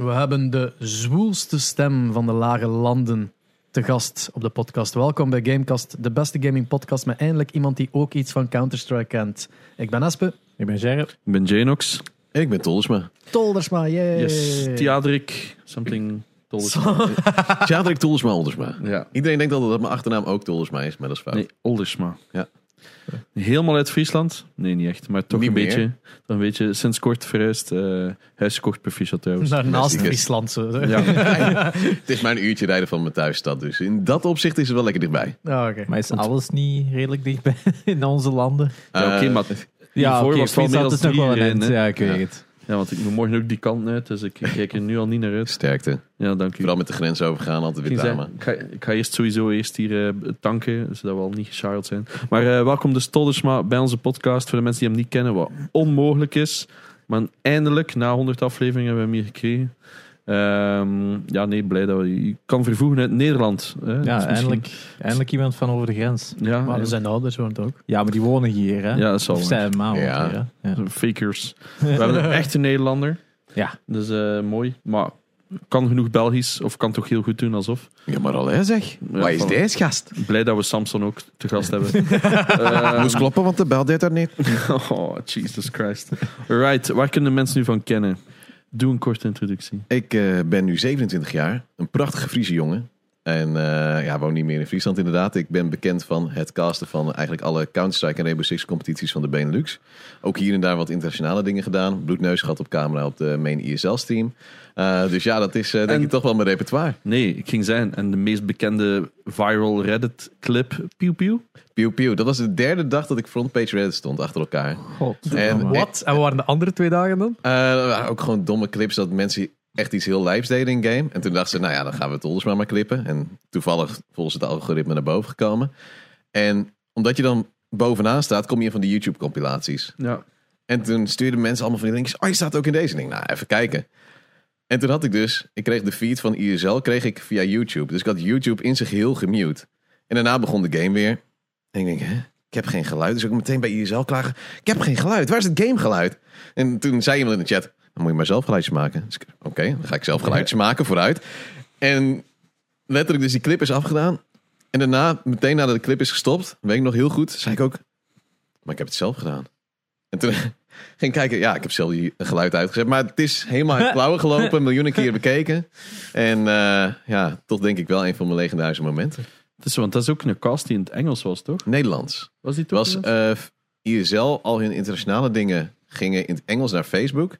We hebben de zwoelste stem van de lage landen te gast op de podcast. Welkom bij Gamecast, de beste gaming podcast met eindelijk iemand die ook iets van Counter-Strike kent. Ik ben Espe. Ik ben Gerrit. Ik ben Janox. En ik ben Tolsma. Toldersma, yay. Yes. Theadrik. Something. Toldersma. Tjadrik Tolsma Oldersma. Ja. Iedereen denkt altijd dat mijn achternaam ook Tolsma is, maar dat is fout. Nee, Oldersma. Ja. Helemaal uit Friesland? Nee, niet echt. Maar toch Niet een meer. beetje. Toch een beetje sinds kort verhuisd. eh huis kort proficiat trouwens. Naar naast. Friesland. Zo. Ja. Het is maar een uurtje rijden van mijn thuisstad, dus in dat opzicht is het wel lekker dichtbij. Ah, oké. Maar is alles niet redelijk dichtbij in onze landen? Ja, oké, Eh, maar Ja, hiervoor oké, was het wel meer Friesland dan een drie. Ja, ik weet Ja. het. Ja, want ik moet morgen ook die kant uit, dus ik kijk er nu al niet naar uit. Sterkte. Ja, dank u. Vooral met de grens overgaan, altijd weer zeggen, ik, ga, ik ga eerst sowieso eerst hier eh, tanken, zodat we al niet gecharreld zijn. Maar eh, welkom dus Toldersma bij onze podcast. Voor de mensen die hem niet kennen, wat onmogelijk is. Maar eindelijk, na 100 afleveringen, hebben we hem hier gekregen. Ehm, ja, nee, blij dat we je kan vervoegen uit Nederland. Hè. Dus Ja, misschien- eindelijk, eindelijk iemand van over de grens. Ja, Maar ja. zijn ouders woont ook. Ja, maar die wonen hier, hè? Ja, dat zal wel. zijn maar Ja. hier, hè? Ja. Fakers. We hebben een echte Nederlander. Ja. Dus eh, mooi. Maar kan genoeg Belgisch, of kan toch heel goed doen alsof. Ja, maar al hè, zeg. Ja, Waar is deze gast? Blij dat we Samson ook te gast hebben. Ehm, Moest kloppen, want de bel deed dat niet. Oh, Jesus Christ. Right, waar kunnen mensen nu van kennen? Doe een korte introductie. Ik eh, ben nu 27 jaar, een prachtige Friese jongen. En eh, ja, woon niet meer in Friesland inderdaad. Ik ben bekend van het casten van eigenlijk alle Counter-Strike en Rainbow Six competities van de Benelux. Ook hier en daar wat internationale dingen gedaan. Bloedneus gehad op camera op de main ISL stream. Eh, dus ja, dat is eh, denk En- ik toch wel mijn repertoire. Nee, ik ging zijn. En de meest bekende viral Reddit clip, Pew Pew. Pew Pew, dat was de derde dag dat ik frontpage Reddit stond achter elkaar. God. En, Wat? En wat waren de andere twee dagen dan? Waren ook gewoon domme clips dat mensen echt iets heel lijps deden in game. En toen dachten ze, nou ja, dan gaan we het Olders maar maar clippen. En toevallig volgens het algoritme naar boven gekomen. En omdat je dan bovenaan staat, kom je in van die YouTube compilaties. Ja. En toen stuurden mensen allemaal van die linkjes. Oh, je staat ook in deze. Denk, nou, even kijken. En toen had ik dus, ik kreeg de feed van ISL kreeg ik via YouTube. Dus ik had YouTube in zijn geheel gemute. En daarna begon de game weer. En ik denk, hè? Ik heb geen geluid. Dus ik meteen bij ISL klagen. Ik heb geen geluid. Waar is het gamegeluid? En toen zei iemand in de chat, moet je maar zelf geluidjes maken. Dus oké, dan ga ik zelf geluidjes maken, vooruit. En letterlijk dus die clip is afgedaan. En daarna, meteen nadat de clip is gestopt, weet ik nog heel goed, zei ik ook, maar ik heb het zelf gedaan. En toen ging ik kijken, ja, ik heb zelf die geluid uitgezet. Maar het is helemaal uit de klauwen gelopen, miljoenen keer bekeken. En eh, ja, toch denk ik wel een van mijn legendarische momenten. Is, want dat is ook een cast die in het Engels was, toch? Nederlands. Was die toch? was het- eh ISL, al hun internationale dingen gingen in het Engels naar Facebook.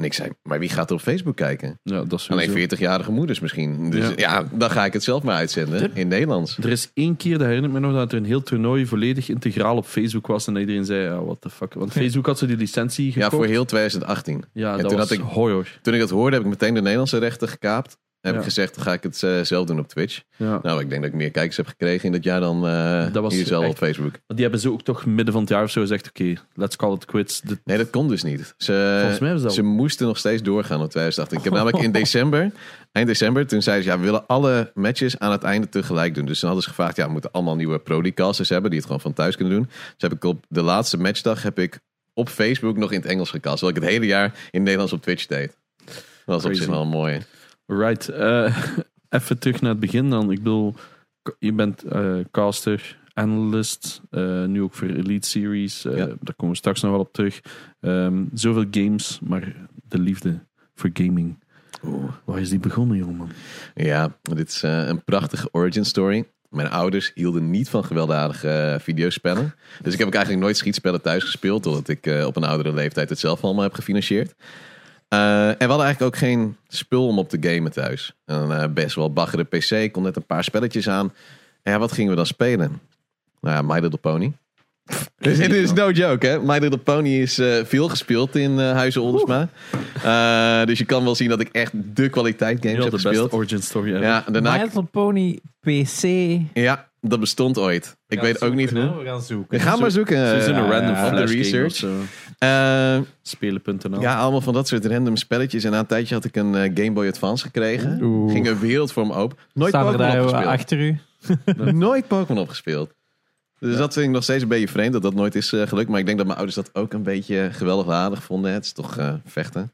En ik zei, maar wie gaat er op Facebook kijken? ja, dat is Alleen sowieso. 40-jarige moeders misschien. Dus Ja. ja. dan ga ik het zelf maar uitzenden in Nederlands. Er is één keer, dat herinner ik me nog, dat er een heel toernooi volledig integraal op Facebook was. En iedereen zei, ja, what the fuck. Want Facebook had zo die licentie Ja, gekocht. voor heel 2018. Ja, En dat toen was had ik- horror. Toen ik dat hoorde, heb ik meteen de Nederlandse rechten gekaapt. Heb Ja. ik gezegd, dan ga ik het eh, zelf doen op Twitch. Ja. Nou, ik denk dat ik meer kijkers heb gekregen in dat jaar dan eh Dat was hier zelf echt- op Facebook. Want die hebben ze ook toch midden van het jaar of zo gezegd, oké, let's call it quits. De- Nee, dat kon dus niet. Ze, Volgens mij hebben ze dat- ze moesten nog steeds doorgaan op 2018. Ik heb namelijk in december, eind december, toen zeiden ze, ja, we willen alle matches aan het einde tegelijk doen. Dus toen hadden ze gevraagd, ja, we moeten allemaal nieuwe pro-casters hebben die het gewoon van thuis kunnen doen. Dus heb ik op de laatste matchdag heb ik op Facebook nog in het Engels gecast. Terwijl ik het hele jaar in het Nederlands op Twitch deed. Dat was op zich wel mooi. Right. eh, even terug naar het begin dan. Ik bedoel, je bent eh, caster, analyst, eh, nu ook voor Elite Series. Ja. Daar komen we straks nog wel op terug. Ehm, zoveel games, maar de liefde voor gaming. Oeh. Waar is die begonnen, jongeman? Ja, dit is een prachtige origin story. Mijn ouders hielden niet van gewelddadige videospellen. Dus ik heb ook eigenlijk nooit schietspellen thuis gespeeld. Totdat ik op een oudere leeftijd het zelf allemaal heb gefinancierd. Eh, en we hadden eigenlijk ook geen spul om op te gamen thuis. Een eh, best wel baggere PC. Ik kon net een paar spelletjes aan. En ja, wat gingen we dan spelen? Nou ja, My Little Pony. Dus dit is no joke, hè? My Little Pony is eh, veel gespeeld in eh Huizen Oldersma. Eh, dus je kan wel zien dat ik echt de kwaliteit games heb de gespeeld. origin story ever. Ja, daarna My Little Pony PC. ja, dat bestond ooit. Ik weet ook niet hoe. We gaan zoeken. We gaan maar zoeken. Ze is in een random op de flash research. Eh, Spelen.nl. ja, allemaal van dat soort random spelletjes. En na een tijdje had ik een eh, Game Boy Advance gekregen. Oeh. Ging een wereld voor me open. Nooit Staan Pokémon daar opgespeeld. achter u? Nooit Pokémon opgespeeld. Dus dat vind ik nog steeds een beetje vreemd dat dat nooit is eh, gelukt. Maar ik denk dat mijn ouders dat ook een beetje geweldig aardig vonden. Het is toch eh, vechten.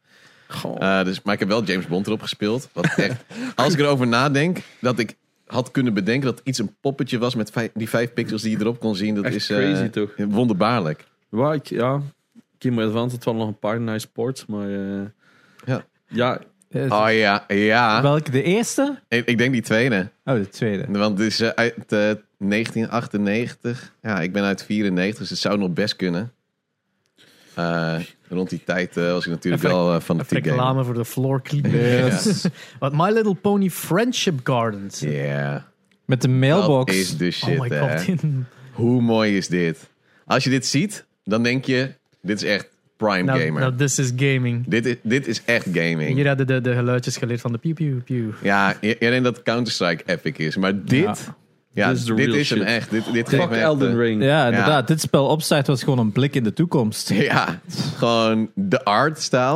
Eh, dus, maar ik heb wel James Bond erop gespeeld. Wat echt, als ik erover nadenk, dat ik had kunnen bedenken dat iets een poppetje was met vijf- die vijf pixels die je erop kon zien. Dat Echt is eh, crazy, toch? wonderbaarlijk. Waar ik, ja, Game Boy Advance had wel nog een paar nice ports, maar eh, Ja. ja, Eh, Oh ja, ja. Welke? De eerste? Ik, ik denk die tweede. Oh, de tweede. Want het is eh, uit eh, 1998. Ja, ik ben uit 94, dus het zou nog best kunnen. Eh, rond die tijd eh, was ik natuurlijk Even wel eh, van de Even game. reclame voor de floor cleaner. Yes. Wat My Little Pony Friendship Gardens. Ja, Met de dat mailbox. is de shit. oh my god. Hoe mooi is dit? Als je dit ziet, dan denk je, dit is echt prime Nou, gamer. nou, this is gaming. dit, is, dit is echt gaming. Hier hadden de, de geluidjes geleerd van de pew pew pew. Ja, iedereen dat Counter-Strike epic is. Maar dit, ja, Ja. Dit is dit hem echt. Dit, dit geeft fuck me echt, Elden Ring. Ja, inderdaad. Dit spel opstart was gewoon een blik in de toekomst. Ja, gewoon de.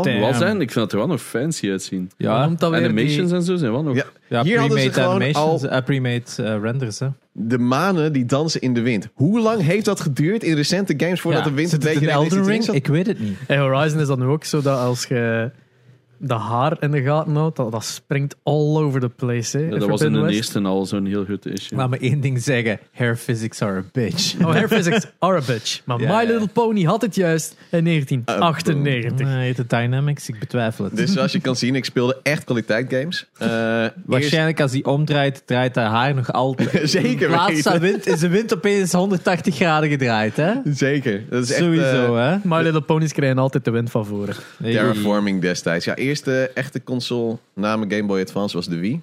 Damn. Wel zijn, ik vind het er wel nog fancy uitzien. Ja, weer Animations die- en zo zijn wel nog... Ja, ja Hier hadden ze gewoon animations, al eh, pre-made eh, renders. Hè. de manen die dansen in de wind. Hoe lang heeft dat geduurd in recente games voordat Ja, de wind zit een het beetje Elden Ring? Ik weet het niet. En Horizon is dan ook zo dat als je de haar in de gaten houdt, dat, dat springt all over the place. Hè, Ja, dat was in de eerste al zo'n heel goed issue. Laat me één ding zeggen. Hair physics are a bitch. Oh, Hair Physics are a bitch. Maar My. Little Pony had het juist in 1998. Nee, heet het Dynamics? Ik betwijfel het. Dus zoals je kan zien, ik speelde echt kwaliteit games. Eh, Waarschijnlijk als hij omdraait, draait haar haar nog altijd. zeker Laatst weten. wind, is de wind opeens 180 graden gedraaid, hè? Zeker. Dat is echt, Sowieso, eh, hè? My Little Ponies krijgen altijd de wind van voren. Terraforming destijds. Ja, eerste echte console na mijn Game Boy Advance was de Wii.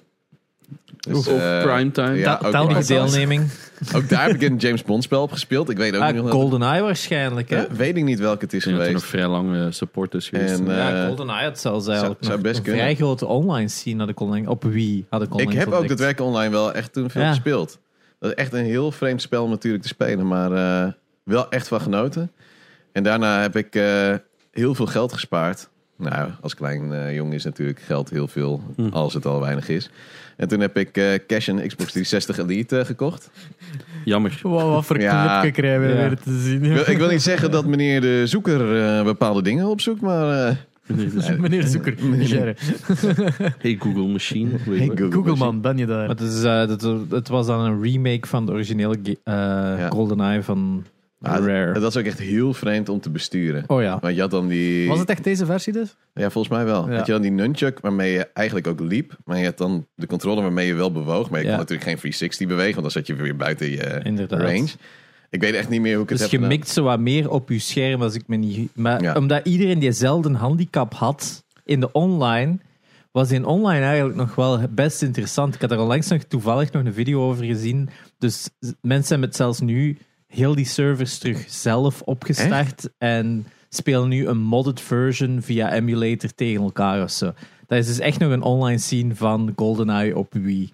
Dus, Oef, eh, primetime. Ja, Dat ook. Deelneming. ook daar heb ik een James Bond spel op gespeeld. Ik weet ook Ah, nog dat- GoldenEye waarschijnlijk, hè? Eh, weet ik niet welke het is Ik dat er nog geweest. vrij lange support is geweest. En, eh, ja, GoldenEye had zelfs eigenlijk zou nog best een kunnen. vrij grote online scene had ik online, op Wii had ik Ik online heb ook ontdekt. daadwerkelijk online wel echt toen veel Ja. gespeeld. Dat is echt een heel vreemd spel om natuurlijk te spelen, maar eh, wel echt van genoten. En daarna heb ik eh, heel veel geld gespaard. Nou, als klein eh, jongen is natuurlijk geld heel veel, Hm. als het al weinig is. En toen heb ik eh, cash en Xbox 360 Elite eh, gekocht. Jammer. Wow, wat voor Ja. krijgen we Ja. weer te zien. Ik wil, ik wil niet zeggen dat meneer de zoeker eh, bepaalde dingen opzoekt, maar... eh, Meneer de Zoeker. Gerre. Hey Google Machine. Hey? Google. Google man, ben je daar? Maar het, is, dat, het was dan een remake van de originele GoldenEye van ah, Rare. Het was ook echt heel vreemd om te besturen. oh ja. Want je had dan die... Was het echt deze versie dus? Ja, volgens mij wel. Ja. Had je dan die nunchuck waarmee je eigenlijk ook liep. Maar je had dan de controller waarmee je wel bewoog. Maar je Ja. kon natuurlijk geen 360 bewegen. Want dan zat je weer buiten je Inderdaad. range. Ik weet echt niet meer hoe ik Dus het je heb gedaan. mikt zo wat meer op je scherm als ik me niet... Maar Ja. omdat iedereen diezelfde handicap had in de online... Was in online eigenlijk nog wel best interessant. Ik had er onlangs nog toevallig nog een video over gezien. Dus mensen hebben het zelfs nu heel die servers terug zelf opgestart. En spelen nu een modded version via emulator tegen elkaar of zo. Dat is dus echt nog een online scene van GoldenEye op Wii.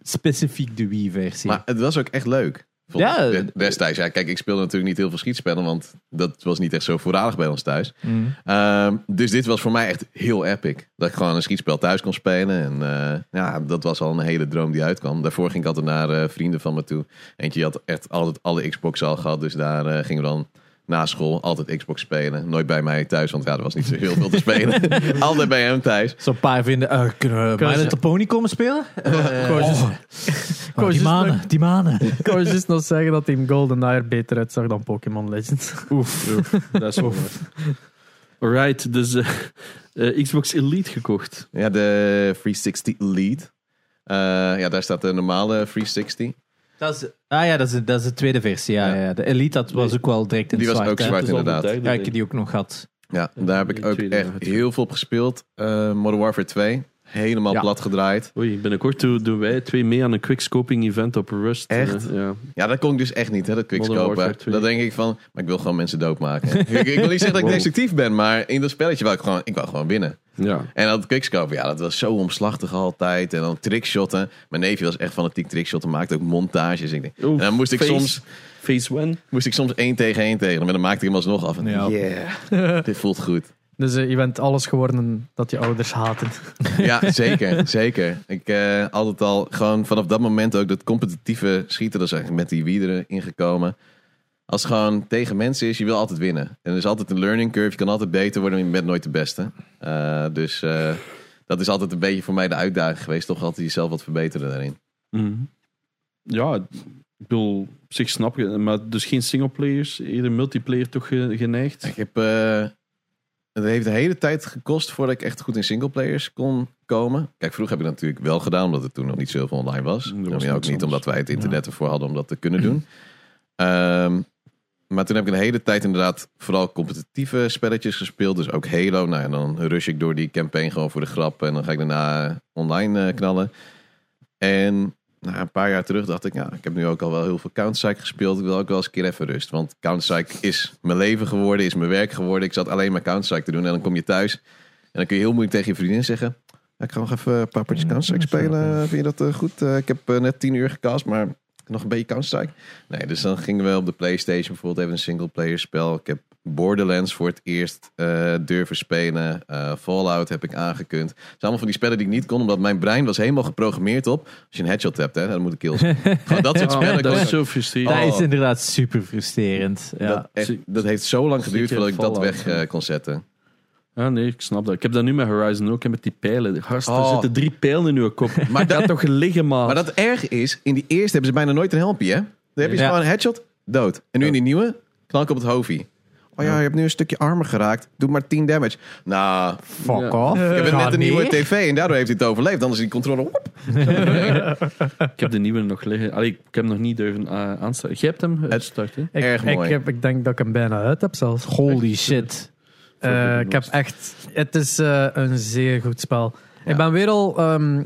Specifiek de Wii-versie. Maar het was ook echt leuk. Ja. Destijds, ja, kijk, ik speelde natuurlijk niet heel veel schietspellen. Want dat was niet echt zo voorradig bij ons thuis. Mm. Ehm, dus dit was voor mij echt heel epic. Dat ik gewoon een schietspel thuis kon spelen. En eh, ja, dat was al een hele droom die uitkwam. Daarvoor ging ik altijd naar eh, vrienden van me toe. Eentje had echt altijd alle Xbox al gehad. Dus daar eh, gingen we dan na school altijd Xbox spelen. Nooit bij mij thuis, want ja, er was niet zo heel veel te spelen. altijd bij hem thuis. Zo'n paar vinden, eh, kunnen we Little Pony komen spelen? Eh, Kon je dus- oh, je die manen, nog- die manen. Ik kan je juist nog zeggen dat Team GoldenEye er beter uitzag dan Pokémon Legends. Oef. Dat is wel waar. Alright, dus eh, eh, Xbox Elite gekocht. Ja, de 360 Elite. Eh, ja, daar staat de normale 360. Dat is, ah ja, dat is, dat is de tweede versie. Ja, Ja. ja. De Elite dat was ook wel direct in Die was zwart. ook hè. zwart. Inderdaad. Ja, ik denk heb die ook nog gehad. Ja, daar heb ik ook echt heel veel op gespeeld. Eh, Modern Warfare 2. Helemaal Ja. plat gedraaid. Oei, binnenkort doen, doen wij twee mee aan een quickscoping event op Rust. Echt? Eh, ja. Ja, dat kon ik dus echt niet, hè, dat quickscopen. Warfare 2. Dat denk ik van, maar ik wil gewoon mensen doodmaken. ik, ik wil niet zeggen dat ik destructief ben, maar in dat spelletje wou ik gewoon, ik wou gewoon winnen. Ja. En dat quickscopen, ja, dat was zo omslachtig altijd. En dan trickshotten. Mijn neefje was echt fanatiek trickshotten, maakte ook montages. Ik denk, en dan moest ik, face- soms, Phase one. moest ik soms één tegen één tegen hem. En dan maakte ik hem alsnog af. En Ja. yeah, dit voelt goed. Dus eh, je bent alles geworden dat je ouders haten. Ja, zeker. zeker. Ik eh, altijd al gewoon vanaf dat moment ook dat competitieve schieten, dat is eigenlijk met die Wii erin gekomen. Als het gewoon tegen mensen is, je wil altijd winnen. En er is altijd een learning curve. Je kan altijd beter worden, maar je bent nooit de beste. Eh, dus eh, dat is altijd een beetje voor mij de uitdaging geweest. Toch altijd jezelf wat verbeteren daarin. Mhm. Ja, ik bedoel, op zich snap je, maar dus geen singleplayers, eerder multiplayer toch ge- geneigd. Ik heb, eh, het heeft een hele tijd gekost voordat ik echt goed in singleplayers kon komen. Kijk, vroeger heb ik dat natuurlijk wel gedaan, omdat er toen nog niet zoveel online was. Er was En ook niet omdat wij het internet ervoor hadden om dat te kunnen doen. Ehm, maar toen heb ik een hele tijd inderdaad vooral competitieve spelletjes gespeeld. Dus ook Halo. Nou, en dan rush ik door die campaign gewoon voor de grap. En dan ga ik daarna online eh, knallen. En nou, een paar jaar terug dacht ik, ja, ik heb nu ook al wel heel veel Counter-Strike gespeeld. Ik wil ook wel eens een keer even rust. Want Counter-Strike is mijn leven geworden, is mijn werk geworden. Ik zat alleen maar Counter-Strike te doen. En dan kom je thuis. En dan kun je heel moeilijk tegen je vriendin zeggen... "Ja, Ik ga nog even een paar potjes Counter-Strike spelen. Vind je dat eh, goed? Eh, ik heb net tien uur gecast, maar nog een beetje Counter-Strike. Nee, dus dan gingen we op de PlayStation bijvoorbeeld even een single-player spel. Ik heb Borderlands voor het eerst eh, durven spelen. Eh, Fallout heb ik aangekund. Het zijn allemaal van die spellen die ik niet kon, omdat mijn brein was helemaal geprogrammeerd op. Als je een headshot hebt, hè, dan moet ik kills. Gewoon dat soort Oh, spellen. dat kon is ik- zo frustrerend. Dat Oh. is inderdaad super frustrerend. Ja. dat, echt- dat heeft zo lang geduurd voordat ik dat weg eh, kon zetten. Ja, nee, ik snap dat. Ik heb dat nu met Horizon ook, en met die pijlen. Gast, er Oh. zitten drie pijlen in uw kop. Maar dat toch liggen, man. Maar dat erg is, in die eerste hebben ze bijna nooit een helmpje, hè? Dan heb je Ja. gewoon een headshot, dood. En nu in die nieuwe, knal ik op het hoofdje. Oh ja, je hebt nu een stukje armor geraakt. Doe maar 10 damage. Nou, Fuck Ja. off. ik heb net een nieuwe tv en daardoor heeft hij het overleefd. Anders is die controle... Ik heb de nieuwe nog liggen. Allee, ik heb hem nog niet durven uh, aanstarten. Jij hebt hem uitgestart, hè? Ik, Erg ik, mooi. heb, ik denk dat ik hem bijna uit heb zelfs. Holy shit. Eh, ik heb echt... Het is eh, een zeer goed spel. Ja. Ik ben weer al ehm,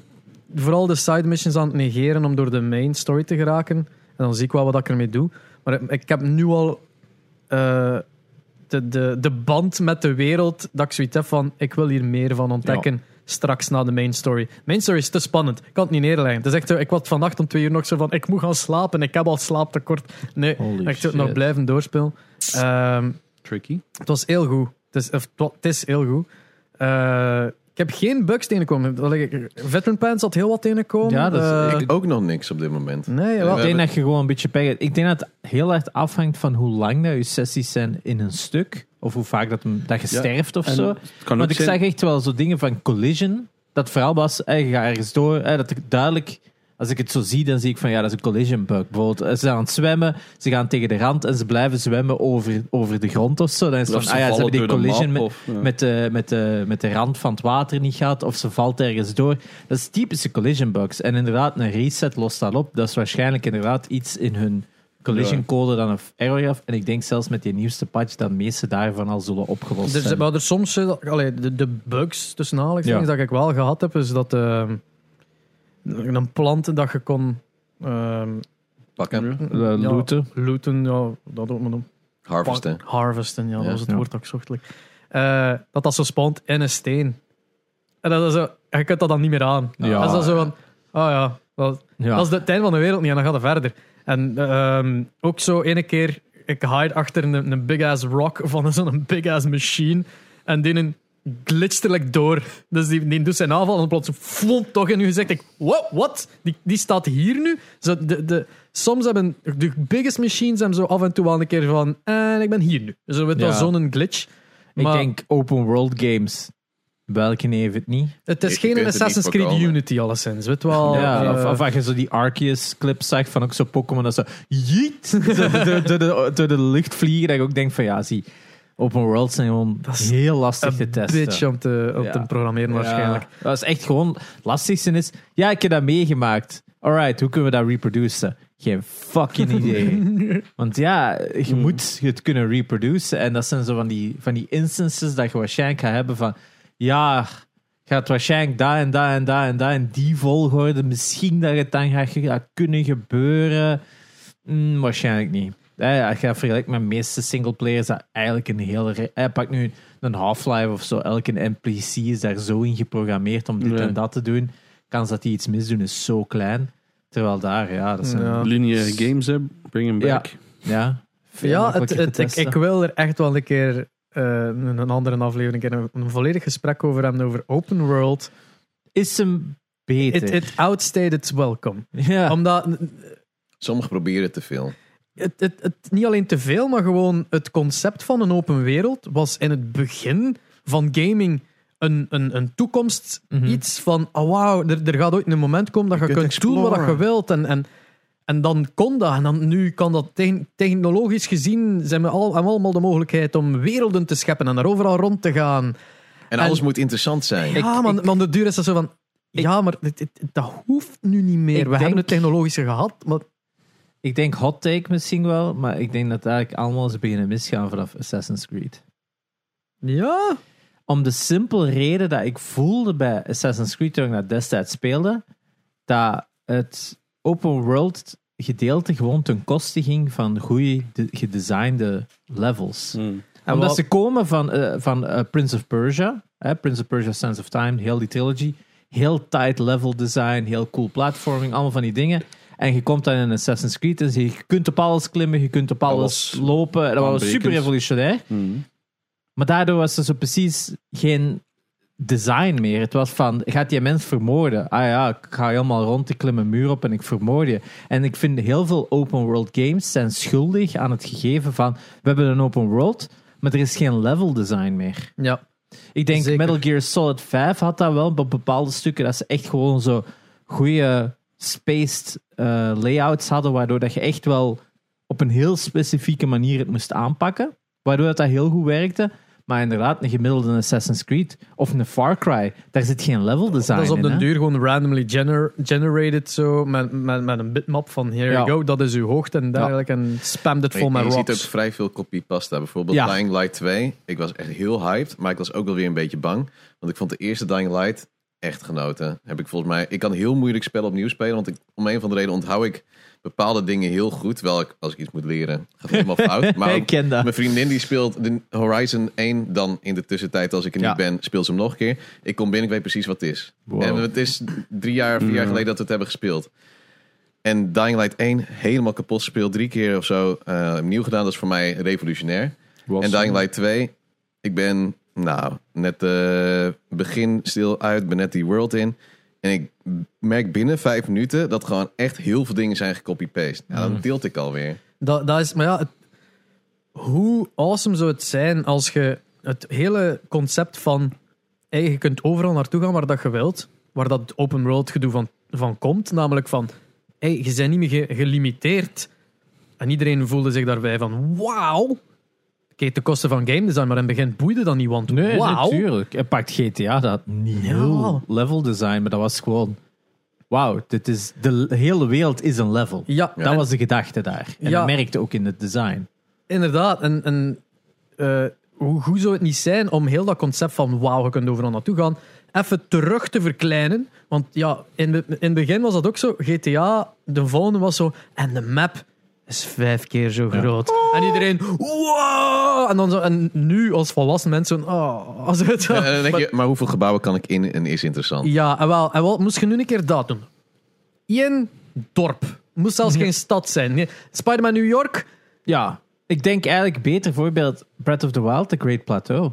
vooral de side missions aan het negeren om door de main story te geraken. En dan zie ik wel wat ik ermee doe. Maar ik, ik heb nu al eh, de, de, de band met de wereld dat ik zoiets heb van ik wil hier meer van ontdekken. Straks na de main story. Main story is te spannend. Ik kan het niet neerleggen. Het is echt ik was vannacht om twee uur nog zo van ik moet gaan slapen. Ik heb al slaaptekort. Nee, Holy ik zou nog shit. blijven doorspelen. Ehm, Tricky. het was heel goed. Het is, of, het is heel goed. Eh, ik heb geen bugs tegengekomen. Ik- Veteran Pants had heel wat tegengekomen. Ja, dat is- Eh, Ik ook nog niks op dit moment. nee. Ik denk dat je gewoon een beetje pech hebt. Ik denk dat het heel erg afhangt van hoe lang dat je sessies zijn in een stuk. Of hoe vaak dat, dat je Ja, sterft of zo. Want ik zag echt wel zo dingen van collision. Dat vooral was, eh, je gaat ergens door. dat ik duidelijk, als ik het zo zie, dan zie ik van ja, dat is een collision bug. Bijvoorbeeld, eh, ze zijn aan het zwemmen, ze gaan tegen de rand en ze blijven zwemmen over, over de grond of zo. Dan is het van, ze ah ja, ze hebben die collision map, met, of, ja. met, de, met, de, met de rand van het water niet gehad. Of ze valt ergens door. Dat is typische collision bugs. En inderdaad, een reset lost dat op. Dat is waarschijnlijk inderdaad iets in hun collision code dan een error af. En ik denk zelfs met die nieuwste patch dat de meeste daarvan al zullen opgelost Dus, zijn. maar er soms, eh, allee, de, de bugs tussen aanhalingstekens Ja. dat ik wel gehad heb, is dat eh, een plant dat je kon ehm, Pakken. Eh, ja, looten. looten, ja, dat ook maar doen. Harvesten. Harvesten, ja, dat Ja. was het Ja. woord dat ik zocht. like. Eh, dat dat zo spant in een steen. En dat is zo, je kunt dat dan niet meer aan. Ja. Dat is dan zo van, oh ja, dat, Ja. dat is de het einde van de wereld niet en dan gaat het verder. En ehm, ook zo ene keer, ik hide achter een, een big ass rock van zo'n big ass machine en die er like door. Dus die, die doet zijn aanval en plots flont toch in je gezicht. Ik, what? what? Die, die staat hier nu? Zo, de, de, soms hebben de biggest machines hebben zo af en toe wel een keer van en ik ben hier nu. Zo weet wel Ja. zo'n glitch. Ik denk open world games. Welke heeft het niet? het is geen Assassin's Creed. Unity alleszins. Weet wel. ja, eh, of, of als je zo die Arceus clips zag van ook zo Pokémon dat ze jeet door de, door de, de lucht vliegen. Dat ik ook denk van ja, zie, open world zijn gewoon Dat is heel lastig te een testen. bitch om te, om Ja. te programmeren waarschijnlijk. Ja, dat is echt gewoon het lastigste is. Ja, ik heb dat meegemaakt. Alright, hoe kunnen we dat reproducen? Geen fucking idee. Want ja, je moet het kunnen reproduceren. En dat zijn zo van die, van die instances dat je waarschijnlijk gaat hebben van ja, gaat waarschijnlijk daar en daar en daar en daar in die volgorde. Misschien dat het dan gaat, gaat kunnen gebeuren. Mm, waarschijnlijk niet. Ja, als je dat vergelijkt met de meeste singleplayers, dat eigenlijk een hele... re- eh, pak nu een Half-Life of zo. Elke NPC is daar zo in geprogrammeerd om dit Nee. en dat te doen. Kans dat die iets misdoen is zo klein. Terwijl daar, ja, dat zijn... Ja. Ja, Lineaire games, hè. Bring them Ja. back. veel Ja, het, ik, wil er echt wel een keer eh, een een andere aflevering, een, een, een volledig gesprek over hebben over open world. Is hem beter. It, it outstayed its welcome. ja. Omdat Sommigen proberen te veel. Het, het, het, niet alleen te veel, maar gewoon het concept van een open wereld was in het begin van gaming een, een, een toekomst. Mhm. Iets van, oh wauw, er, er gaat ooit een moment komen dat je, kunt kunt doen wat je exploren. wilt. En, en, en dan kon dat. En dan, nu kan dat te- technologisch gezien, zijn we al, hebben we allemaal de mogelijkheid om werelden te scheppen en daar overal rond te gaan. En alles En- moet interessant zijn. Ja, maar, maar de duur is dat zo van, ja, maar dit- dit- dat hoeft nu niet meer. We hebben het technologische gehad, maar Ik denk hot take misschien wel, maar ik denk dat eigenlijk allemaal ze beginnen misgaan vanaf Assassin's Creed. ja... Om de simpele reden dat ik voelde bij Assassin's Creed toen ik dat destijds speelde, dat het open world gedeelte gewoon ten koste ging van goede gedesignde levels. Hmm. En Omdat ze komen van, eh, van eh, Prince of Persia, hè, Prince of Persia Sands of Time, heel die trilogy, heel tight level design, heel cool platforming, allemaal van die dingen. En je komt dan in Assassin's Creed en je kunt op alles klimmen, je kunt op Dat alles was lopen. Dat was super revolutionair. Hmm. Maar daardoor was er zo precies geen design meer. Het was van, gaat die mens vermoorden? Ah ja, ik ga helemaal rond, ik klim een muur op en ik vermoord je. En ik vind heel veel open world games zijn schuldig aan het gegeven van, we hebben een open world, maar er is geen level design meer. Ja. Ik denk Zeker. Metal Gear Solid 5 had dat wel op bepaalde stukken, dat ze echt gewoon zo goede spaced eh, layouts hadden, waardoor dat je echt wel op een heel specifieke manier het moest aanpakken. Waardoor dat, dat heel goed werkte. Maar inderdaad, een gemiddelde Assassin's Creed of een Far Cry, daar zit geen level design Dat is op in. den duur gewoon randomly gener- generated zo, met, met, met een bitmap van here Ja. you go, dat is uw hoogte en dergelijke. En spam het vol met je ziet ook rocks. vrij veel copy-pasta. Bijvoorbeeld Ja. Dying Light 2. Ik was echt heel hyped, maar ik was ook wel weer een beetje bang. Want ik vond de eerste Dying Light echt genoten. Heb ik volgens mij. Ik kan heel moeilijk spellen opnieuw spelen, want ik, om een van de reden onthoud ik bepaalde dingen heel goed. Ik, als ik iets moet leren, gaat het helemaal fout. Maar ook mijn vriendin die speelt de Horizon 1. Dan in de tussentijd, als ik er Ja. niet ben, speelt ze hem nog een keer. Ik kom binnen, ik weet precies wat het is. Wow. En het is drie jaar, vier jaar Ja. geleden dat we het hebben gespeeld. En Dying Light 1 helemaal kapot gespeeld. Drie keer of zo eh, opnieuw gedaan. Dat is voor mij revolutionair. Was- En Dying Light 2, ik ben nou net eh begin stil uit, ben net die world in. En ik merk binnen vijf minuten dat gewoon echt heel veel dingen zijn gecopy-paste. Ja, dan deelt ik alweer. Dat, dat is, maar ja, het- hoe awesome zou het zijn als je het hele concept van hey, je kunt overal naartoe gaan waar dat je wilt, waar dat open world gedoe van, van komt, namelijk van hey, je bent niet meer ge- gelimiteerd. En iedereen voelde zich daarbij van wauw. Kijk, de kosten van game design, maar in het begin boeide dat niet, want Nee, wauw. natuurlijk. Je pakt GTA, dat niet heel level design, maar dat was gewoon... Wauw, dit is, de hele wereld is een level. Ja, Dat was de gedachte daar. En Ja. dat merkte ook in het design. Inderdaad. En, en eh, hoe goed zou het niet zijn om heel dat concept van wauw, je kunt overal naartoe gaan, even terug te verkleinen. Want ja, in, in het begin was dat ook zo. GTA, de volgende was zo. En de map is vijf keer zo groot. En iedereen, wow! En, dan zo, en nu als volwassen mensen, zo, oh, als het, dan denk je, maar hoeveel gebouwen kan ik in en is interessant? Ja, en wel, en wel, moest je nu een keer dat doen. Eén dorp. Moest zelfs geen stad zijn. Spider-Man New York, Ja, ik denk eigenlijk beter voorbeeld Breath of the Wild, The Great Plateau.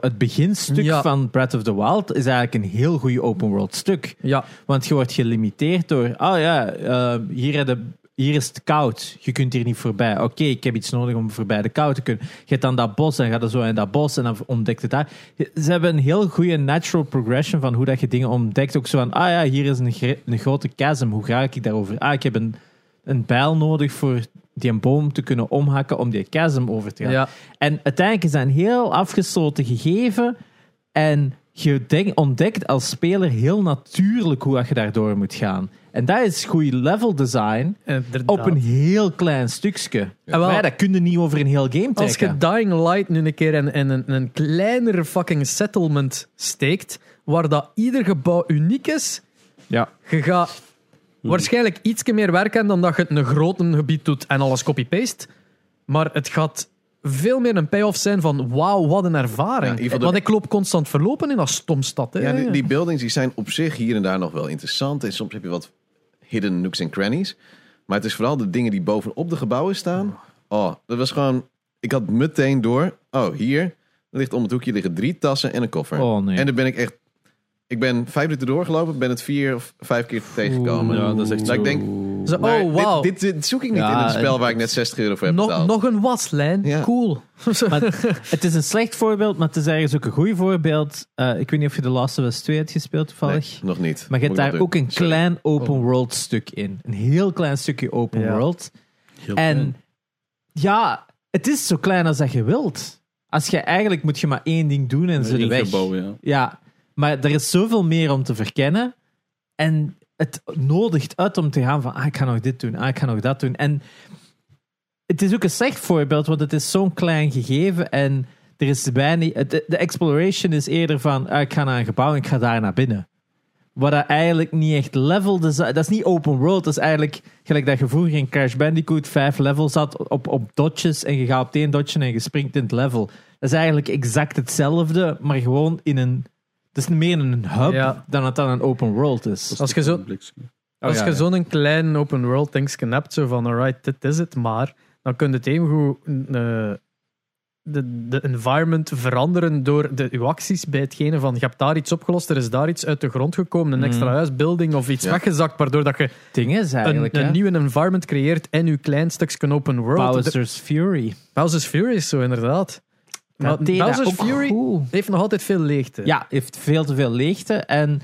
Het beginstuk Ja. van Breath of the Wild is eigenlijk een heel goed open world stuk. ja, Want je wordt gelimiteerd door, oh ja, eh, hier, heb je- hier is het koud. Je kunt hier niet voorbij. Oké, ik heb iets nodig om voorbij de kou te kunnen. Je hebt dan dat bos en gaat er zo in dat bos en dan ontdekt het daar. Ze hebben een heel goede natural progression van hoe dat je dingen ontdekt. Ook zo van, ah ja, hier is een, een grote chasm. Hoe ga ik daarover? Ah, ik heb een, een bijl nodig voor die een boom te kunnen omhakken om die chasm over te gaan. ja. En uiteindelijk is dat een heel afgesloten gegeven. En je denk- ontdekt als speler heel natuurlijk hoe dat je daardoor moet gaan. En dat is goed level design Inderdaad. op een heel klein stukje. Wel- Maar dat kun je niet over een heel game Als trekken. je Dying Light nu een keer in, in een, een kleinere fucking settlement steekt, waar dat ieder gebouw uniek is, Ja. je gaat waarschijnlijk iets meer werken dan dat je het in een groot gebied doet en alles copy-paste. Maar het gaat veel meer een payoff zijn van wauw, wat een ervaring. Ja, Want ik loop constant verlopen in dat stomstad. Hè. Ja, die, die buildings die zijn op zich hier en daar nog wel interessant. En soms heb je wat hidden nooks en crannies. Maar het is vooral de dingen die bovenop de gebouwen staan. Oh, dat was gewoon... Ik had meteen door... Oh, hier er ligt om het hoekje liggen drie tassen en een koffer. Oh, nee. En dan ben ik echt... Ik ben vijf minuten doorgelopen, ben het vier of vijf keer tegengekomen. ja, dat is echt Dat zo. ik denk, Zo, maar oh, wauw. dit, dit, dit zoek ik niet Ja, in een spel waar ik net 60 euro voor heb Nog, betaald. nog een waslijn. Ja. Cool. Maar het is een slecht voorbeeld, maar het is ergens ook een goed voorbeeld. Eh, ik weet niet of je The Last of Us 2 hebt gespeeld toevallig. Nee, nog niet. Maar je hebt daar ook een. Sorry. klein open world stuk in. Een heel klein stukje open Ja. world. Heel En klein. ja, het is zo klein als dat je wilt. Als je eigenlijk moet je maar één ding doen en ze de weg. gebouw, ja. Ja, maar er is zoveel meer om te verkennen. En het nodigt uit om te gaan van, ah, ik ga nog dit doen, ah, ik ga nog dat doen. En het is ook een slecht voorbeeld, want het is zo'n klein gegeven en er is bijna... De, exploration is eerder van, ah, ik ga naar een gebouw en ik ga daar naar binnen. Wat dat eigenlijk niet echt level. Dat is niet open world, dat is eigenlijk gelijk dat je vroeger in Crash Bandicoot vijf levels had op, op dodges en je gaat op één dodge en je springt in het level. Dat is eigenlijk exact hetzelfde, maar gewoon in een... Het is meer een hub Ja. dan dat dan een open world is. Als je zo-. Als ja, je ja. zo'n klein open world dingetje hebt, zo van alright, dit is het, maar dan kun je het even goed eh, de, de environment veranderen door de, uw acties bij hetgene van je hebt daar iets opgelost, er is daar iets uit de grond gekomen, een extra Mm. huisbuilding of iets Ja. weggezakt, waardoor dat je ding is een, eigenlijk, een hè, nieuwe environment creëert en uw klein stukje open world. De- Bowser's Fury. Bowser's Fury is zo, inderdaad. Maar Bowser's ook Fury goed. heeft nog altijd veel leegte. Ja, heeft veel te veel leegte. En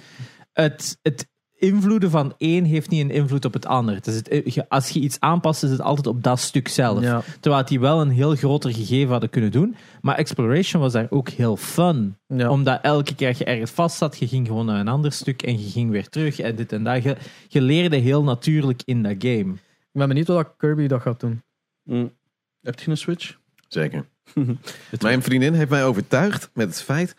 het, het invloeden van één heeft niet een invloed op het ander. Is het, je- als je iets aanpast, is het altijd op dat stuk zelf. Ja. Terwijl die wel een heel groter gegeven hadden kunnen doen. Maar Exploration was daar ook heel fun. Ja. Omdat elke keer je ergens vast zat, je ging gewoon naar een ander stuk en je ging weer terug en dit en dat. Je, je leerde heel natuurlijk in dat game. Ik ben benieuwd wat Kirby dat gaat doen. Mm. Heb je een Switch? Zeker. Mijn vriendin heeft mij overtuigd met het feit...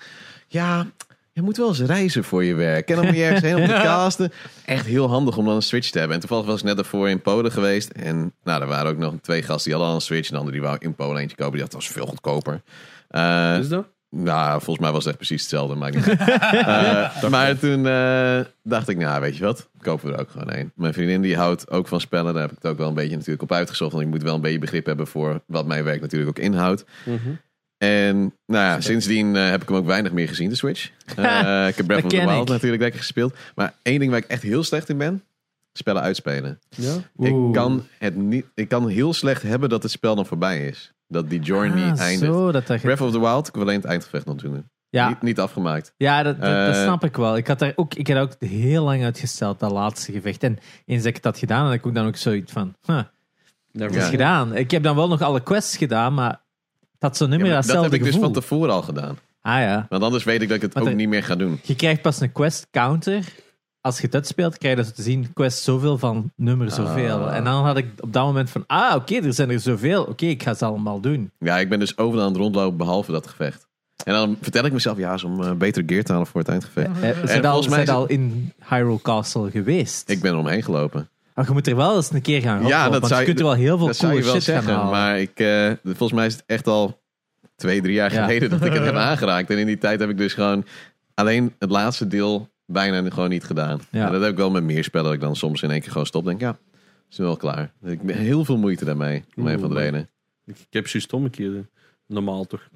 Ja, je moet wel eens reizen voor je werk. En dan moet je ergens heen om te casten. Echt heel handig om dan een Switch te hebben. En toevallig was ik net daarvoor in Polen geweest. En nou, er waren ook nog twee gasten die hadden al een Switch. En de andere die wou in Polen eentje kopen. Die dacht, dat was veel goedkoper. Eh, is dat? Nou, volgens mij was het echt precies hetzelfde. Maakt niet uit. Eh, maar toen eh, dacht ik, nou weet je wat, kopen we er ook gewoon een. Mijn vriendin die houdt ook van spellen. Daar heb ik het ook wel een beetje natuurlijk op uitgezocht. Want ik moet wel een beetje begrip hebben voor wat mijn werk natuurlijk ook inhoudt. Mhm. En nou ja, sindsdien eh, heb ik hem ook weinig meer gezien, de Switch. Ik heb Breath of the Wild ik. natuurlijk lekker gespeeld. Maar één ding waar ik echt heel slecht in ben, spellen uitspelen. Ja? Ik kan, het niet, ik kan heel slecht hebben dat het spel dan voorbij is. Dat die journey Ah, eindigt. zo, dat dat Breath of the Wild, ik heb alleen het eindgevecht nog doen. ja, Niet, niet afgemaakt. Ja, dat, dat, dat Eh, snap ik wel. Ik had daar ook, ik had ook heel lang uitgesteld, dat laatste gevecht. En eens dat ik had gedaan, had ik ook dan ook zoiets van, huh, Never is Ja. gedaan. Ik heb dan wel nog alle quests gedaan, maar had zo niet Ja, dat heb ik dus van tevoren al gedaan. Ah ja. Want anders weet ik dat ik het ook er- niet meer ga doen. Je krijgt pas een quest counter. Als je het uitspeelt, krijg je te zien, quest zoveel van nummer zoveel. Ah. En dan had ik op dat moment van, ah oké, er zijn er zoveel. Oké, ik ga ze allemaal doen. Ja, ik ben dus overal aan het rondlopen behalve dat gevecht. En dan vertel ik mezelf, ja, is om eh, beter gear te halen voor het eindgevecht. Eh, zijn al, mij zijn is al in Hyrule Castle geweest? Ik ben omheen gelopen. Maar je moet er wel eens een keer gaan rondlopen, dat want zou je je- kunt er wel heel veel dat coole shit gaan zeggen, halen. maar ik, eh, volgens mij is het echt al twee, drie jaar Ja. geleden dat ik het heb aangeraakt. En in die tijd heb ik dus gewoon alleen het laatste deel bijna gewoon niet gedaan. Ja. En dat heb ik wel met meer spellen, dat ik dan soms in één keer gewoon stop denk, ja, is nu wel klaar. Ik heb heel veel moeite daarmee, om een van de redenen. Ik, ik heb juist om een keer. eh, Normaal toch?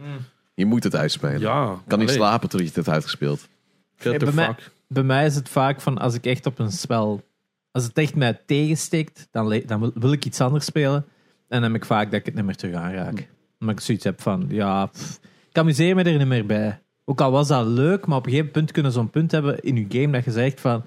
Je moet het uitspelen. Ja. kan niet slapen tot je het hebt uitgespeeld. Get the Hey, bij fuck. bij mij is het vaak van als ik echt op een spel. Als het echt mij tegensteekt, dan, dan wil, wil ik iets anders spelen. En dan heb ik vaak dat ik het niet meer terug aanraak. Omdat ik zoiets heb van, ja, pff, ik amuseer me er niet meer bij. Ook al was dat leuk, maar op een gegeven punt kunnen zo'n punt hebben in je game dat je zegt van,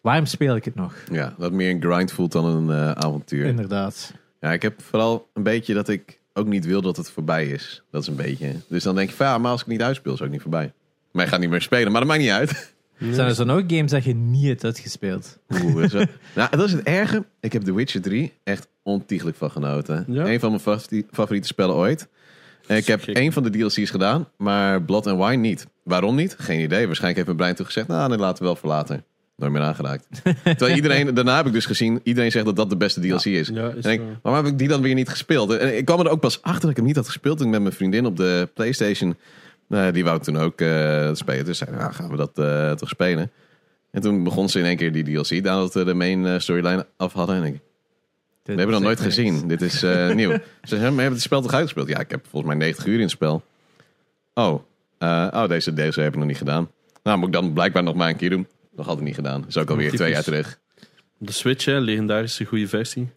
waarom speel ik het nog? Ja, dat meer een grind voelt dan een eh, avontuur. Inderdaad. Ja, ik heb vooral een beetje dat ik ook niet wil dat het voorbij is. Dat is een beetje. Dus dan denk ik van ja, maar als ik het niet uitspeel, is het ook niet voorbij. Maar ik ga niet meer spelen, maar dat maakt niet uit. Zijn er zo ook games dat je niet hebt uitgespeeld? Oeh, zo. nou, dat is het erge. Ik heb The Witcher 3 echt ontiegelijk van genoten. Ja? Een van mijn favori- favoriete spellen ooit. Ik heb één van de DLC's gedaan, maar Blood and Wine niet. Waarom niet? Geen idee. Waarschijnlijk heeft mijn brein toen gezegd, nou, nee, laten we wel voor later. Nooit meer aangeraakt. Terwijl iedereen, daarna heb ik dus gezien, iedereen zegt dat dat de beste DLC is. Ja, is En ik, waarom heb ik die dan weer niet gespeeld? En ik kwam er ook pas achter dat ik hem niet had gespeeld toen ik met mijn vriendin op de PlayStation. Nou, die wou toen ook eh, spelen. Dus zei, nou, gaan we dat eh, toch spelen? En toen begon ze in één keer die DLC, nadat we de main eh, storyline af hadden. En ik, we hebben dat nooit gezien. Dit is eh, nieuw. Ze maar je hebt het spel toch uitgespeeld? Ja, ik heb volgens mij 90 uur in het spel. Oh, eh, oh deze, deze heb ik nog niet gedaan. Nou, moet ik dan blijkbaar nog maar een keer doen. Nog altijd niet gedaan. Dat is ook alweer Typisch. twee jaar terug. De Switch, hè, legendarische goede versie.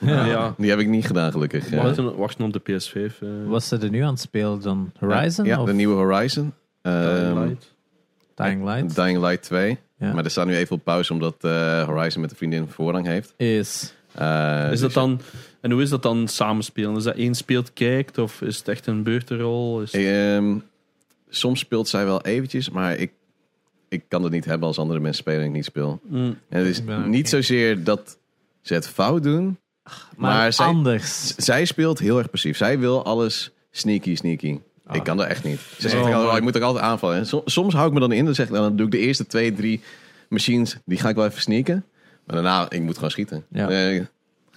Ja. ja. Die heb ik niet gedaan, gelukkig. Ja. Wachten, wachten op de PS5. eh, Was ze er nu aan het spelen dan? Horizon Ja, of de nieuwe Horizon. Ehm, Light. Dying Light? Dying Light 2. Ja. Maar er staat nu even op pauze omdat eh, Horizon met de vriendin voorrang heeft. Is Eh, Is dus dat dan, en hoe is dat dan samenspelen? Is dat één speelt kijkt of is het echt een beurtenrol? Is Ehm, soms speelt zij wel eventjes, maar ik, ik kan het niet hebben als andere mensen spelen en ik niet speel. Mm, En het is niet zozeer dat ze het fout doen. maar, Maar zij- anders. Zij speelt heel erg passief. Zij wil alles sneaky, sneaky. Ah. Ik kan dat echt niet. Ze zegt Oh, altijd, ik moet ook altijd aanvallen. En som- soms hou ik me dan in. Dan, zeg, ik, dan doe ik de eerste twee, drie machines. Die ga ik wel even sneaken. Maar daarna, ik moet gewoon schieten. Ja. Eh,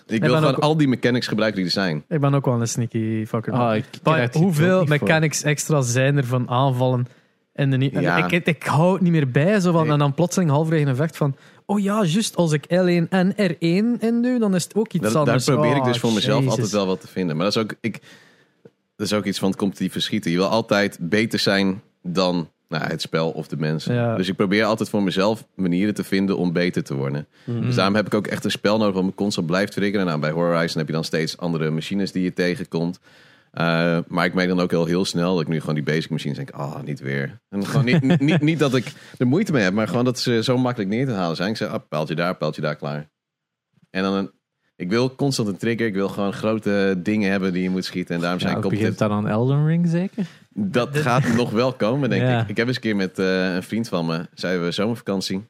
ik wil gewoon ook- al die mechanics gebruiken die er zijn. Ik ben ook wel een sneaky fucker. Ah, ik Maar hoeveel voor. mechanics extra zijn er van aanvallen? En de Ja. ik, ik, ik hou het niet meer bij. Zo van, Nee. En dan plotseling halverwege een vecht van... Oh ja, juist als ik L1 en R1 indoe, dan is het ook iets Dat, daar anders. probeer ik Oh, dus voor mezelf altijd wel wat te vinden. Maar dat is ook, ik, dat is ook iets van het competitieve schieten. Je wil altijd beter zijn dan nou, het spel of de mensen. Ja. Dus ik probeer altijd voor mezelf manieren te vinden om beter te worden. Dus daarom heb ik ook echt een spel nodig wat me constant blijft triggeren. Nou, bij Horizon heb je dan steeds andere machines die je tegenkomt. Uh, maar ik merk dan ook heel, heel snel dat ik nu gewoon die basic machines denk, ah, niet weer. En gewoon niet, niet, niet dat ik er moeite mee heb, maar gewoon dat ze zo makkelijk neer te halen zijn. Ik zeg, ah, pijltje daar, pijltje daar, klaar. En dan, een, ik wil constant een trigger, ik wil gewoon grote dingen hebben die je moet schieten. En daarom zijn het begint dan aan Elden Ring zeker? Dat gaat nog wel komen, denk Ja. ik. Ik heb eens een keer met eh, een vriend van me, zeiden we zomervakantie.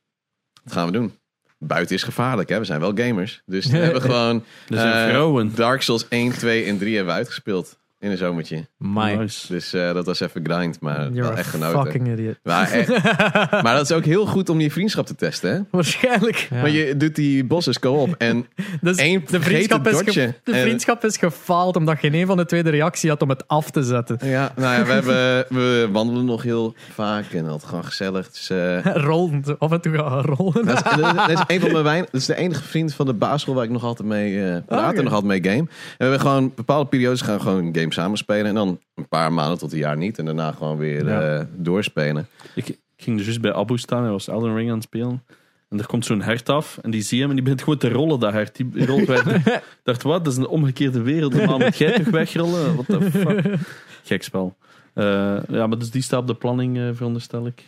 Wat gaan we doen? Buiten is gevaarlijk, hè? we zijn wel gamers. Dus we hebben gewoon vrouwen. Dark Souls 1, 2 en 3 hebben we uitgespeeld in een zomertje. Nice. Dus eh, dat was even grind, maar You're wel echt genoten. fucking idiot. Maar, echt- maar dat is ook heel goed om je vriendschap te testen, hè? Waarschijnlijk. Ja. Maar je doet die bosses co-op en Dus één de vriendschap, is ge- de En- vriendschap is gefaald omdat geen een van de twee de reactie had om het af te zetten. Ja, nou ja, we, hebben, we wandelen nog heel vaak en dat gewoon gezellig. Dus, eh, Rollen. Af en toe gaan we rollen. dat, is, dat is een van mijn wijn. Dat is de enige vriend van de basisschool waar ik nog altijd mee eh praat oké. en nog altijd mee game. En we hebben gewoon bepaalde periodes gaan gewoon game samen spelen en dan een paar maanden tot een jaar niet en daarna gewoon weer Ja. eh, doorspelen. Ik, ging dus juist bij Abu staan, hij was Elden Ring aan het spelen. En er komt zo'n hert af en die zie je hem en die begint gewoon te rollen, dat hert. Die rolt weg. Ik dacht, wat? Dat is een omgekeerde wereld. Normaal moet jij toch wegrollen? What the fuck? Gek spel. Eh, ja, maar dus die staat op de planning, eh, veronderstel ik.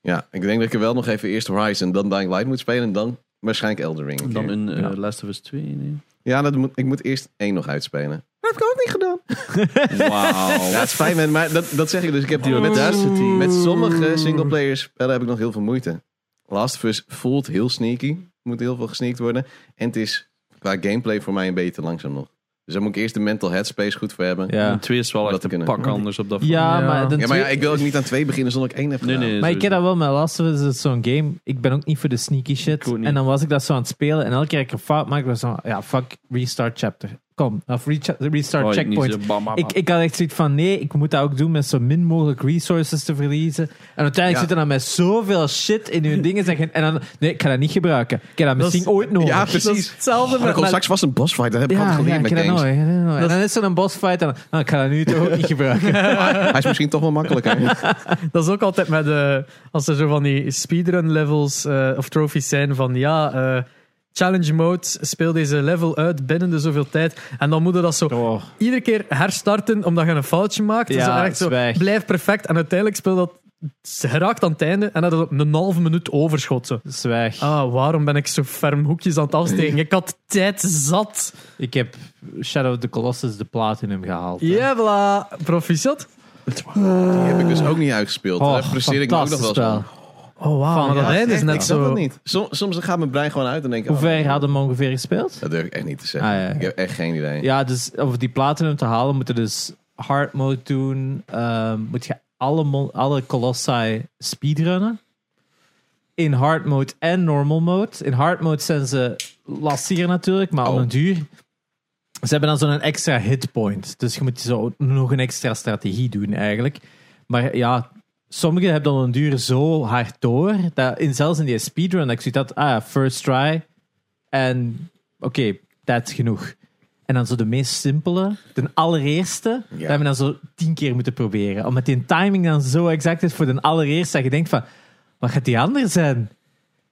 Ja, ik denk dat ik er wel nog even eerst Horizon, dan Dying Light moet spelen en dan waarschijnlijk Elden Ring. Dan in Ja. Last of Us 2. Nee. Ja, dat moet, ik moet eerst één nog uitspelen. Dat heb ik ook niet gedaan. Wauw. Ja, het is fijn, man, maar dat, dat zeg ik dus. Ik heb Die met, audacity. met sommige singleplayer spellen heb ik nog heel veel moeite. Last of Us voelt heel sneaky. Moet heel veel gesneakt worden. En het is qua gameplay voor mij een beetje te langzaam nog. Dus daar moet ik eerst de mental headspace goed voor hebben. Ja. En 2 is wel echt te een kunnen. pak anders op dat vlak. Ja, Ja. maar, Ja, maar ja, twee- ik wil ook niet aan twee beginnen zonder ik één heb Nee, gedaan. nee. Maar ik sowieso. dat wel met Last of Us, is zo'n game. Ik ben ook niet voor de sneaky shit. En dan was ik dat zo aan het spelen. En elke keer ik een fout maakte, was zo, ja, fuck, restart chapter. Kom, of recha- restart Oh, ik checkpoint. niet zo bam, bam, Ik, ik had echt zoiets van, nee, ik moet dat ook doen met zo min mogelijk resources te verliezen. En uiteindelijk Ja. zit er dan met zoveel shit in uw dingen. Zeggen, en dan, nee, ik ga dat niet gebruiken. Ik heb dat Dat is- misschien ooit nodig. Ja, Dat is precies. hetzelfde Oh, er straks vast een bossfight. Dat heb ik ja, geleerd ik met games. nooit. nooit. En dan is er een bossfight en dan, nou, ik ga dat nu toch ook niet gebruiken. Hij is misschien toch wel makkelijker. Dat is ook altijd met de. Als er zo van die speedrun levels eh, of trophies zijn van ja. eh, challenge mode, speel deze level uit binnen de zoveel tijd. En dan moet je dat zo Oh, iedere keer herstarten omdat je een foutje maakt. Dus Ja, echt zo, zwijg. blijf perfect. En uiteindelijk speel dat. geraakt aan het einde en dat is op een halve minuut overschot. Zo. zwijg. Ah, waarom ben ik zo ferm hoekjes aan het afsteken? Ik had tijd zat. Ik heb Shadow of the Colossus de platinum gehaald. voilà. Proficiat. Die heb ik dus ook niet uitgespeeld. Oh, Daar frustreer ik me ook nog wel. Oh, wauw. Maar dat ja, is net ik zo... het niet. Soms, soms gaat mijn brein gewoon uit en denk ik... Hoe oh, ver hadden we ongeveer gespeeld? Dat durf ik echt niet te zeggen. Ah, ja. Ik heb echt geen idee. Ja, dus om die platinum te halen, moet je dus hard mode doen. Ehm, moet je alle, alle Colossi speedrunnen. In hard mode en normal mode. In hard mode zijn ze lastiger natuurlijk, maar Oh. een duur. Ze hebben dan zo'n extra hitpoint. Dus je moet zo nog een extra strategie doen eigenlijk. Maar ja, sommigen hebben dan een duur zo hard door. Dat in, zelfs in die speedrun, dat ik zoiets had, ah, first try. En oké, dat is genoeg. En dan zo de meest simpele, de allereerste, dat hebben we dan zo tien keer moeten proberen. Omdat die timing dan zo exact is voor de allereerste, dat je denkt van, wat gaat die andere zijn?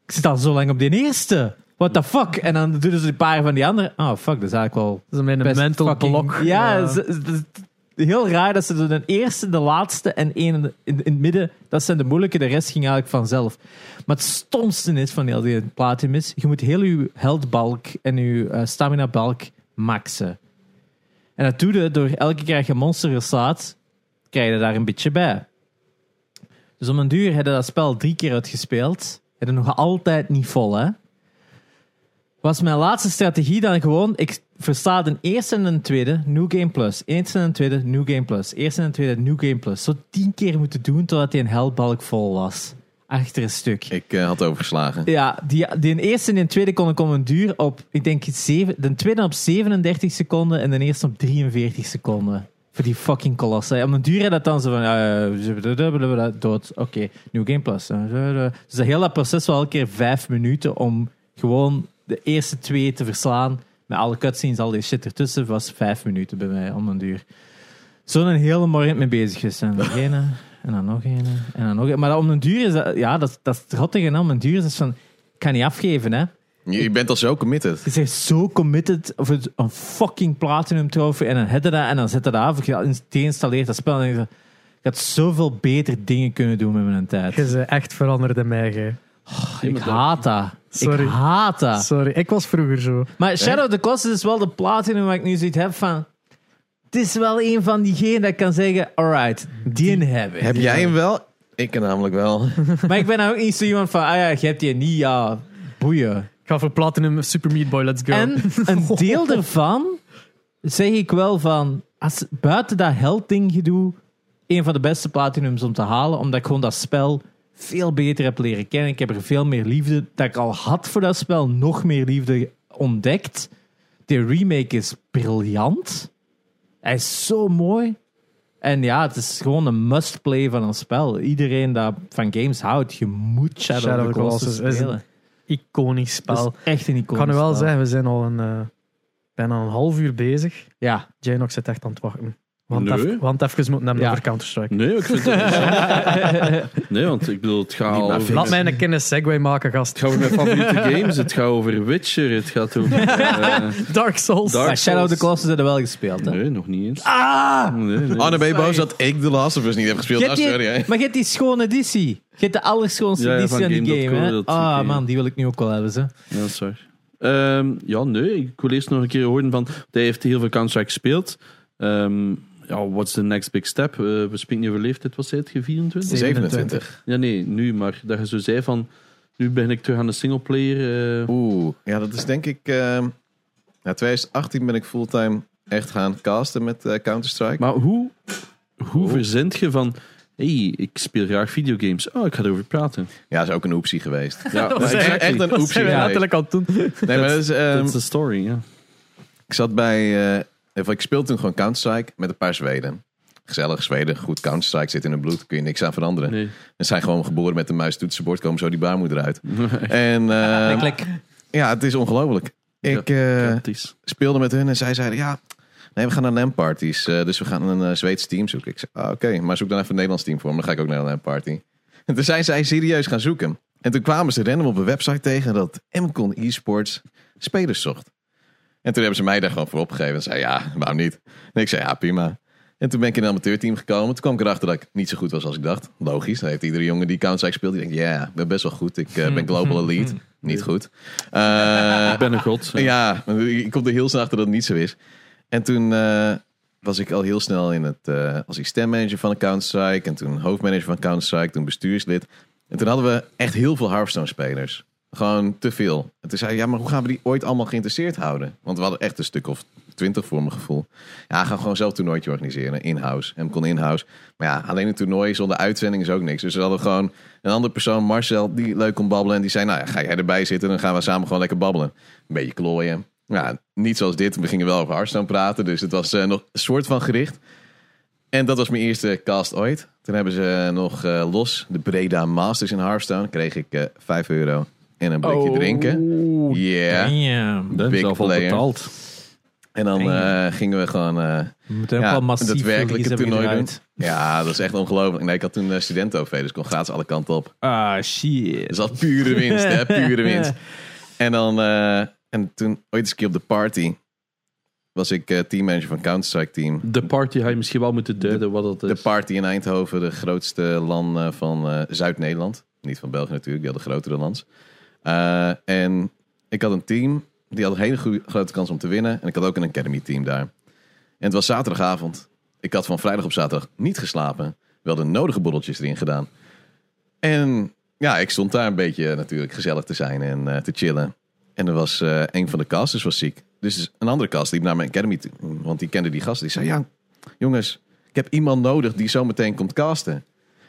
Ik zit al zo lang op die eerste. What the fuck? En dan doen ze een paar van die andere. Oh, fuck, dat is eigenlijk wel Dat is best mental fucking- blok. Ja, ze- heel raar dat ze de eerste, de laatste en één in, het midden, dat zijn de moeilijke, de rest ging eigenlijk vanzelf. Maar het stomste is van heel die platinum is, je moet heel je heldbalk en je eh, stamina balk maxen. En dat doe je door elke keer als je monster slaat, krijg je daar een beetje bij. Dus om een duur heb je dat spel drie keer uitgespeeld. Je nog altijd niet vol, hè? Was mijn laatste strategie dan gewoon... Ik versta de eerste en de tweede, New Game Plus. Eerste en de tweede, New Game Plus. Eerste en de tweede, New Game Plus. Zo tien keer moeten doen totdat hij een heldbalk vol was. Achter een stuk. Ik eh, had overgeslagen. Ja, die, die eerste en de tweede kon ik om een duur op, ik denk, zeven, de tweede op 37 seconden en de eerste op 43 seconden. Voor die fucking kolossen. Om een duur had dat dan zo van, eh, dood. Oké, New Game Plus. Dus dat heel dat proces was elke keer vijf minuten om gewoon de eerste twee te verslaan. Met alle cutscenes, al die shit ertussen, was vijf minuten bij mij om een duur. Zo'n hele morgen mee bezig geweest. En nog een, en dan nog een, en dan nog een. Maar om een duur is dat, ja, dat, dat is het rottige. hè. Om een duur is dat van, ik kan niet afgeven, hè. Je, je bent al zo committed. Je bent zo committed of het een fucking platinum trofee en dan heb je dat en dan zet je dat af. Je deinstalleert dat spel en dan denk je, ik had zoveel beter dingen kunnen doen met mijn tijd. Je bent echt veranderd in mij, gij. Ik haat dat. Sorry. Ik haat dat. Sorry, ik was vroeger zo. Maar Shadow of the Colossus is wel de platinum waar ik nu zoiets heb van... Het is wel een van diegenen dat ik kan zeggen... Alright, die heb ik. Heb jij hem wel? Ik namelijk wel. Maar ik ben nou ook niet zo iemand van... Ah ja, je hebt die niet, ja... Boeien. Ik ga voor Platinum Super Meat Boy, let's go. En een deel ervan zeg ik wel van, als buiten dat heldding gedoe, een van de beste platinums om te halen, omdat ik gewoon dat spel veel beter heb leren kennen. Ik heb er veel meer liefde, dat ik al had voor dat spel, nog meer liefde ontdekt. De remake is briljant. Hij is zo mooi. En ja, het is gewoon een must-play van een spel. Iedereen dat van games houdt, je moet Shadow, Shadow of the Colossus Colossus is spelen. Iconisch spel. is echt een Ik iconisch kan nu wel spel. zeggen, we zijn al een, eh, bijna een half uur bezig. Ja, Janox zit echt aan het wachten. Want, Nee. even, want even moeten hebben Ja. over Counter-Strike. Nee, ik vind het interessant. Nee, want ik bedoel, het gaat over... Laat mij een een segue maken, gast. Het gaat over mijn favoriete games. Het gaat over Witcher. Het gaat over... eh, Dark Souls. Dark maar Shadow of the. Colossus hebben we wel gespeeld. Hè? nee, nog niet eens. Ah! Nee, nee. Oh, je boos dat ik de Last of Us niet heb gespeeld. Ah, sorry, hè. maar je hebt die schone editie. Je hebt de allerschoonste Ja, editie van van die game. Hè? Ah oké. man, die wil ik nu ook wel hebben. Ze. Ja, is waar. Ehm, ja, nee. Ik wil eerst nog een keer horen van... Hij heeft heel veel Counter-Strike gespeeld. Ehm, ja, what's the next big step? Eh, we spreken niet over leeftijd. Wat zei het? Je 24? 27. Ja, nee, nu. Maar dat je zo zei van... Nu ben ik terug aan de singleplayer. eh Oeh, ja, dat is denk ik... ehm ja, 2018 ben ik fulltime echt gaan casten met eh, Counter-Strike. Maar hoe, hoe Oh. verzend je van... hey, ik speel graag videogames. Oh, ik ga erover praten. Ja, dat is ook een optie geweest. Ja, Dat maar is exactly. echt een Dat optie zijn we aan het doen. Nee, maar dat is, ehm, That's the story, ja. ik zat bij... ik speelde toen gewoon Counter-Strike met een paar Zweden. Gezellig, Zweden, goed Counter-Strike zit in hun bloed, kun je niks aan veranderen. Nee. Ze zijn gewoon geboren met een muis toetsenbord, komen zo die baarmoeder uit. En eh, Klik. ja, het is ongelooflijk. Ik eh, speelde met hun en zij zeiden, ja, nee, we gaan naar LAN-parties. eh, dus we gaan een Zweeds team zoeken. Ik zei, ah, oké, maar zoek dan even een Nederlands team voor me. Dan ga ik ook naar een LAN-party. En toen zijn zij serieus gaan zoeken. En toen kwamen ze random op een website tegen dat Mcon eSports spelers zocht. En toen hebben ze mij daar gewoon voor opgegeven. En zei, ja, waarom niet? En ik zei, ja, prima. En toen ben ik in een amateurteam gekomen. Toen kwam ik erachter dat ik niet zo goed was als ik dacht. Logisch. Dan heeft iedere jongen die Counter-Strike speelt. Die denkt, ja, ik ben best wel goed. Ik eh, ben global elite. Niet goed. Eh, Ik ben een god. ja, want ik kom er heel snel achter dat het niet zo is. En toen eh, was ik al heel snel in het eh als assistentmanager van Counter-Strike. En toen hoofdmanager van Counter-Strike. Toen bestuurslid. En toen hadden we echt heel veel Hearthstone-spelers. Gewoon te veel. En toen zei hij, ja, maar hoe gaan we die ooit allemaal geïnteresseerd houden? Want we hadden echt een stuk of twintig voor mijn gevoel. Ja, gaan gewoon zelf een toernooitje organiseren. In-house. En kon in-house. Maar ja, alleen een toernooi zonder uitzending is ook niks. Dus we hadden gewoon een andere persoon, Marcel, die leuk kon babbelen. En die zei, nou ja, ga jij erbij zitten. Dan gaan we samen gewoon lekker babbelen. Een beetje klooien. Ja, niet zoals dit. We gingen wel over Hearthstone praten. Dus het was eh, nog een soort van gericht. En dat was mijn eerste cast ooit. Toen hebben ze nog eh, los de Breda Masters in Hearthstone. Kreeg ik eh 5 euro en een blikje drinken. Yeah. Damn. Dat is Big player. betaald. En dan eh, gingen we gewoon... eh, We moeten ook Ja, wel verlies hebben toernooi gedraaid. ja, dat is echt ongelooflijk. Nee, ik had toen uh, studenten dus ik kon gratis alle kanten op. Ah, shit. Dus dat pure winst, hè, pure winst. En dan, eh, en toen, ooit eens een keer op de party, was ik eh, teammanager van Counter-Strike team. De party had je misschien wel moeten duiden wat dat De is. party in Eindhoven, de grootste land eh, van eh, Zuid-Nederland. Niet van België natuurlijk, die hadden grotere lands. Eh, en ik had een team, die had een hele grote kans om te winnen. En ik had ook een academy team daar. En het was zaterdagavond. Ik had van vrijdag op zaterdag niet geslapen. Wel de nodige borreltjes erin gedaan. En ja, ik stond daar een beetje eh, natuurlijk gezellig te zijn en eh, te chillen. En er was eh, een van de casters was ziek. Dus een andere cast liep naar mijn academy toe. Want die kende die gast. Die zei, ja, jongens, ik heb iemand nodig die zo meteen komt casten.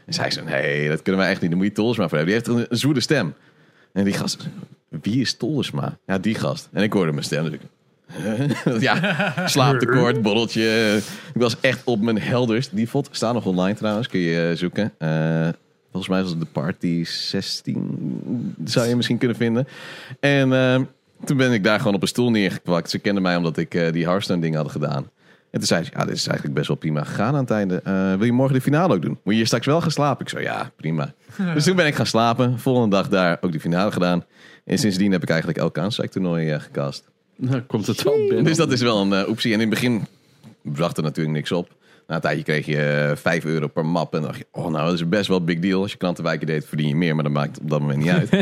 En zij zei, nee, dat kunnen wij echt niet. Dan moet je Tolsma voor hebben. Die heeft een, zwoele stem. En die gast, wie is Tolsma? Ja, die gast. En ik hoorde mijn stem ja, slaaptekort, borreltje. Ik was echt op mijn helderst. Die vod staat nog online trouwens, kun je eh, zoeken. Eh, volgens mij was het de Party 16, zou je misschien kunnen vinden. En eh, toen ben ik daar gewoon op een stoel neergekwakt. Ze kenden mij omdat ik die Hearthstone dingen had gedaan. En toen zei ze, ja, dit is eigenlijk best wel prima gegaan aan het einde. Eh, wil je morgen de finale ook doen? Moet je hier straks wel gaan slapen? Ik zo, ja, prima. dus toen ben ik gaan slapen. Volgende dag daar ook de finale gedaan. En sindsdien heb ik eigenlijk elk Counter-Strike toernooi eh, gecast. Nou, komt het wel binnen. Dus dat is wel een eh, optie. En in het begin bracht er natuurlijk niks op. Na een tijdje kreeg je eh, 5 euro per map. En dan dacht je, oh nou, dat is best wel een big deal. Als je klantenwijken deed, verdien je meer. Maar dat maakt op dat moment niet uit.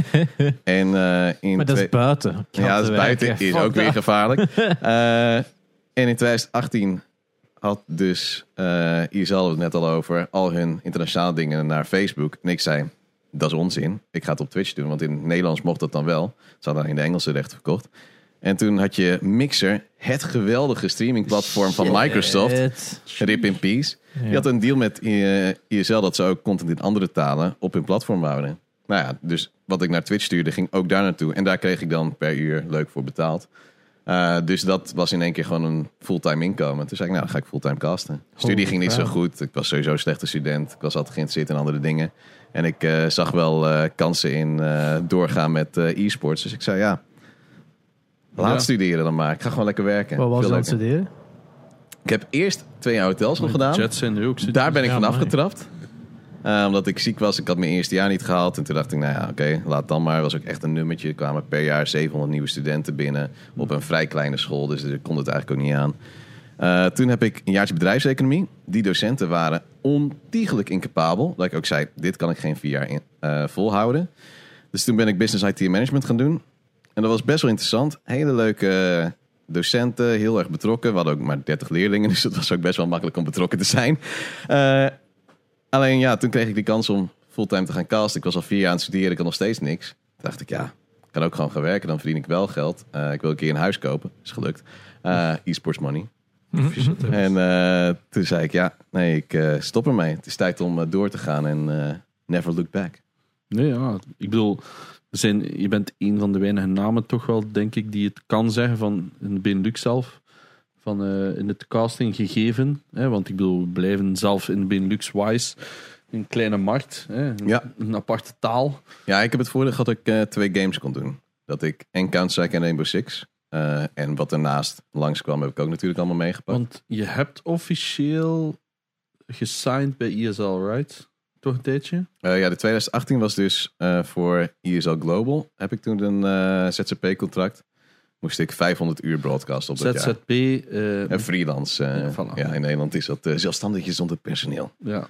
en eh, in Maar dat is buiten. ja, dat is buiten. Is ook weer gevaarlijk. Eh, en in 2018 had dus, eh hier hadden we het net al over, al hun internationale dingen naar Facebook. En ik zei, dat is onzin. Ik ga het op Twitch doen, want in het Nederlands mocht dat dan wel. Ze hadden in de Engelse rechten verkocht. En toen had je Mixer, het geweldige streamingplatform van Microsoft. Rip in Peace. Die had een deal met eh, ISL dat ze ook content in andere talen op hun platform wouden. Nou ja, dus wat ik naar Twitch stuurde, ging ook daar naartoe. En daar kreeg ik dan per uur leuk voor betaald. Eh, dus dat was in één keer gewoon een fulltime inkomen. Toen zei ik, nou, dan ga ik fulltime casten. Studie ging niet zo goed. Ik was sowieso een slechte student. Ik was altijd geïnteresseerd in andere dingen. En ik eh, zag wel eh, kansen in eh, doorgaan met eh, e-sports. Dus ik zei, ja, laat Ja. studeren dan maar. Ik ga gewoon lekker werken. Wat was je aan studeren? Ik heb eerst twee jaar hotels nog gedaan. Daar ben ik Ja, van afgetrapt. Eh, omdat ik ziek was. Ik had mijn eerste jaar niet gehaald. En toen dacht ik, nou ja, oké, laat dan maar. was ook echt een nummertje. Er kwamen per jaar 700 nieuwe studenten binnen. Op een vrij kleine school. Dus ik kon het eigenlijk ook niet aan. Eh, toen heb ik een jaartje bedrijfseconomie. Die docenten waren ontiegelijk incapabel. Dat ik ook zei, dit kan ik geen vier jaar in, eh, volhouden. Dus toen ben ik business IT en management gaan doen. En dat was best wel interessant. Hele leuke docenten, heel erg betrokken. We hadden ook maar 30 leerlingen, dus het was ook best wel makkelijk om betrokken te zijn. Alleen ja, toen kreeg ik die kans om fulltime te gaan casten. Ik was al vier jaar aan het studeren, ik had nog steeds niks. Toen dacht ik, ja, ik kan ook gewoon gaan werken, dan verdien ik wel geld. Eh, ik wil een keer een huis kopen, is gelukt. Eh e-sports money. En eh, toen zei ik, ja, nee, ik eh, stop ermee. Het is tijd om door te gaan en eh, never look back. Nee, ja. Ik bedoel, er zijn, je bent een van de weinige namen toch wel, denk ik, die het kan zeggen van in de Benelux zelf. Van eh, in het casting gegeven. Hè, want ik bedoel, we blijven zelf in Benelux-wise een kleine markt. Hè, een, Ja. een aparte taal. Ja, ik heb het voordeel dat ik eh, twee games kon doen. Dat ik en Counter-Strike en Rainbow Six. eh, en wat ernaast langskwam heb ik ook natuurlijk allemaal meegepakt. Want je hebt officieel gesigned bij ESL, right? Toch een tijdje? Ja, de 2018 was dus voor ESL Global. Heb ik toen een ZZP-contract. Moest ik 500 uur broadcast op dat jaar. ZZP. eh, En freelance. eh, Ja, voilà. ja, in Nederland is dat uh, zelfstandig zonder personeel. ja.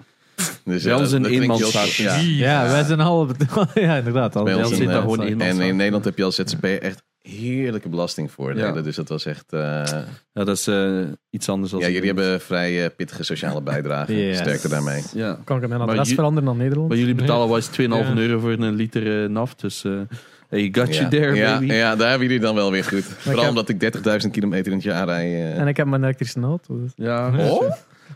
Dus, eh, ons een eenmanszaak. Ja. Ja, wij zijn al... ja, inderdaad. Al ons zit daar gewoon eenmanszaak. En in Nederland heb je als ZZP echt heerlijke belastingvoordelen. Ja. Dus dat was echt... eh, ja, dat is eh, iets anders dan. ja, jullie hebben vrij pittige sociale bijdrage. Yes. Sterkte daarmee. Ja. Kan ik mijn adres veranderen naar Nederland? Maar jullie betalen wel eens 2,5 Ja. euro voor een liter naf. Dus eh hey, got you there, ja, baby. ja, daar hebben jullie dan wel weer goed. Vooral heb- omdat ik 30.000 kilometer in het jaar rij. eh. En ik heb mijn elektrische auto. dus- Ja. Oh?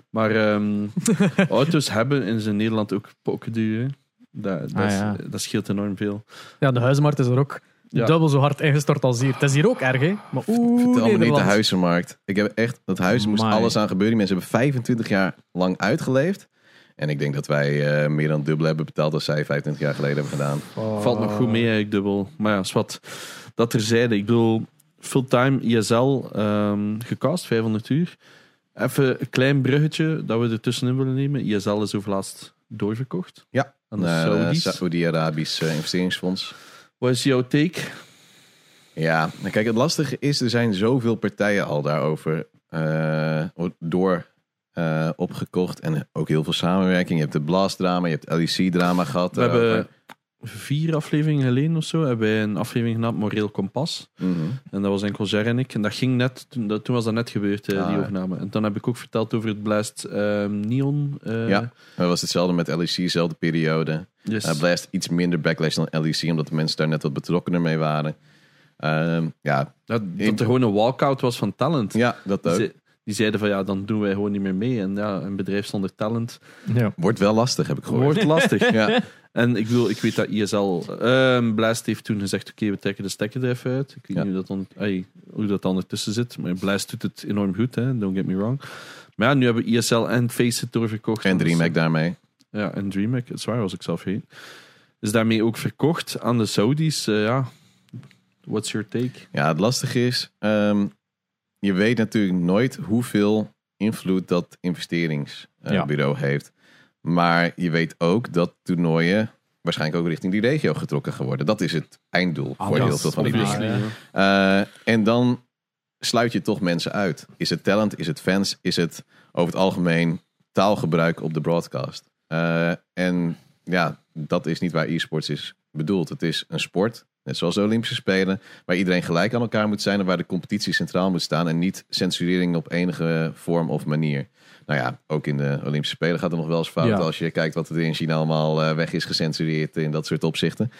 Maar ehm, auto's hebben in zijn Nederland ook pokkenduur. hè. Dat, dat, Ah, ja. dat scheelt enorm veel. Ja, de huizenmarkt is er ook Ja. dubbel zo hard ingestort als hier. Het is hier ook erg, hè? Maar oeh, Vertel me niet de huizenmarkt. Ik heb echt, dat huis moest alles aan gebeuren. Die mensen hebben 25 jaar lang uitgeleefd. En ik denk dat wij eh, meer dan dubbel hebben betaald als zij 25 jaar geleden hebben gedaan. Oh. Valt nog goed mee, eigenlijk dubbel. Maar ja, is wat dat terzijde. Ik bedoel, fulltime ISL ehm, gecast, 500 uur. Even een klein bruggetje dat we er tussenin willen nemen. ISL is overlaatst doorverkocht. Ja, Aan de eh. Saoedi-Arabisch eh, investeringsfonds. Wat is jouw take? Ja, kijk, het lastige is, er zijn zoveel partijen al daarover eh, door eh, opgekocht. En ook heel veel samenwerking. Je hebt de Blast-drama, je hebt LEC-drama gehad. We daarover. hebben vier afleveringen geleden of zo hebben wij een aflevering genaamd Moreel Kompas. Mhm. En dat was enkel Ger en ik. En dat ging net, toen, dat, toen was dat net gebeurd, eh, Ah, die overname. En dan heb ik ook verteld over het Blast ehm, Neon. eh, Ja. Dat was hetzelfde met LEC, dezelfde periode. yes. Eh, Blast iets minder backlash dan LEC, omdat de mensen daar net wat betrokkener mee waren. Ehm, ja, dat, dat er gewoon een walkout was van talent. ja, dat ook. ze- die zeiden van ja, dan doen wij gewoon niet meer mee. En ja, een bedrijf zonder talent Ja. Wordt wel lastig, heb ik gehoord. wordt lastig. Ja, En ik bedoel, ik weet dat ISL, ehm Blast heeft toen gezegd, oké, we trekken de stekker er even uit. Ik weet Ja. niet hoe dat, dan, hoe dat dan ertussen zit, maar Blast doet het enorm goed, hè, don't get me wrong. Maar ja, nu hebben ISL en Faceit doorverkocht. en Dus- DreamHack daarmee. Ja, en DreamHack, het is waar, was ik zelf heen. Is daarmee ook verkocht aan de Saudis. eh, ja, what's your take? Ja, het lastige is, ehm, je weet natuurlijk nooit hoeveel invloed dat investeringsbureau heeft. Maar je weet ook dat toernooien waarschijnlijk ook richting die regio getrokken gaan worden. Dat is het einddoel voor Alles, heel veel van die dingen. Eh, en dan sluit je toch mensen uit. Is het talent? Is het fans? Is het over het algemeen taalgebruik op de broadcast? Eh, en ja, dat is niet waar e-sports is bedoeld. Het is een sport, net zoals de Olympische Spelen, waar iedereen gelijk aan elkaar moet zijn en waar de competitie centraal moet staan en niet censurering op enige vorm of manier. Nou ja, ook in de Olympische Spelen gaat er nog wel eens fout Ja. als je kijkt wat er in China allemaal eh, weg is gecensureerd in dat soort opzichten.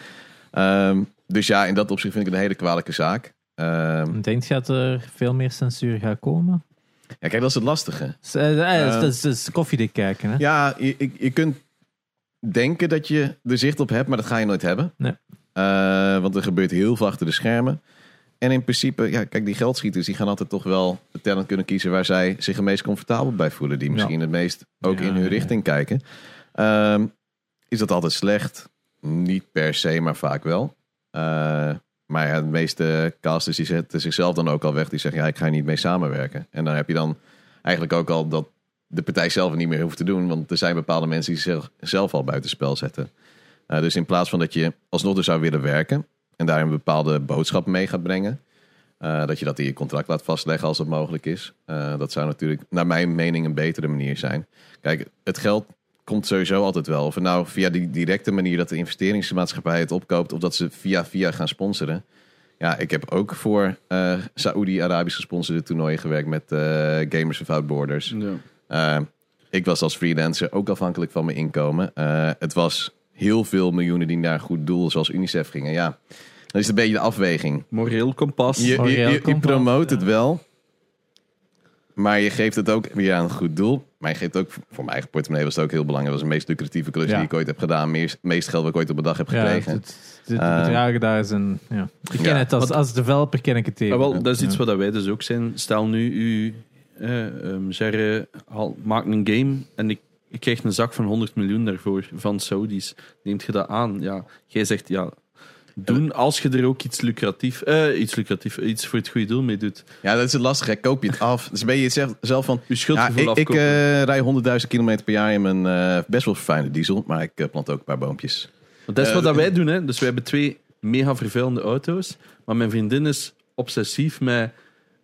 Ehm, dus ja, in dat opzicht vind ik het een hele kwalijke zaak. Ehm, Denk je dat er veel meer censuur gaat komen? ja, kijk, dat is het lastige. S- eh, eh, Eh. Dat is, dat is koffiedik kijken, hè? Ja, je, je, je kunt denken dat je er zicht op hebt, maar dat ga je nooit hebben. Nee. Eh, want er gebeurt heel veel achter de schermen. En in principe, ja, kijk, die geldschieters die gaan altijd toch wel de talent kunnen kiezen waar zij zich het meest comfortabel bij voelen. Die misschien het meest ook Ja, in hun ja. richting kijken. Ehm, is dat altijd slecht? Niet per se, maar vaak wel. Eh, maar ja, de meeste casters die zetten zichzelf dan ook al weg. Die zeggen, ja, ik ga hier niet mee samenwerken. En dan heb je dan eigenlijk ook al dat de partij zelf het niet meer hoeft te doen. Want er zijn bepaalde mensen die zichzelf zelf al buitenspel zetten. Eh, dus in plaats van dat je alsnog er zou willen werken... en daar een bepaalde boodschap mee gaat brengen... eh, dat je dat in je contract laat vastleggen als het mogelijk is. Eh, dat zou natuurlijk, naar mijn mening, een betere manier zijn. Kijk, het geld komt sowieso altijd wel. Of nou via die directe manier dat de investeringsmaatschappij het opkoopt... of dat ze via via gaan sponsoren. Ja, ik heb ook voor eh Saoedi-Arabisch gesponsorde toernooien gewerkt... met Gamers Without Borders. Ja. Ik was als freelancer ook afhankelijk van mijn inkomen. Het was heel veel miljoenen die naar een goed doel, zoals UNICEF, gingen. Ja, dan is het een beetje de afweging. Moreel kompas. Je, je, je, promoot het ja. wel, maar je geeft het ook weer aan een goed doel. Maar je geeft ook, voor mijn eigen portemonnee was het ook heel belangrijk. Dat was de meest lucratieve klus Ja. die ik ooit heb gedaan. Meest, meest geld wat ik ooit op een dag heb Ja, gekregen. het- de, de Eh, bedragen daar zijn... Ja. Ik ken ja. het als, als developer ken ik het even. Ja, wel, dat is iets Ja. wat wij dus ook zijn. Stel nu, u eh, ehm, Gerre haal- maakt een game en ik, ik krijg een zak van 100 miljoen daarvoor van Saudis. Neemt je dat aan? Ja, jij zegt ja. Doen als je er ook iets lucratief, eh, iets lucratief, iets voor het goede doel mee doet. Ja, dat is het lastige. Koop je het af. Dus ben je het zelf- zelf van... Je Ja, schuldgevoel ik, ik eh, rij 100.000 kilometer per jaar in mijn eh, best wel verfijnde diesel. Maar ik eh, plant ook een paar boompjes. Want dat is eh, wat dat wij doen. Hè. Dus wij hebben twee mega vervuilende auto's. Maar mijn vriendin is obsessief met...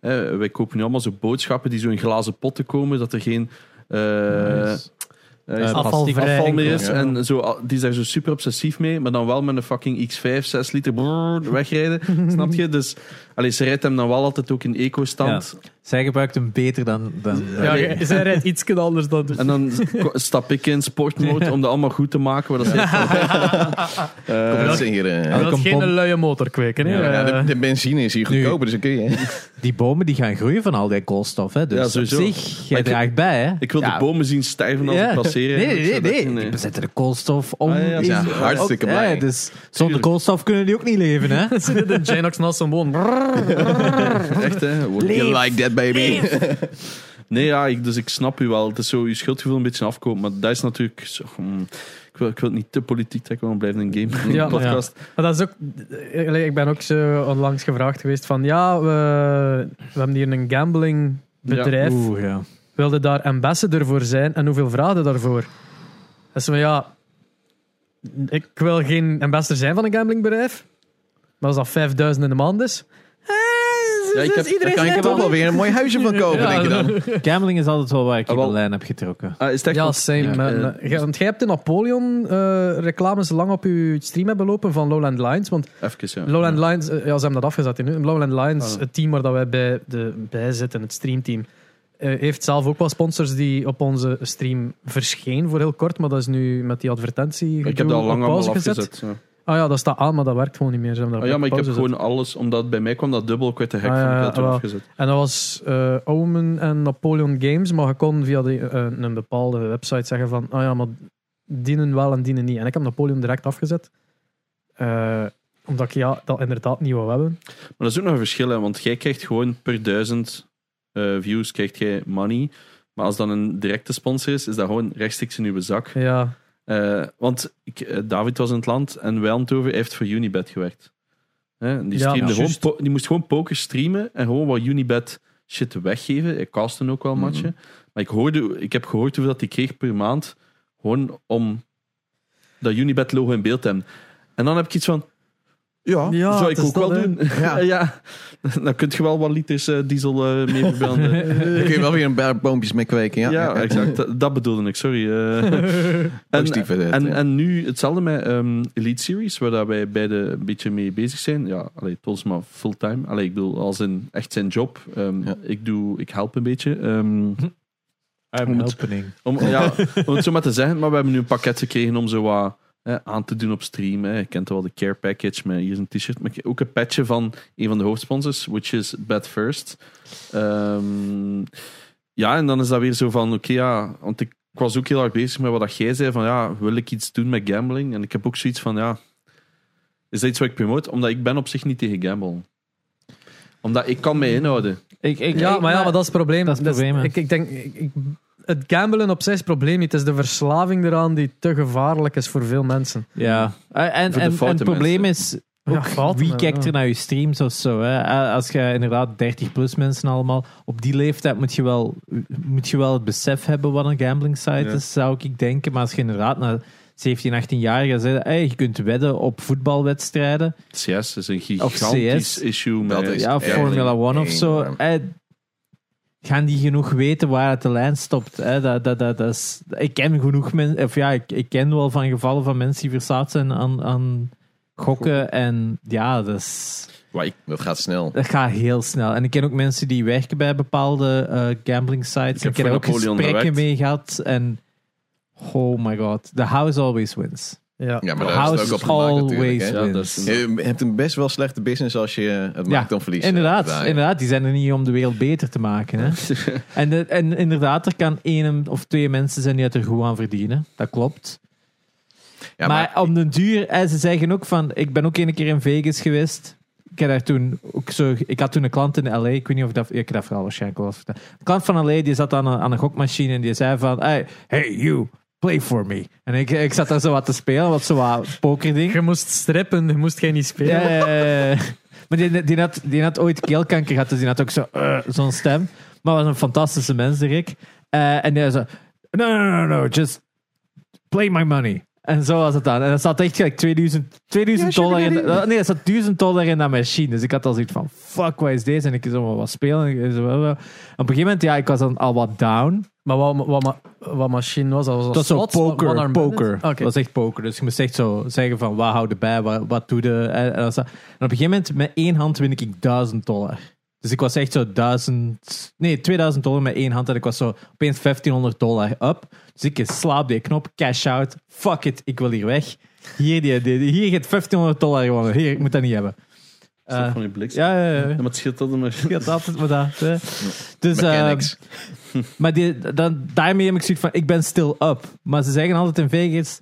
Wij kopen nu allemaal zo boodschappen die zo in glazen potten komen. Dat er geen... eh, Nice. Eh, Eh, afvalvrij afval meer enkel. is. Ja. En zo, die is daar zo super obsessief mee. Maar dan wel met een fucking X5, 6 liter brrr, wegrijden. snap je? Dus allee, ze rijdt hem dan wel altijd ook in eco-stand. Zij gebruikt hem beter dan... dan Ja, nee. je- zij rijdt iets anders dan dus. En dan stap ik in sportmode om dat allemaal goed te maken. Maar dat is Kom eens hier. eh, Je Elke wilt geen luie motor kweken. Hè? Ja, ja, de, Eh, de benzine is hier goedkoper, dus kun je. Die bomen die gaan groeien van al die koolstof. Hè? Dus Ja, op zich, jij draagt bij. Hè? Ik wil Ja. de bomen zien stijven als Ja. ik passeren. Nee, nee, nee. nee. Die bezetten de koolstof om... Ah, ja, ja, in- ja, hartstikke blij. ja, dus zonder koolstof kunnen die ook niet leven. Hè? Ze zitten in Janox naast zo'n boom. Echt, hè? You like that, baby. Nee, ja, ik, dus ik snap u wel. Het is zo je schuldgevoel een beetje afkomen. Maar dat is natuurlijk... Zo, hmm. Ik wil, ik wil het niet te politiek trekken, want we blijven een game Ja, podcast. Maar dat is ook, eh, ik ben ook zo onlangs gevraagd geweest van ja, we, we hebben hier een gambling bedrijf. Oeh, ja. Wilde daar ambassador voor zijn en hoeveel vragen daarvoor? Dus van ja, ik wil geen ambassador zijn van een gamblingbedrijf. Maar als dat 5000 in de maand is. Eh, Ja, ik heb- iedereen Daar kan ik er toch wel weer een mooi huisje van kopen, Ja. denk je dan? Gambling is altijd wel waar ik Ah, wel. de lijn heb getrokken. Ah, is het echt Ja, wel- same. Ja, eh, jij- want jij hebt de Napoleon-reclames lang op je stream hebben lopen van Lowland Lines. Want Even, ja. Lowland eh, ja, ze hebben dat afgezet nu. Lowland Lines, Ah. het team waar dat wij bij, de, bij zitten, het streamteam, eh, heeft zelf ook wel sponsors die op onze stream verscheen voor heel kort. Maar dat is nu met die advertentie Ik heb dat al lang op allemaal pauze gezet. afgezet. Ja. Ah ja, dat staat aan, maar dat werkt gewoon niet meer. Ze hebben dat Ah, ja, maar ik heb pauze gewoon alles, omdat bij mij kwam dat dubbel, ik werd te gek Ah, van, ja, ik ja, had het wel. afgezet. En dat was eh, Omen en Napoleon Games, maar je kon via die, eh, een bepaalde website zeggen van, ah ja, maar dienen wel en dienen niet. En ik heb Napoleon direct afgezet. Eh, omdat ik ja, dat inderdaad niet wou hebben. Maar dat is ook nog een verschil, hè, want jij krijgt gewoon per duizend eh, views krijgt jij money. Maar als dan een directe sponsor is, is dat gewoon rechtstreeks in uw zak. Ja, Eh, want ik, eh, David was in het land en Wijntoven heeft voor Unibet gewerkt. Hè, die, Ja, gewoon po- die moest gewoon poker streamen en gewoon wat Unibet shit weggeven. Ik castte ook wel Mhm. matje. Maar ik, hoorde, ik heb gehoord hoeveel dat hij kreeg per maand. Gewoon om dat Unibet logo in beeld te hebben. En dan heb ik iets van, ja, Ja, zou ik ook wel doen. Ja. Ja. Dan kun je wel wat liters eh, diesel eh mee verbranden. Dan kun je wel weer een paar boompjes mee kweken. Ja, ja, exact. Dat, dat bedoelde ik, sorry. eh. en, en, ja. en nu hetzelfde met ehm, Elite Series, waar dat wij beide een beetje mee bezig zijn. Ja, allee, Tols maar fulltime. Allee, ik bedoel, als in echt zijn job. Ehm, Ja. ik, doe, ik help een beetje. Ehm, I'm Om het- om, ja, om het zo maar te zeggen, maar we hebben nu een pakket gekregen om zo wat hè, aan te doen op stream. Hè. Je kent wel de care package, met hier is een t-shirt. Maar ook een patchje van een van de hoofdsponsors, which is Bad First. Ehm, ja, en dan is dat weer zo van, oké, ja, want ik, ik was ook heel erg bezig met wat dat jij zei, van ja, wil ik iets doen met gambling? En ik heb ook zoiets van, ja, is dat iets wat ik promote? Omdat ik ben op zich niet tegen gamblen. Omdat ik kan mij inhouden. Ik, ik, ja, ik- maar, ja, maar dat is het probleem. dat is het probleem, ik, ik denk, ik, ik- het gamblen op zich is het probleem niet. Het is de verslaving eraan die te gevaarlijk is voor veel mensen. Ja, en, en, en, foute het probleem mensen. is, ook wie kijkt er naar je streams of zo. Hè? Als je inderdaad 30 plus mensen allemaal, op die leeftijd moet je wel, moet je wel het besef hebben wat een gambling site Ja. is, zou ik denken. Maar als je inderdaad naar 17, 18-jarigen zegt, hey, je kunt wedden op voetbalwedstrijden, CS is een Of gigantisch CS. issue. Met ja, Formula One of zo, enorm. Gaan die genoeg weten waar het de lijn stopt? Hè? Dat, dat, dat, dat is, ik ken genoeg mensen, of ja, ik, ik ken wel van gevallen van mensen die verslaafd zijn aan, aan gokken. En ja, dat, is, ik- Dat gaat snel. dat gaat heel snel. En ik ken ook mensen die werken bij bepaalde eh, gambling sites. Ik heb heb, er voor ook Napoleon gesprekken mee gehad. En oh my god, the house always wins. Ja. Ja, maar daar is house het ook op gemaakt natuurlijk. Hè? Ja, Je hebt een best wel slechte business als je het maakt dan verliezen. Inderdaad, Ja, ja. inderdaad, die zijn er niet om de wereld beter te maken. Hè? en, de- en inderdaad, er kan één of twee mensen zijn die het er goed aan verdienen. Dat klopt. Ja, maar, maar om den duur, en ze zeggen ook van, ik ben ook een keer in Vegas geweest. Ik, heb daar toen ook zo, ik had toen een klant in LA, ik weet niet of ik dat, ik heb dat verhaal waarschijnlijk wel. Een klant van LA die zat aan een, aan een gokmachine en die zei van, hey, hey you, play for me. En ik, ik zat daar zo wat te spelen, wat zo wat pokerding. Je moest strippen, je moest geen niet spelen. Ja, ja, ja. Maar die, die, had, die had ooit keelkanker gehad, dus die had ook zo, eh, zo'n stem. Maar was een fantastische mens, Rick. Eh, en die zei, no, no, no, no, just play my money. En zo was het dan. En dat zat echt gelijk 2000, 2000 dollar in. dat- Nee, er zat 1000 dollar in dat machine. Dus ik had al zoiets van: fuck, wat is deze? En ik zo wat spelen. En zo. Op een gegeven moment, ja, ik was dan al wat down. Maar wat, wat, wat, wat machine was dat? Was Dat was zo poker. poker. Dat was echt poker. Dus je moest echt zo zeggen van wat houdt erbij, wat, wat doe je. En, en, en op een gegeven moment met één hand win ik 1000 dollar. Dus ik was echt zo 1000, nee 2000 dollar met één hand en ik was zo opeens 1500 dollar up. Dus ik slaap die knop, cash out, fuck it, ik wil hier weg. Hier, die, die, hier gaat 1500 dollar gewonnen. Hier, ik moet dat niet hebben. Eh, van die bliksem? ja, ja, ja. Ja, maar het scheelt altijd maar. Had altijd maar dat. hè. Dus, mechanics. maar die, dan, daarmee heb ik zoiets van, ik ben still up. Maar ze zeggen altijd in Vegas,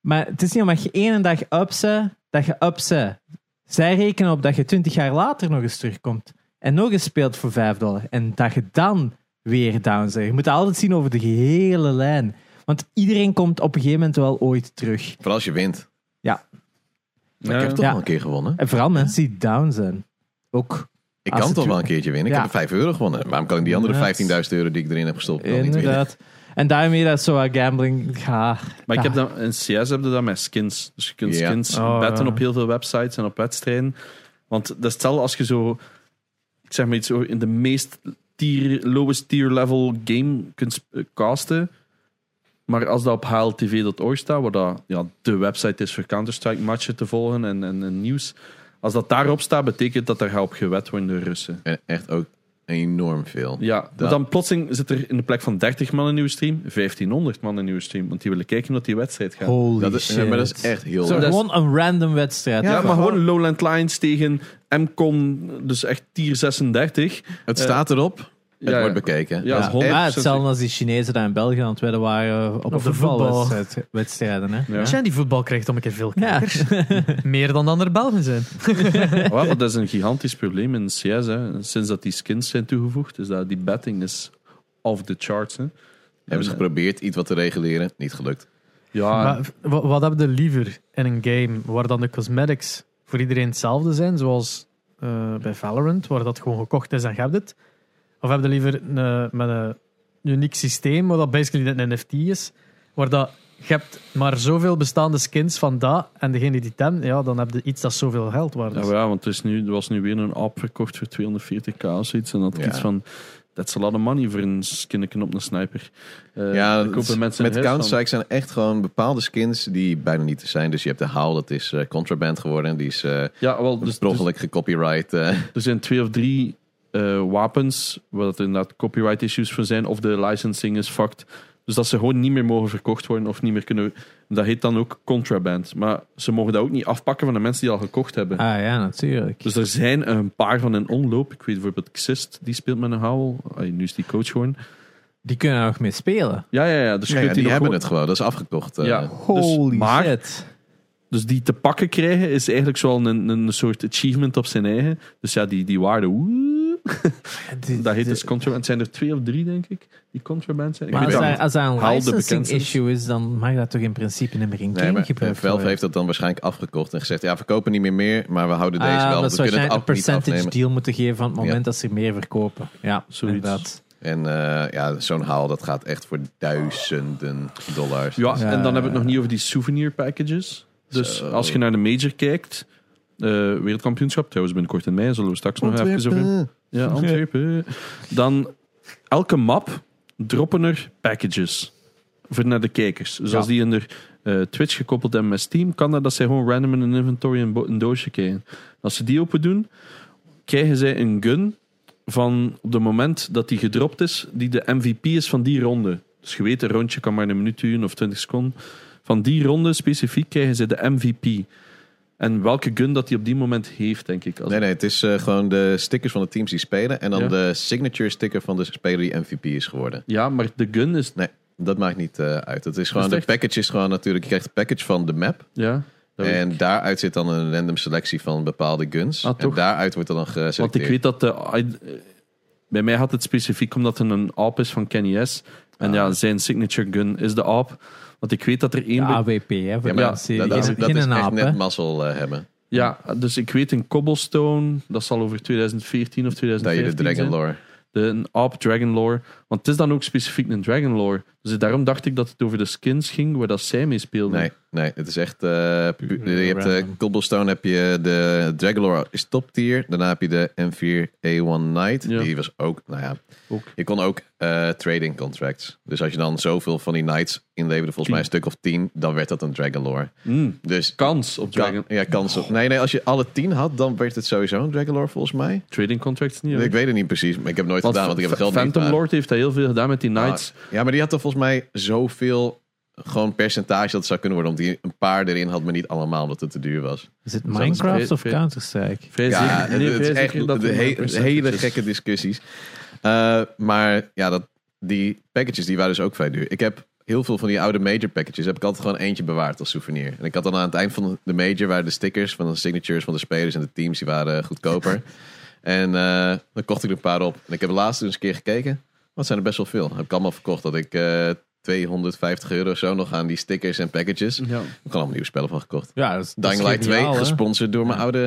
maar het is niet omdat je één dag up bent, dat je up bent. Zij rekenen op dat je 20 jaar later nog eens terugkomt. En nog eens speelt voor 5 dollar. En dat je dan weer down bent. Je moet het altijd zien over de gehele lijn. Want iedereen komt op een gegeven moment wel ooit terug. Vooral als je wint. Ja. Maar ik heb toch Ja. wel een keer gewonnen. En vooral mensen die down zijn. Ook. Ik kan toch wel een keertje winnen. Ik Ja. heb 5 euro gewonnen. Waarom kan ik die andere Inderdaad. 15.000 euro die ik erin heb gestopt dan niet winnen? Inderdaad. En daarmee dat is zo wat gambling. Ja, Maar ik heb dat, in CS heb je dat met skins. Dus je kunt skins Oh, betten ja. op heel veel websites en op wedstrijden. Want dat is hetzelfde als je zo, ik zeg maar iets, in de meest tier, lowest tier level game kunt eh, casten. Maar als dat op HLTV.org staat, waar dat ja, de website is voor Counter-Strike matchen te volgen en, en, en nieuws. Als dat daarop staat, betekent dat daar op gewet worden door Russen. En echt ook enorm veel. Ja, maar Dat- dan plotseling zit er in de plek van 30 man in uw stream, 1500 man in uw stream. Want die willen kijken wat die wedstrijd gaat. Holy Dat is, shit. ja, maar dat is echt heel Zo, is- gewoon een random wedstrijd. Ja, Ja, maar gewoon- gewoon Lowland Lines tegen MCON, dus echt tier 36. Het staat erop. Het Ja, wordt bekeken. Ja, hetzelfde als die Chinezen daar in België aan het wedden waren op, Op de voetbalwedstrijden. Hè? Ja. Zijn die voetbal krijgt om een keer veel Ja. kijkers. Meer dan de andere Belgen zijn. Dat is een gigantisch probleem in CS. Hè. Sinds dat die skins zijn toegevoegd, is dat die betting is off the charts. Hè. Hebben ze geprobeerd iets wat te reguleren. Niet gelukt. Ja, Maar wat, wat heb je liever in een game waar dan de cosmetics voor iedereen hetzelfde zijn, zoals eh, bij Valorant, waar dat gewoon gekocht is en je hebt het? Of heb je liever een, eh, met een uniek systeem, waar dat basically een NFT is, waar dat je hebt maar zoveel bestaande skins van dat en degene die ten, ja, dan heb je iets dat zoveel geld waard ja, is. maar ja, want er, is nu, er was nu weer een app verkocht voor 240k of zoiets. En dat Ja. iets van, that's a lot of money voor een skinneken op een sniper. Eh, Ja, kopen mensen met. Counter-Strike zijn echt gewoon bepaalde skins die bijna niet te zijn. Dus je hebt de Howl, dat is eh, contraband geworden. Die is eh Ja, wel, dus, per dus, gecopyright. eh. er zijn twee of drie eh, wapens waar dat inderdaad copyright issues voor zijn, of de licensing is fucked. Dus dat ze gewoon niet meer mogen verkocht worden of niet meer kunnen. Dat heet dan ook contraband. Maar ze mogen dat ook niet afpakken van de mensen die al gekocht hebben. Ah ja, natuurlijk. Dus er zijn een paar van in omloop. Ik weet bijvoorbeeld Xist, die speelt met een Howl. Ay, nu is die coach gewoon. Die kunnen er nog mee spelen. Ja, ja, ja. Dus Ja, die hebben gewoon- het gewoon. Dat is afgekocht. eh. Ja. Holy maar- shit. Dus die te pakken krijgen is eigenlijk zoal een, een soort achievement op zijn eigen. Dus ja, die, die waarde. Woe, Dat heet dus contraband. Het zijn er twee of drie, denk ik, die contraband zijn. Ik Maar weet als dat dat, als dat een licensing issue is, dan mag dat toch in principe niet meer in Nee, game maar gebruikt Valve worden? heeft dat dan waarschijnlijk afgekocht en gezegd: ja, we verkopen niet meer meer, maar we houden deze Ah, wel. dat We kunnen het een percentage afnemen. deal moeten geven van het moment Ja. dat ze meer verkopen. Ja, Zoiets. inderdaad. En eh, ja, zo'n haal dat gaat echt voor duizenden dollars. Ja, Ja. en dan hebben we het nog niet over die souvenir packages. Dus als je naar de major kijkt, eh, wereldkampioenschap, trouwens binnenkort in mei, zullen we straks nog even over. Ja, Antwerpen. Dan elke map droppen er packages voor naar de kijkers. Dus als die in de eh, Twitch gekoppeld hebben met Steam, kan dat dat zij gewoon random in een inventory een doosje krijgen. Als ze die open doen, krijgen zij een gun van op het moment dat die gedropt is, die de MVP is van die ronde. Dus je weet, een rondje kan maar een minuut duren of 20 seconden. Van die ronde specifiek krijgen ze de MVP. En welke gun dat hij op die moment heeft, denk ik. Als Nee, nee, het is eh, gewoon de stickers van de teams die spelen. En dan Ja. de signature sticker van de speler die MVP is geworden. Ja, maar de gun is... Nee, dat maakt niet eh, uit. Het is gewoon, de echt? package is gewoon natuurlijk, je krijgt een package van de map. Ja, ik. En daaruit zit dan een random selectie van bepaalde guns. Ah, en daaruit wordt er dan geselecteerd. Want ik weet dat de. I- bij mij had het specifiek omdat het een AWP is van Kenny S. En Ah. ja, zijn signature gun is de AWP. Want ik weet dat er één. AWP, hè, voor Ja, maar mensen dat, dat, is- geen, dat is geen echt hè. net mazzel eh, hebben. Ja, dus ik weet in Cobblestone, dat zal over 2014 of Dat je 2015 de Dragon zijn. Lore. De een AWP Dragon Lore. Want het is dan ook specifiek een Dragon Lore. Dus daarom dacht ik dat het over de skins ging waar dat zij mee speelden. Nee, nee, het is echt. eh, Puur je hebt eh, random. Cobblestone, heb je de Dragon Lore is top tier. Daarna heb je de M4A1 Knight. Ja. Die was ook, nou ja. Ook. Je kon ook eh, trading contracts. Dus als je dan zoveel van die Knights inleverde, volgens Tien. mij een stuk of 10, dan werd dat een Dragon Lore. Mm, Dus kans op Dragon. kan, ja, kans op. Nee, nee, als je alle 10 had, dan werd het sowieso een Dragon Lore volgens mij. Trading contracts niet. Ik weet het niet precies, maar ik heb nooit Want gedaan, want ik heb het geld niet. Phantom maar- Lord heeft dat heel veel gedaan met die Knights. Ja, maar die had er volgens mij zoveel gewoon percentage dat het zou kunnen worden. Omdat hij een paar erin had, maar niet allemaal, omdat het te duur was. Is het Minecraft of Counter-Strike? Ja, het, is echt dat de he- hele gekke discussies. Eh, maar ja, dat, die packages die waren dus ook vrij duur. Ik heb heel veel van die oude major packages heb ik altijd gewoon eentje bewaard als souvenir. En ik had dan aan het eind van de major waren de stickers van de signatures van de spelers en de teams die waren goedkoper. en eh, dan kocht ik er een paar op. En ik heb laatst eens een keer gekeken. Wat zijn er best wel veel. Heb ik allemaal verkocht dat ik eh 250 euro of zo nog aan die stickers en packages. Ik Ja. heb gewoon allemaal nieuwe spellen van gekocht. Ja, dat is, dat is Dying Light 2, geniaal, hè. gesponsord door mijn oude...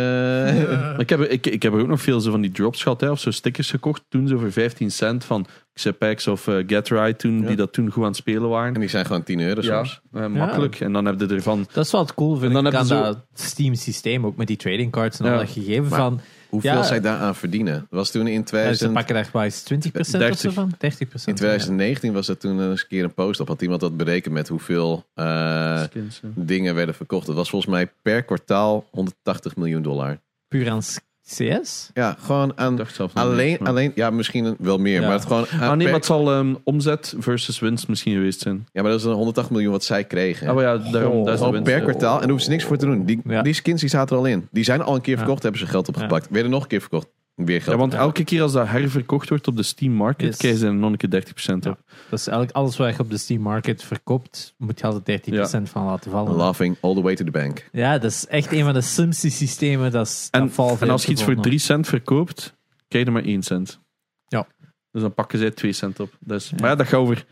Maar Ik heb, ik, ik heb ook nog veel zo van die drops gehad, hè, of zo stickers gekocht. Toen zo voor 15 cent van Xepex of eh, Get Right, toen, Ja. die dat toen goed aan het spelen waren. En die zijn gewoon 10 euro Ja, soms. eh, makkelijk. En dan heb je ervan. Dat is wel het cool, vind En dan ik, heb je aan zo- dat Steam-systeem, ook met die trading cards en al dat gegeven Maar- van... Hoeveel Ja. zij daaraan verdienen? Dat was toen in Ja, ze 2000... pakken daar eens 20% of zo 30. van? 30%. In 2019 was er toen eens een keer een post op. Had iemand dat berekend met hoeveel eh, skins, ja. dingen werden verkocht. Dat was volgens mij per kwartaal 180 miljoen dollar. Puur aan CS? Ja, gewoon aan... Alleen, niet, maar- alleen, ja, misschien wel meer, Ja. maar het gewoon... aan Ah nee, per- maar het zal ehm, omzet versus winst misschien geweest zijn. Ja, maar dat is een 180 miljoen wat zij kregen. Maar ja, daarom, dat is de Gewoon winst. per kwartaal. En daar hoeven ze niks voor te doen. Die, Ja. die skins die zaten er al in. Die zijn al een keer Ja. verkocht, hebben ze geld opgepakt. Weer nog een keer verkocht. Weer geld. Ja, want Ja. elke keer als dat herverkocht wordt op de Steam Market, Yes. krijgen ze er nog een keer 30% op. Dat is eigenlijk alles wat je op de Steam Market verkoopt, moet je altijd 30% van laten vallen. Laughing all the way to the bank. Ja, dat is echt een van de slimste systemen. Dat is, En, dat en als je iets voor gevonden. 3 cent verkoopt, krijg je er maar 1 cent. Ja. Dus dan pakken zij 2 cent op. Dus, Maar ja, dat gaat over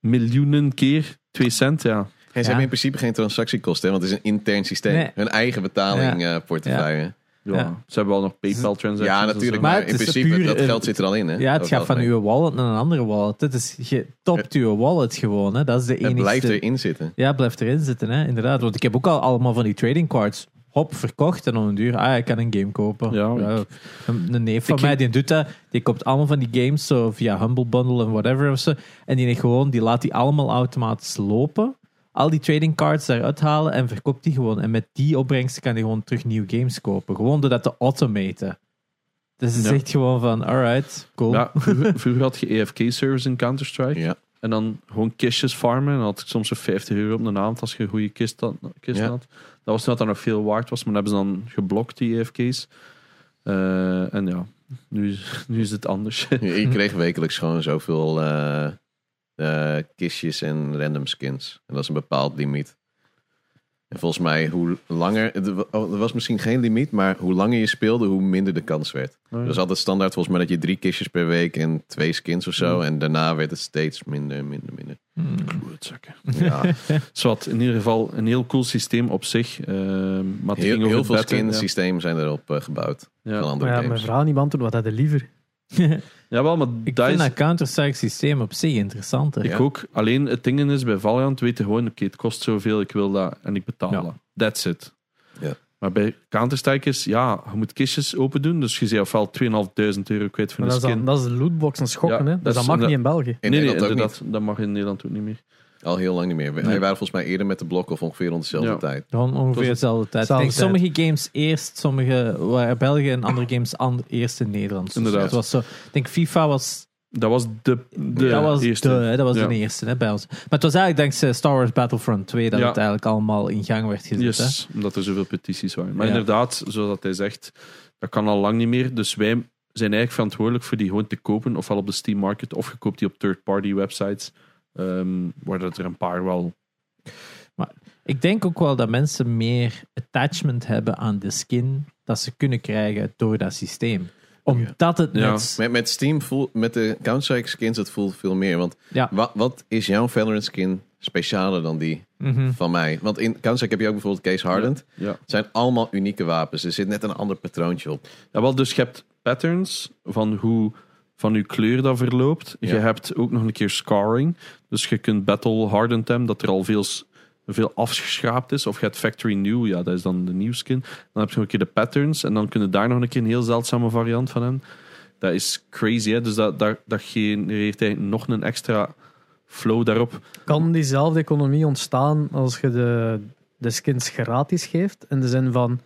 miljoenen keer 2 cent, ja. En ze Ja. hebben in principe geen transactiekosten, hè, want het is een intern systeem. Nee. Hun eigen betaling eh, portefeuille. Ja, Ja. Ja. Ze hebben wel nog PayPal transactions. natuurlijk. en Maar Maar, het in is principe, puur dat geld zit er al in. Hè? Ja, het gaat van uw wallet naar een andere wallet. Het is, je topt uw wallet gewoon. Hè. Dat is de Het enige. blijft erin zitten. Ja, blijft erin zitten, hè? inderdaad. Want ik heb ook al allemaal van die trading cards. Hop, verkocht en om een duur, ah, ik kan een game kopen. Ja, een, een neef van Ik- mij die doet dat. Die koopt allemaal van die games zo via Humble Bundle en whatever of zo. En die, gewoon, die laat die allemaal automatisch lopen. Al die trading cards daaruit halen en verkoopt die gewoon. En met die opbrengsten kan hij gewoon terug nieuwe games kopen. Gewoon door dat te automaten. Dus het is Ja. echt gewoon van, alright, cool. Ja, vroeger, vroeger had je EFK-servers in Counter-Strike. Ja. En dan gewoon kistjes farmen. En dan had ik soms zo'n 50 euro op de avond als je een goede kist had, kist Ja. had. Dat was toen dat dat nog veel waard was, maar hebben ze dan geblokt, die EFK's. Eh, en ja, nu, is- nu is het anders. Je kreeg wekelijks gewoon zoveel eh, eh, kistjes en random skins. En dat is een bepaald limiet. En volgens mij, hoe langer... oh, Er was misschien geen limiet, maar hoe langer je speelde, hoe minder de kans werd. Oh, Dat is altijd standaard volgens mij dat je drie kistjes per week en twee skins of zo. En daarna werd het steeds minder, minder, minder. Klootzakken. Ja, Zwat, in ieder geval een heel cool systeem op zich. eh, maar het ging heel, over heel het veel skin ja. systemen zijn erop eh, gebouwd. Ja. Van andere Maar ja, mijn games. vraag niet beantwoord, wat had je liever? Jawel, maar Ik dat vind is... dat Counter-Strike systeem op zich interessanter. Ik Ja. ook. Alleen het ding is, bij Valiant weet je gewoon, oké, het kost zoveel, ik wil dat en ik betaal Ja. dat. That's it. Ja. Maar bij Counter-Strike is, ja, je moet kistjes open doen, dus je ziet ofwel 2.500 euro kwijt voor Maar een dat, is skin. dan, dat is de lootbox en schokken, Ja, hè? dat Dus dat mag niet in België. In nee, nee, inderdaad, dat mag in Nederland ook niet meer. Al heel lang niet meer. Wij Nee. waren volgens mij eerder met de blok of ongeveer rond dezelfde Ja. tijd. Gewoon ongeveer was- dezelfde tijd. Ik denk sommige games eerst, sommige waren België en andere games eerst in Nederland. Dus Inderdaad. Het was zo, ik denk FIFA was, Dat was de, de dat was, eerste. de, hè, dat was Ja. de eerste hè, bij ons. Maar het was eigenlijk dankzij Star Wars Battlefront 2 dat Ja. het eigenlijk allemaal in gang werd gezet. Hè? Yes, omdat er zoveel petities waren. Maar Ja. inderdaad, zoals hij zegt, dat kan al lang niet meer. Dus wij zijn eigenlijk verantwoordelijk voor die gewoon te kopen, ofwel op de Steam Market, of je koopt die op third-party websites, ehm, waar dat er een paar wel... Ik denk ook wel dat mensen meer attachment hebben aan de skin dat ze kunnen krijgen door dat systeem. Omdat het Ja. met... Met, met Steam, voel, met de Counter-Strike skins, het voelt veel meer. Want Ja. wat, wat is jouw Valorant skin specialer dan die Mhm. van mij? Want in Counter-Strike heb je ook bijvoorbeeld Case Hardened. Ja. Het zijn allemaal unieke wapens. Er zit net een ander patroontje op. Ja, wel, dus je hebt patterns van hoe van je kleur dat verloopt. Je hebt ook nog een keer scarring. Dus je kunt battle hardened hem, dat er al veel, veel afgeschraapt is. Of je hebt factory new, ja, dat is dan de nieuw skin. Dan heb je nog een keer de patterns. En dan kun je daar nog een keer een heel zeldzame variant van hebben. Dat is crazy, hè. Dus dat, dat, dat genereert eigenlijk nog een extra flow daarop. Kan diezelfde economie ontstaan als je de, de skins gratis geeft? In de zin van,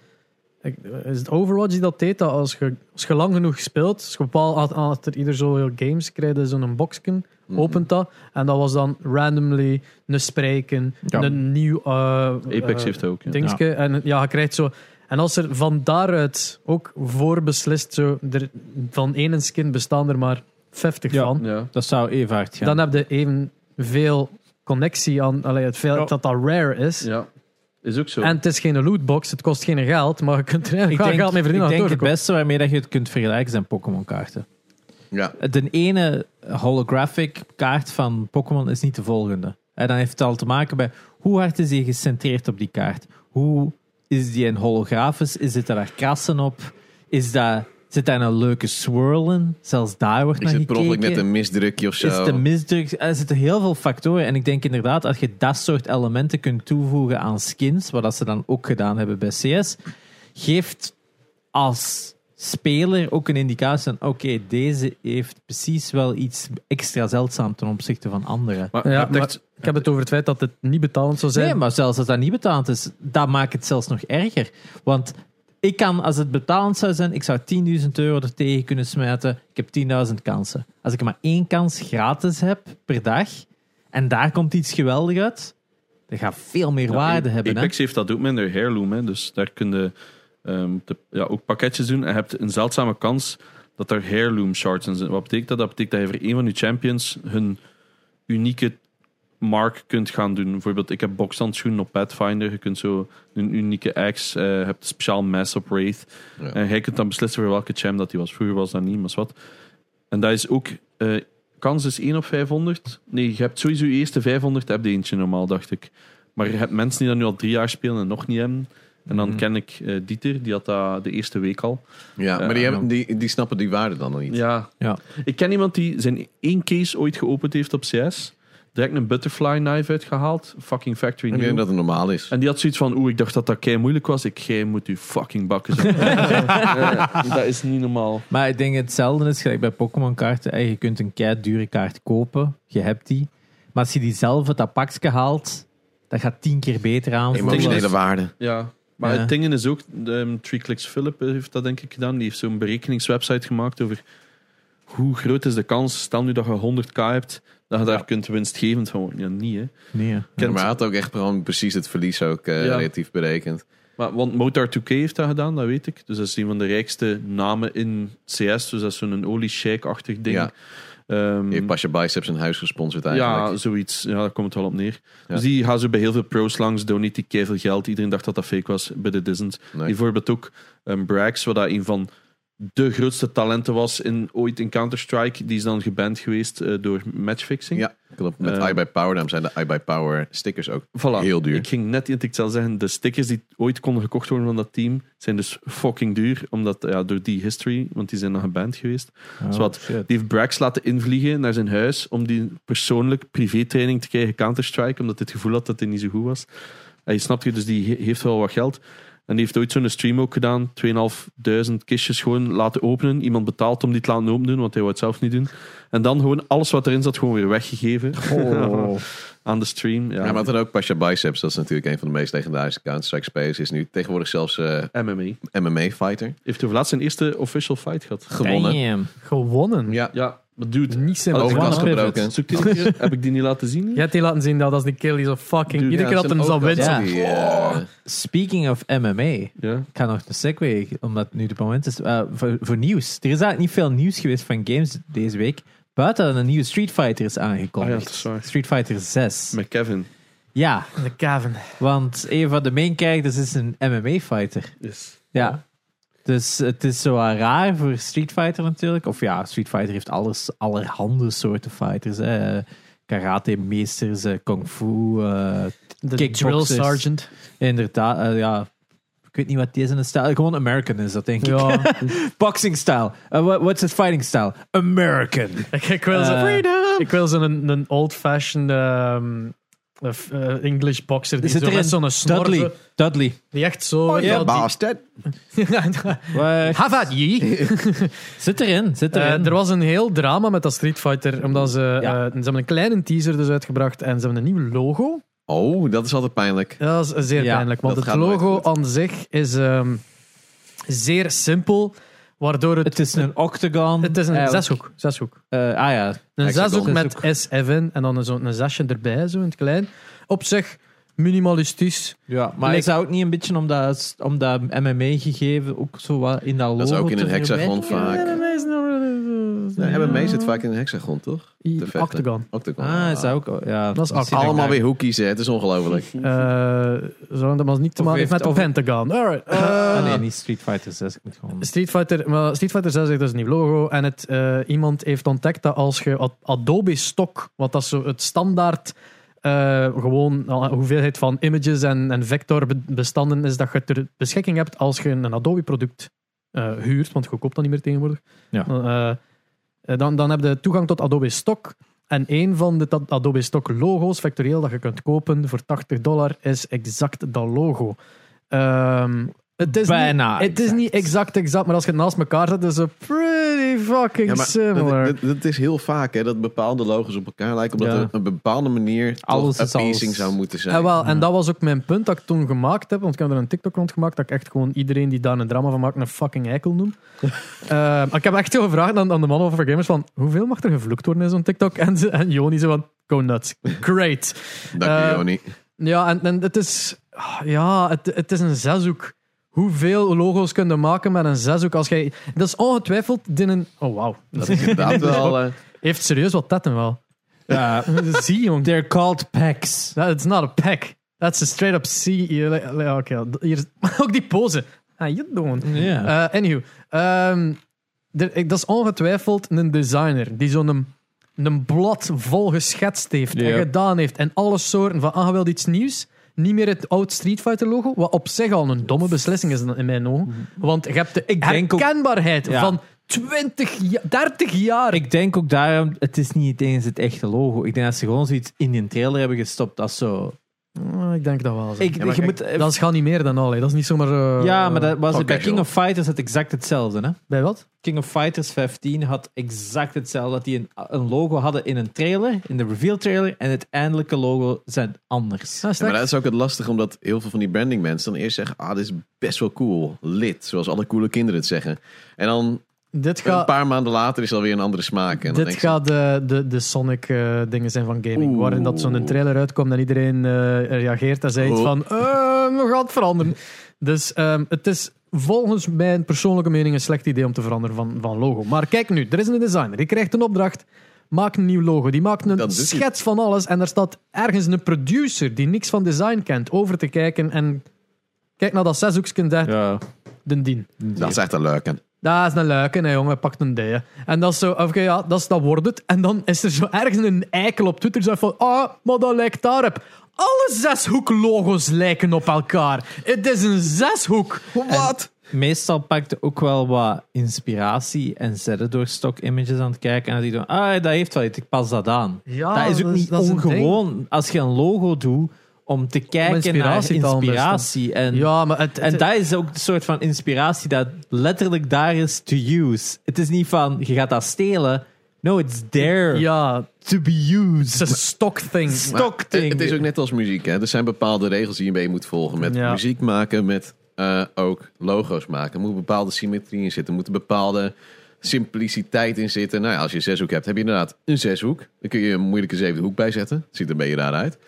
is het Overwatch die dat deed, dat als je, als je lang genoeg speelt, als je bepaald achter ieder zoveel games krijg je zo'n boxken, Mhm. opent dat, en dat was dan randomly een spreken, Ja. een nieuw uh, Apex heeft dat ook. Ja. dingetje. En ja, je krijgt zo... En als er van daaruit ook voor beslist, zo, er, van één skin bestaan er maar 50 Ja. van, Ja. Dat zou even hard gaan. dan heb je evenveel connectie aan allee, het feit Ja. dat dat rare is. ja, is ook zo. En het is geen lootbox, het kost geen geld, maar je kunt er eigenlijk ik wel denk, geld mee ik verdienen. denk aan het het beste waarmee dat je het kunt vergelijken zijn Pokémon kaarten. Ja. De ene holographic kaart van Pokémon is niet de volgende. En dan heeft het al te maken bij hoe hard is die gecentreerd op die kaart? Hoe is die een holografisch? Is het daar krassen op? Is dat, zit daar een leuke swirl in? Zelfs daar wordt Is naar het per ongeluk gekeken. net een misdrukje of zo? Is het een misdruk? Er zitten heel veel factoren. En ik denk inderdaad, als je dat soort elementen kunt toevoegen aan skins, wat dat ze dan ook gedaan hebben bij CS, geeft als speler ook een indicatie van, oké, deze heeft precies wel iets extra zeldzaam ten opzichte van anderen. Maar, Ja, maar ik heb het over het feit dat het niet betalend zou zijn. Nee, maar zelfs als dat niet betaald is, dat maakt het zelfs nog erger. Want ik kan, als het betalend zou zijn, ik zou 10.000 euro er tegen kunnen smijten. Ik heb 10.000 kansen. Als ik maar één kans gratis heb per dag, en daar komt iets geweldig uit, dat gaat veel meer Ja, waarde hebben. Hè? Apex heeft dat ook met hun heirloom. Hè. Dus daar kun je ehm, de- ja, ook pakketjes doen. En je hebt een zeldzame kans dat er heirloom shards in zitten. Wat betekent dat? Dat betekent dat je voor een van je champions hun unieke mark kunt gaan doen. Bijvoorbeeld, ik heb bokshandschoenen op Pathfinder. Je kunt zo een unieke axe. eh, je hebt een speciaal mes op Wraith. Ja. En jij kunt dan beslissen voor welke champ dat die was. Vroeger was dat niet, maar wat. En dat is ook... eh, kans is 1 op 500. Nee, je hebt sowieso je eerste 500 heb je eentje normaal, dacht ik. Maar je hebt mensen die dat nu al drie jaar spelen en nog niet hebben. En dan Mhm. ken ik eh, Dieter, die had dat de eerste week al. Ja, maar die, hebben, die, die snappen die waarde dan nog niet. Ja. Ja. Ik ken iemand die zijn één case ooit geopend heeft op CS. Direct een butterfly knife uitgehaald. Fucking factory Ik denk dat het normaal is. En die had zoiets van, oeh, ik dacht dat dat kei moeilijk was. Ik, jij moet u fucking bakken. zijn. Dat is niet normaal. Maar ik denk hetzelfde is gelijk bij Pokémon kaarten. Je kunt een kei dure kaart kopen, je hebt die. Maar als je die zelf uit dat pakje haalt, dat gaat tien keer beter aan. Emotionele waarde. Ja. Maar Ja. het ding is ook, um, Three Clicks Philip heeft dat denk ik gedaan. Die heeft zo'n berekeningswebsite gemaakt over hoe groot is de kans, stel nu dat je 100k hebt, dat je daar kunt winstgevend van Ja, niet hè. Nee, ja. Ja, Kent- maar hij had ook echt gewoon precies het verlies ook eh, Ja. relatief berekend. Maar, want Motar 2K heeft dat gedaan, dat weet ik. Dus dat is een van de rijkste namen in CS. Dus dat is zo'n Oli Sheik-achtig ding. Ja. Ehm, Je hebt Pasha Biceps een huis gesponsord eigenlijk. ja, zoiets. Ja, daar komt het wel op neer. Ja. Dus die gaan zo bij heel veel pros langs, donate die keiveel geld. Iedereen dacht dat dat fake was, but it isn't. Nee. Bijvoorbeeld ook um, Brax, wat dat een van de grootste talenten was in, ooit in Counter-Strike. Die is dan geband geweest eh, door matchfixing. Ja, klopt. Met Eh, I by Power, daarom zijn de I by Power stickers ook Voilà. heel duur. Ik ging net iets, ik zal zeggen, de stickers die ooit konden gekocht worden van dat team, zijn dus fucking duur. Omdat, ja, door die history, want die zijn dan geband geweest. Oh, Zwat. shit. Die heeft Brax laten invliegen naar zijn huis om die persoonlijk privé-training te krijgen Counter-Strike, omdat hij het gevoel had dat hij niet zo goed was. En je snapt je, dus die he- heeft wel wat geld. En die heeft ooit zo'n stream ook gedaan, 2.500 kistjes gewoon laten openen. Iemand betaald om die te laten open doen, want hij wou het zelf niet doen. En dan gewoon alles wat erin zat gewoon weer weggegeven Oh. aan de stream. Ja, Ja, maar dan ook Pasha Biceps, dat is natuurlijk een van de meest legendarische Counter-Strike spelers. Is nu tegenwoordig zelfs eh, MMA. MMA-fighter. Heeft over laatst zijn eerste official fight gehad. Gewonnen. Damn. Gewonnen. Ja, Ja, maar dude, Niet simpel. Ik zoek die een keer. heb ik die niet laten zien? Je hebt die laten zien dat als die kill die zo fucking... Dude, iedere keer ja, dat hem zal winnen. Ja. Speaking of MMA. Ik ga nog een segue, omdat nu de moment is. eh, voor, voor nieuws. Er is eigenlijk niet veel nieuws geweest van games deze week. Buiten dat een nieuwe Street Fighter is Ah ja, aangekondigd. dat is waar. Street Fighter 6. Met Kevin. Ja, De Kevin. want een van de main characters is een MMA-fighter. Yes. Ja. Dus het is zo raar voor Street Fighter natuurlijk. Of ja, Street Fighter heeft alles, allerhande soorten fighters. Hè. Karate-meesters, eh, kung fu. eh, De drill sergeant. inderdaad, eh, ja. Ik weet niet wat deze een stijl Gewoon American is dat, denk ik. Ja. Boxing style. Uh, what, what's his fighting style? American. ik, wil zo, Eh, ik wil zo'n een, een old-fashioned ehm, eh, English boxer. Die Zit zo met zo'n snor. Dudley. zo- Dudley. Die echt zo... je ja, bastard. Have at ye. Zit erin, zit Eh, erin. er was een heel drama met dat Street Fighter. Omdat ze, Ja. eh, ze hebben een kleine teaser dus uitgebracht. En ze hebben een nieuw logo. Oh, dat is altijd pijnlijk. Ja, dat is zeer Ja, pijnlijk. Want het logo aan zich is ehm, zeer simpel. Waardoor het... het is een octagon. het is een eigenlijk. zeshoek. zeshoek. Eh, ah ja. Een Hexagon. zeshoek met SF in. En dan zo'n- zesje erbij, zo in het klein. Op zich minimalistisch. ja. Maar Lijkt- is dat ook niet een beetje om dat, om dat MMA gegeven ook zo wat in dat logo Dat is ook in een hexagon vaak. Nee, MMA zit vaak in een hexagon, toch? Octagon. Octagon. Ah, is dat ook... Ja, Dat is Allemaal weer hoekies, hè. Het is ongelooflijk. Eh zou dat maar niet te maken heeft met de Pentagon. Alright. Eh, Ah, nee, niet Street Fighter 6. Ik moet gewoon... Street Fighter, maar Street Fighter 6 heeft dus een nieuw logo. En het, eh, iemand heeft ontdekt dat als je Ad- Adobe Stock, wat dat zo het standaard eh, gewoon al- hoeveelheid van images en, en vectorbestanden is dat je ter beschikking hebt als je een Adobe-product eh, huurt, want je koopt dat niet meer tegenwoordig. Ja. Eh, eh, dan, dan heb je toegang tot Adobe Stock. En een van de Adobe Stock logo's, vectorieel, dat je kunt kopen voor 80 dollar, is exact dat logo. Ehm, het is Bijna Niet, het is exact. niet exact exact, maar als je het naast elkaar zet, is het pretty fucking Ja, maar similar. dat, dat, dat is heel vaak hè, dat bepaalde logos op elkaar lijken. Omdat Ja. er een bepaalde manier Alles appeasing alles. zou moeten zijn. Ja, wel, en dat was ook mijn punt dat ik toen gemaakt heb. Want ik heb er een TikTok rond gemaakt dat ik echt gewoon iedereen die daar een drama van maakt een fucking eikel noem. Eh, ik heb echt zo gevraagd aan, aan de man over gamers van hoeveel mag er gevloekt worden in zo'n TikTok? En, ze- en Joni zo van go nuts. Great. Dank je, eh, Joni. Ja, en, en het is ah, ja, het, het is een zeshoek. Hoeveel logo's kun je maken met een zeshoek? Als jij, dat is ongetwijfeld in een... Oh, wauw. Dat is inderdaad wel... eh, Heeft serieus wat tetten wel. Ja. Zie, jong. They're called packs. That, it's not a pack. That's a straight up C. Like, Oké, hier, ook die pose. How you doing? Ja. Eh, anywho, ehm, er- ik- dat is ongetwijfeld een designer die zo'n een, een blad vol geschetst heeft Ja. en gedaan heeft. En alle soorten van, ah, je wilt iets nieuws? Niet meer het oud Street Fighter logo, wat op zich al een domme beslissing is in mijn ogen. Want je hebt de Ik denk ook- herkenbaarheid Ja. van 20, ja- 30 jaar. Ik denk ook daarom, het is niet eens het echte logo. Ik denk dat ze gewoon zoiets in die trailer hebben gestopt als zo. Ah, ik denk dat wel. zo. Ik, Ja, je kijk, moet, dat is gaat niet meer dan al. hè. Dat is niet zomaar... eh, ja, maar dat was het bij. King of Fighters het exact hetzelfde. Hè? Bij wat? King of Fighters 15 had exact hetzelfde. Dat die een, een logo hadden in een trailer, in de reveal trailer, en het eindelijke logo zijn anders. Ah, Ja, maar dat is ook het lastige, omdat heel veel van die branding mensen dan eerst zeggen, ah, dit is best wel cool, lid, zoals alle coole kinderen het zeggen. En dan dit een gaat... paar maanden later is alweer een andere smaak. En dan Dit gaat de, de, de Sonic eh, dingen zijn van gaming. Oeh. Waarin dat zo'n trailer uitkomt en iedereen eh, reageert en zegt Oh. van eh, we gaan het veranderen. Dus ehm, het is volgens mijn persoonlijke mening een slecht idee om te veranderen van, van logo. Maar kijk nu, er is een designer. Die krijgt een opdracht. Maak een nieuw logo. Die maakt een schets van alles. En er staat ergens een producer die niks van design kent over te kijken. En kijk naar dat zeshoeksken daar, Ja. den dien. dat is echt een leuke. Dat is een leuke, hè, jongen. Pakt een D. En dat is zo, oké, ja, dat, is, dat wordt het. En dan is er zo ergens een eikel op Twitter zo van, ah, maar dat lijkt daarop. Alle zeshoek-logo's lijken op elkaar. Het is een zeshoek. Wat? Meestal pakte ook wel wat inspiratie en zetten door stock images aan het kijken. En dan je, dan, ah, dat heeft wel iets, ik pas dat aan. Ja, dat is ook niet dat is een ongewoon als je een logo doet om te kijken inspiratie naar inspiratie. En, Ja, maar het, en het- dat is ook de soort van inspiratie dat letterlijk daar is to use. Het is niet van, je gaat dat stelen. No, it's there ja, to be used. is een stock thing. Stock thing. Het is ook net als muziek. Hè? Er zijn bepaalde regels die je mee moet volgen. Met Ja. muziek maken, met eh, ook logo's maken. Er moet bepaalde symmetrie in zitten. Er moet een bepaalde simpliciteit in zitten. Nou ja, als je een zeshoek hebt, heb je inderdaad een zeshoek. Dan kun je een moeilijke zevende hoek bijzetten. Het ziet er een beetje raar uit.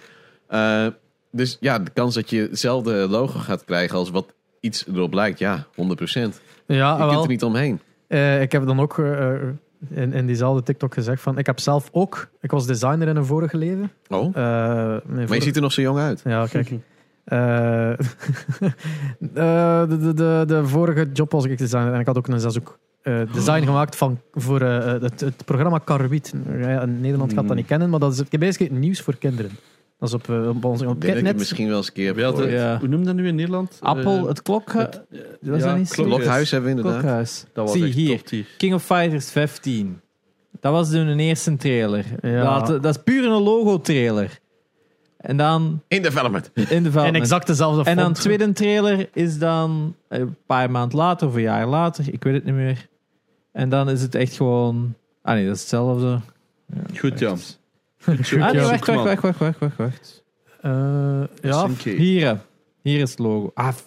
Eh, dus ja, de kans dat je hetzelfde logo gaat krijgen als wat iets erop lijkt, ja, 100%. Je Ja, kunt wel. er niet omheen. Eh, ik heb dan ook eh, in, in diezelfde TikTok gezegd van, ik heb zelf ook, ik was designer in een vorige leven. Oh, Eh, maar je vorige- ziet er nog zo jong uit. Ja, kijk. De, de, de, de vorige job was ik designer en ik had ook een zeshoek design gemaakt van, voor het, het programma in Nederland gaat dat niet kennen, maar dat is basically nieuws voor kinderen. Dat is op, eh, op onze op misschien wel eens een keer. Ja. Hoe noem je dat nu in Nederland? Apple, Eh, het klok, het- was ja, dat niet zo? klok- Blokhuis hebben we inderdaad. klokhuis. Dat was Zie echt hier, top tier. King of Fighters 15. Dat was de eerste trailer. Ja. Dat, dat is puur een logo-trailer. En dan In development. in de En development. exact dezelfde En dan tweede trailer is dan een paar maanden later of een jaar later. Ik weet het niet meer. En dan is het echt gewoon... Ah nee, dat is hetzelfde. Goed, ja. Ah nee, wacht, wacht, wacht, wacht, wacht, wacht, wacht. Eh, ja. Hier, hè. hier is het logo. Ah, f-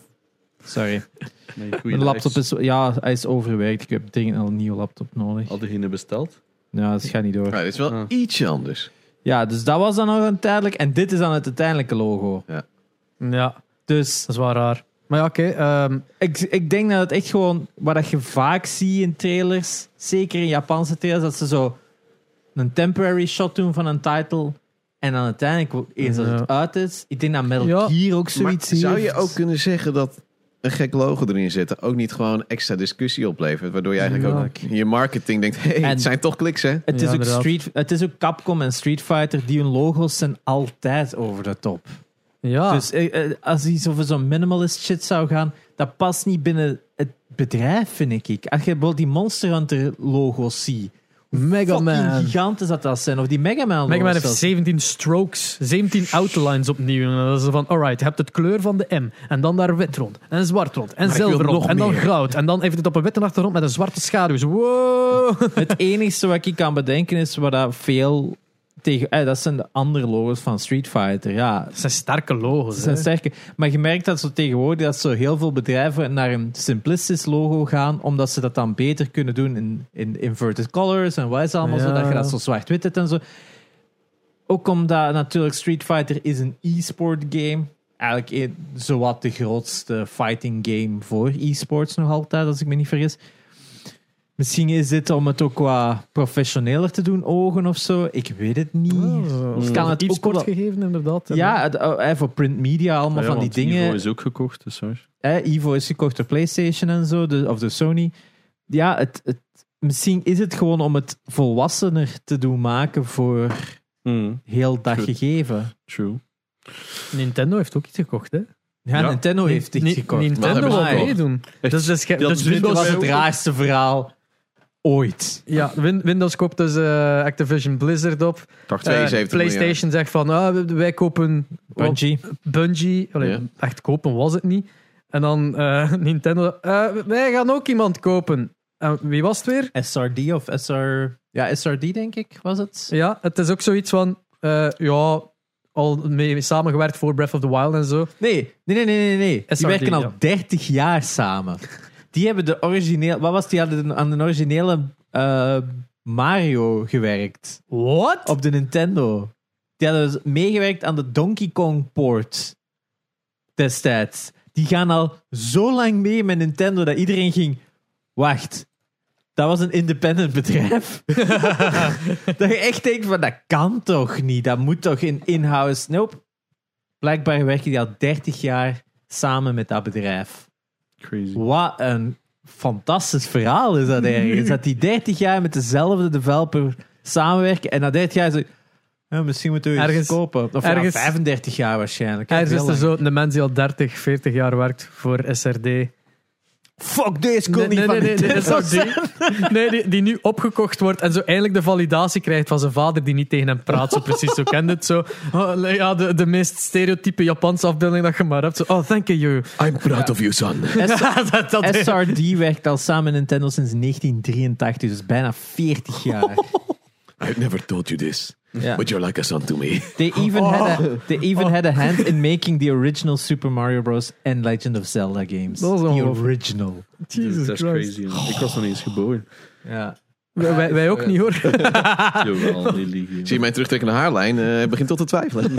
sorry. Goeie Mijn laptop is... Ja, hij is overwerkt. Ik heb dringend al een nieuwe laptop nodig. Al degene besteld. Ja, dat gaat niet door. Ja, dit is wel Ah. ietsje anders. Ja, dus dat was dan nog een tijdelijk. En dit is dan het uiteindelijke logo. ja, Dus dat is wel raar. Maar ja, oké. ehm, ik, ik denk dat het echt gewoon... Wat dat je vaak ziet in trailers, zeker in Japanse trailers, dat ze zo een temporary shot doen van een title. En dan uiteindelijk, eens dat Ja. het uit is... Ik denk dat Metal Ja. Gear ook Maar zoiets zou heeft. je ook kunnen zeggen dat een gek logo erin zetten ook niet gewoon extra discussie oplevert? Waardoor je eigenlijk Ja. ook je marketing denkt, hé, hey, En- het zijn toch kliks hè? Het, Ja, is ook inderdaad. Street, het is ook Capcom en Street Fighter, die hun logo's zijn altijd over de top. Ja, Dus eh, eh, als iets over zo'n minimalist shit zou gaan, dat past niet binnen het bedrijf, vind ik. Als je bijvoorbeeld die Monster Hunter logo's ziet, Mega Man. gigantisch dat dat zijn. Of die Mega Man Mega Man heeft zelfs. 17 strokes, 17 outlines opnieuw. En dat is van, alright, je hebt het kleur van de M. En dan daar wit rond. En zwart rond. En zilver rond. En dan meer. goud. En dan heeft het op een witte achtergrond met een zwarte schaduw. Wow. Het enige wat ik kan bedenken is waar dat veel tegen. Eh, dat zijn de andere logo's van Street Fighter. Ja, Dat zijn sterke logo's. Ze zijn hè. sterke. Maar je merkt dat zo tegenwoordig dat zo heel veel bedrijven naar een simplistisch logo gaan, omdat ze dat dan beter kunnen doen in, in inverted colors en wat is allemaal zo, Ja. dat je dat zo zwart-wit hebt en zo. Ook omdat natuurlijk Street Fighter is een e-sport game. Eigenlijk zowat de grootste fighting game voor e-sports nog altijd, als ik me niet vergis. Misschien is dit om het ook wat professioneler te doen, ogen of zo. Ik weet het niet. Oh, Dus kan het iets ook kort wel- gegeven, inderdaad. Ja, het, eh, voor print media, allemaal Ja, van die want dingen. Evo is ook gekocht, dus Evo is gekocht door PlayStation en zo, de, of de Sony. Ja, het, het, misschien is het gewoon om het volwassener te doen maken voor Mm, heel dat True. gegeven. true. Nintendo heeft ook iets gekocht, hè? Ja, Ja. Nintendo heeft iets gekocht. Nintendo wil meedoen. Dus, dus, dus Dit was Windows, het raarste verhaal ooit. ja, Win- Windows koopt dus eh, Activision Blizzard op. Dacht Eh, 72 miljard. PlayStation zegt van, ah, wij kopen Bungie. Bungie. Allee. Echt kopen was het niet. En dan eh, Nintendo, eh, wij gaan ook iemand kopen. En wie was het weer? SRD of SR... Ja, SRD denk ik, was het? Ja, het is ook zoiets van, eh, ja, al mee samengewerkt voor Breath of the Wild en zo. Nee, nee, nee, nee, nee. nee. Die werken al ja. 30 jaar samen. Die hebben de origineel... Wat was die? Hadden aan de originele eh, Mario gewerkt. What? Op de Nintendo. Die hadden dus meegewerkt aan de Donkey Kong port destijds. Die gaan al zo lang mee met Nintendo dat iedereen ging... Wacht, dat was een independent bedrijf? dat je echt denkt van, dat kan toch niet? Dat moet toch in in-house... Nope. Blijkbaar werken die al 30 jaar samen met dat bedrijf. Crazy. Wat een fantastisch verhaal is dat ergens. dat die 30 jaar met dezelfde developer samenwerken en na 30 jaar zo... Ja, misschien moeten we iets Ergens- kopen. Of ja, ergens- 35 jaar waarschijnlijk. Ergens is er zo een mens die al 30, 40 jaar werkt voor SRD. Fuck, deze kon Nee, niet nee, van nee, die, nee die, die nu opgekocht wordt en zo eindelijk de validatie krijgt van zijn vader die niet tegen hem praat. Zo precies, zo kent het zo. Oh, ja, de, de meest stereotype Japanse afbeelding dat je maar hebt. Zo, oh, thank you. I'm proud of you, son. dat, dat, SRD werkt al samen met Nintendo sinds 1983, dus bijna 40 jaar. I've never told you this, Ja. but you're like a son to me. They even, had, a, they even had a hand in making the original Super Mario Bros. and Legend of Zelda games. Dat is the original. Jesus dat is crazy. Ik was nog niet eens geboren. Ja. Wij, wij- wij ook niet hoor. Jawel. Zie je mijn terugtrekkende haarlijn? eh begint tot te twijfelen.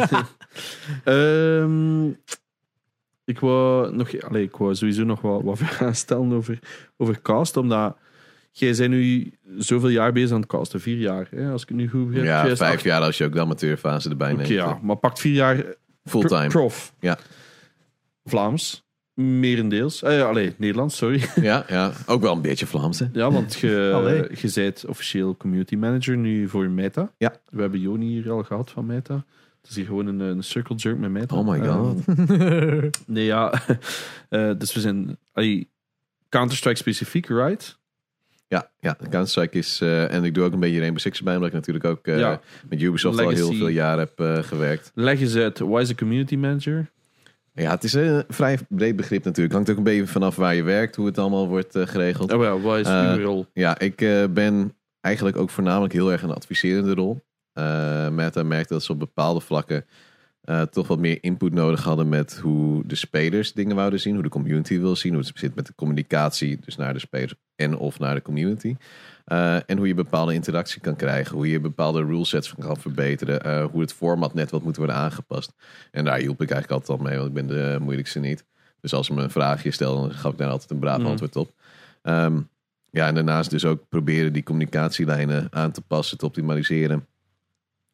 Ehm, ik wou, nog, allee, ik wou sowieso nog wat, wat vragen stellen over, over cast, omdat jij bent nu zoveel jaar bezig aan het casten. Vier jaar, hè, als ik het nu goed begrijp. ja, 2008. vijf jaar als je ook de amateurfase erbij neemt. ja, maar pakt vier jaar Fulltime. pro- prof. Ja. Vlaams, merendeels. Eh, allee, Nederlands, sorry. Ja, ja, ook wel een beetje Vlaams. Hè? Ja, want je, je bent officieel community manager nu voor Meta. Ja. We hebben Joni hier al gehad van Meta. Het is hier gewoon een, een circle jerk met Meta. Oh my god. Ehm, nee, ja. Eh, dus we zijn... Counter-Strike specifiek, right? Ja, ja Counter-Strike is... eh, en ik doe ook een beetje Rainbow Six erbij, omdat ik natuurlijk ook eh, Ja. met Ubisoft al heel veel jaar heb eh, gewerkt. Leg eens uit, wat is een community manager? Ja, het is een vrij breed begrip natuurlijk. Hangt ook een beetje vanaf waar je werkt, hoe het allemaal wordt geregeld. Oh ja, wat is Eh, uw rol? Ja, ik ben eigenlijk ook voornamelijk heel erg een adviserende rol. Meta merkte dat ze op bepaalde vlakken toch wat meer input nodig hadden met hoe de spelers dingen wouden zien, hoe de community wil zien, hoe het zit met de communicatie, dus naar de spelers en of naar de community. Eh, en hoe je bepaalde interactie kan krijgen, hoe je bepaalde rulesets kan verbeteren, eh, hoe het format net wat moet worden aangepast. En daar hielp ik eigenlijk altijd al mee, want ik ben de moeilijkste niet. Dus als ze me een vraagje stellen, dan gaf ik daar altijd een braaf Mm. antwoord op. Ehm, ja, en daarnaast dus ook proberen die communicatielijnen aan te passen, te optimaliseren.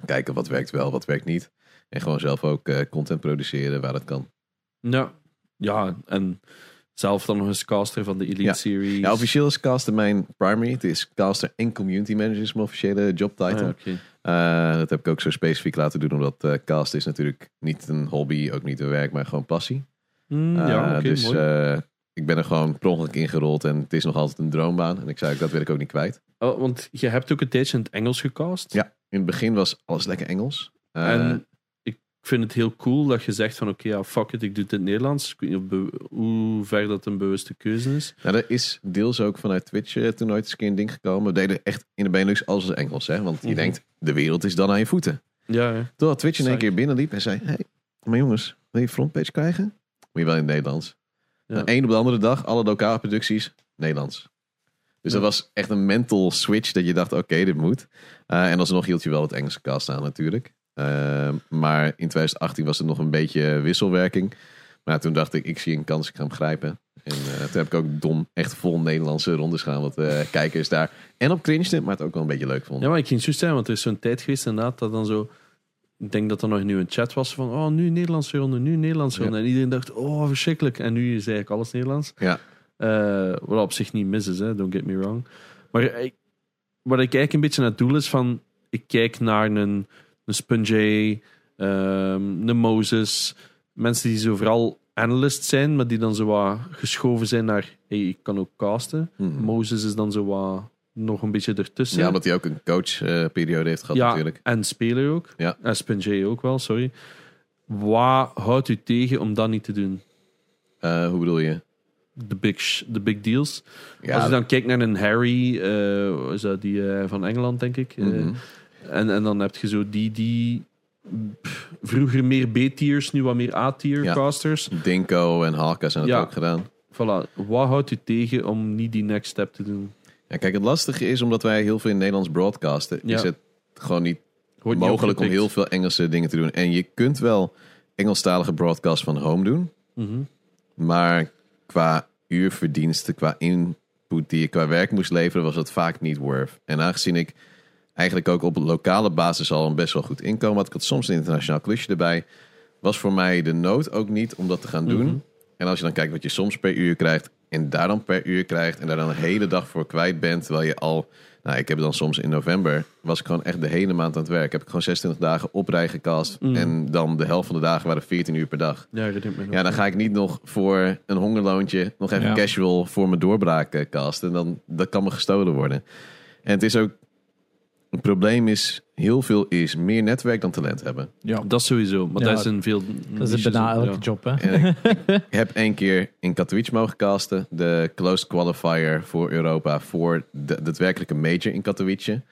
Kijken wat werkt wel, wat werkt niet. En gewoon zelf ook eh, content produceren waar het kan. Ja, ja, en zelf dan nog eens caster van de Elite Ja. Series. Ja, officieel is caster mijn primary. Het is caster en community manager is mijn officiële job Ah. Eh, dat heb ik ook zo specifiek laten doen, omdat eh cast is natuurlijk niet een hobby, ook niet een werk, maar gewoon passie. Mm, ja, Eh, dus mooi. ik ben er gewoon per ongeluk ingerold en het is nog altijd een droombaan. En ik zei, ook, dat wil ik ook niet kwijt. Oh, want je hebt ook een tijdje in het Engels gecast. Ja. In het begin was alles lekker Engels. En ik vind het heel cool dat je zegt van oké, ja, fuck it, ik doe het in het Nederlands. Ik weet niet hoe ver dat een bewuste keuze is. nou, dat is deels ook vanuit Twitch eh, toen nooit eens een keer een ding gekomen. We deden echt in de Benelux alles in Engels. Hè? Want je Mhm. denkt, de wereld is dan aan je voeten. Ja, ja. Totdat Twitch in één keer binnenliep en zei... Hey, maar jongens, wil je frontpage krijgen? Moet je wel in het Nederlands. Ja. Een op de andere dag, alle lokale producties, Nederlands. Dus Ja. dat was echt een mental switch dat je dacht, oké, dit moet. Eh, en alsnog hield je wel het Engelse cast aan natuurlijk. Eh, maar in 2018 was het nog een beetje wisselwerking. Maar toen dacht ik, ik zie een kans, ik ga hem grijpen. En eh, toen heb ik ook dom echt vol Nederlandse rondes gaan. Wat eh kijkers daar en op cringede, maar het ook wel een beetje leuk vonden. ja, maar ik ging zo zeggen, want er is zo'n tijd geweest inderdaad dat dan zo... Ik denk dat er nog nu een chat was van, oh, nu Nederlandse ronde, nu Nederlandse Ja. ronde. En iedereen dacht, oh, verschrikkelijk. En nu is eigenlijk alles Nederlands. Ja. Eh, wat op zich niet mis is, hè, don't get me wrong. Maar ik, wat ik eigenlijk een beetje naar het doel is van... Ik kijk naar een, een Sponjay, ehm, een Moses. Mensen die zo vooral analyst zijn, maar die dan zo wat geschoven zijn naar... Hey, ik kan ook casten. Mhm. Moses is dan zo wat nog een beetje ertussen. Ja, omdat hij ook een coachperiode heeft gehad Ja, natuurlijk. en speler ook. Ja. En Sponjay ook wel, sorry. Wat houdt u tegen om dat niet te doen? Eh, hoe bedoel je? De big, de big deals. Ja, Als je dan kijkt naar een Harry, eh, is dat die eh, van Engeland, denk ik. Eh, mhm. En, en dan heb je zo die, die pff, vroeger meer B-tiers, nu wat meer A-tier Ja. casters. Dinko en Halka zijn Ja. ook gedaan. Voilà. Wat houdt u tegen om niet die next step te doen? Ja, kijk, het lastige is omdat wij heel veel in Nederlands broadcasten, Ja. is het gewoon niet Wordt niet mogelijk om opgepikt. heel veel Engelse dingen te doen. En je kunt wel Engelstalige broadcast van home doen, Mhm. maar qua uurverdiensten, qua input die je qua werk moest leveren, was dat vaak niet worth. En aangezien ik eigenlijk ook op lokale basis al een best wel goed inkomen had, ik had soms een internationaal klusje erbij, was voor mij de nood ook niet om dat te gaan doen. Mhm. En als je dan kijkt wat je soms per uur krijgt en daar dan per uur krijgt en daar dan een hele dag voor kwijt bent, terwijl je al, nou ik heb dan soms in november, was ik gewoon echt de hele maand aan het werk. Heb ik gewoon 26 dagen op rij gecast Mm. en dan de helft van de dagen waren 14 uur per dag. Ja, herinner me. Ja, dan ga ik niet nog voor een hongerloontje nog even Ja. casual voor mijn doorbraak eh, casten. Dan, dat kan me gestolen worden. En het is ook, het probleem is, heel veel is meer netwerk dan talent hebben. Ja. Dat sowieso, maar Ja, dat is een veel... Dat is bijna elke ja. job, hè? En ik heb één keer in Katowice mogen casten. De closed qualifier voor Europa voor de daadwerkelijke major in Katowice.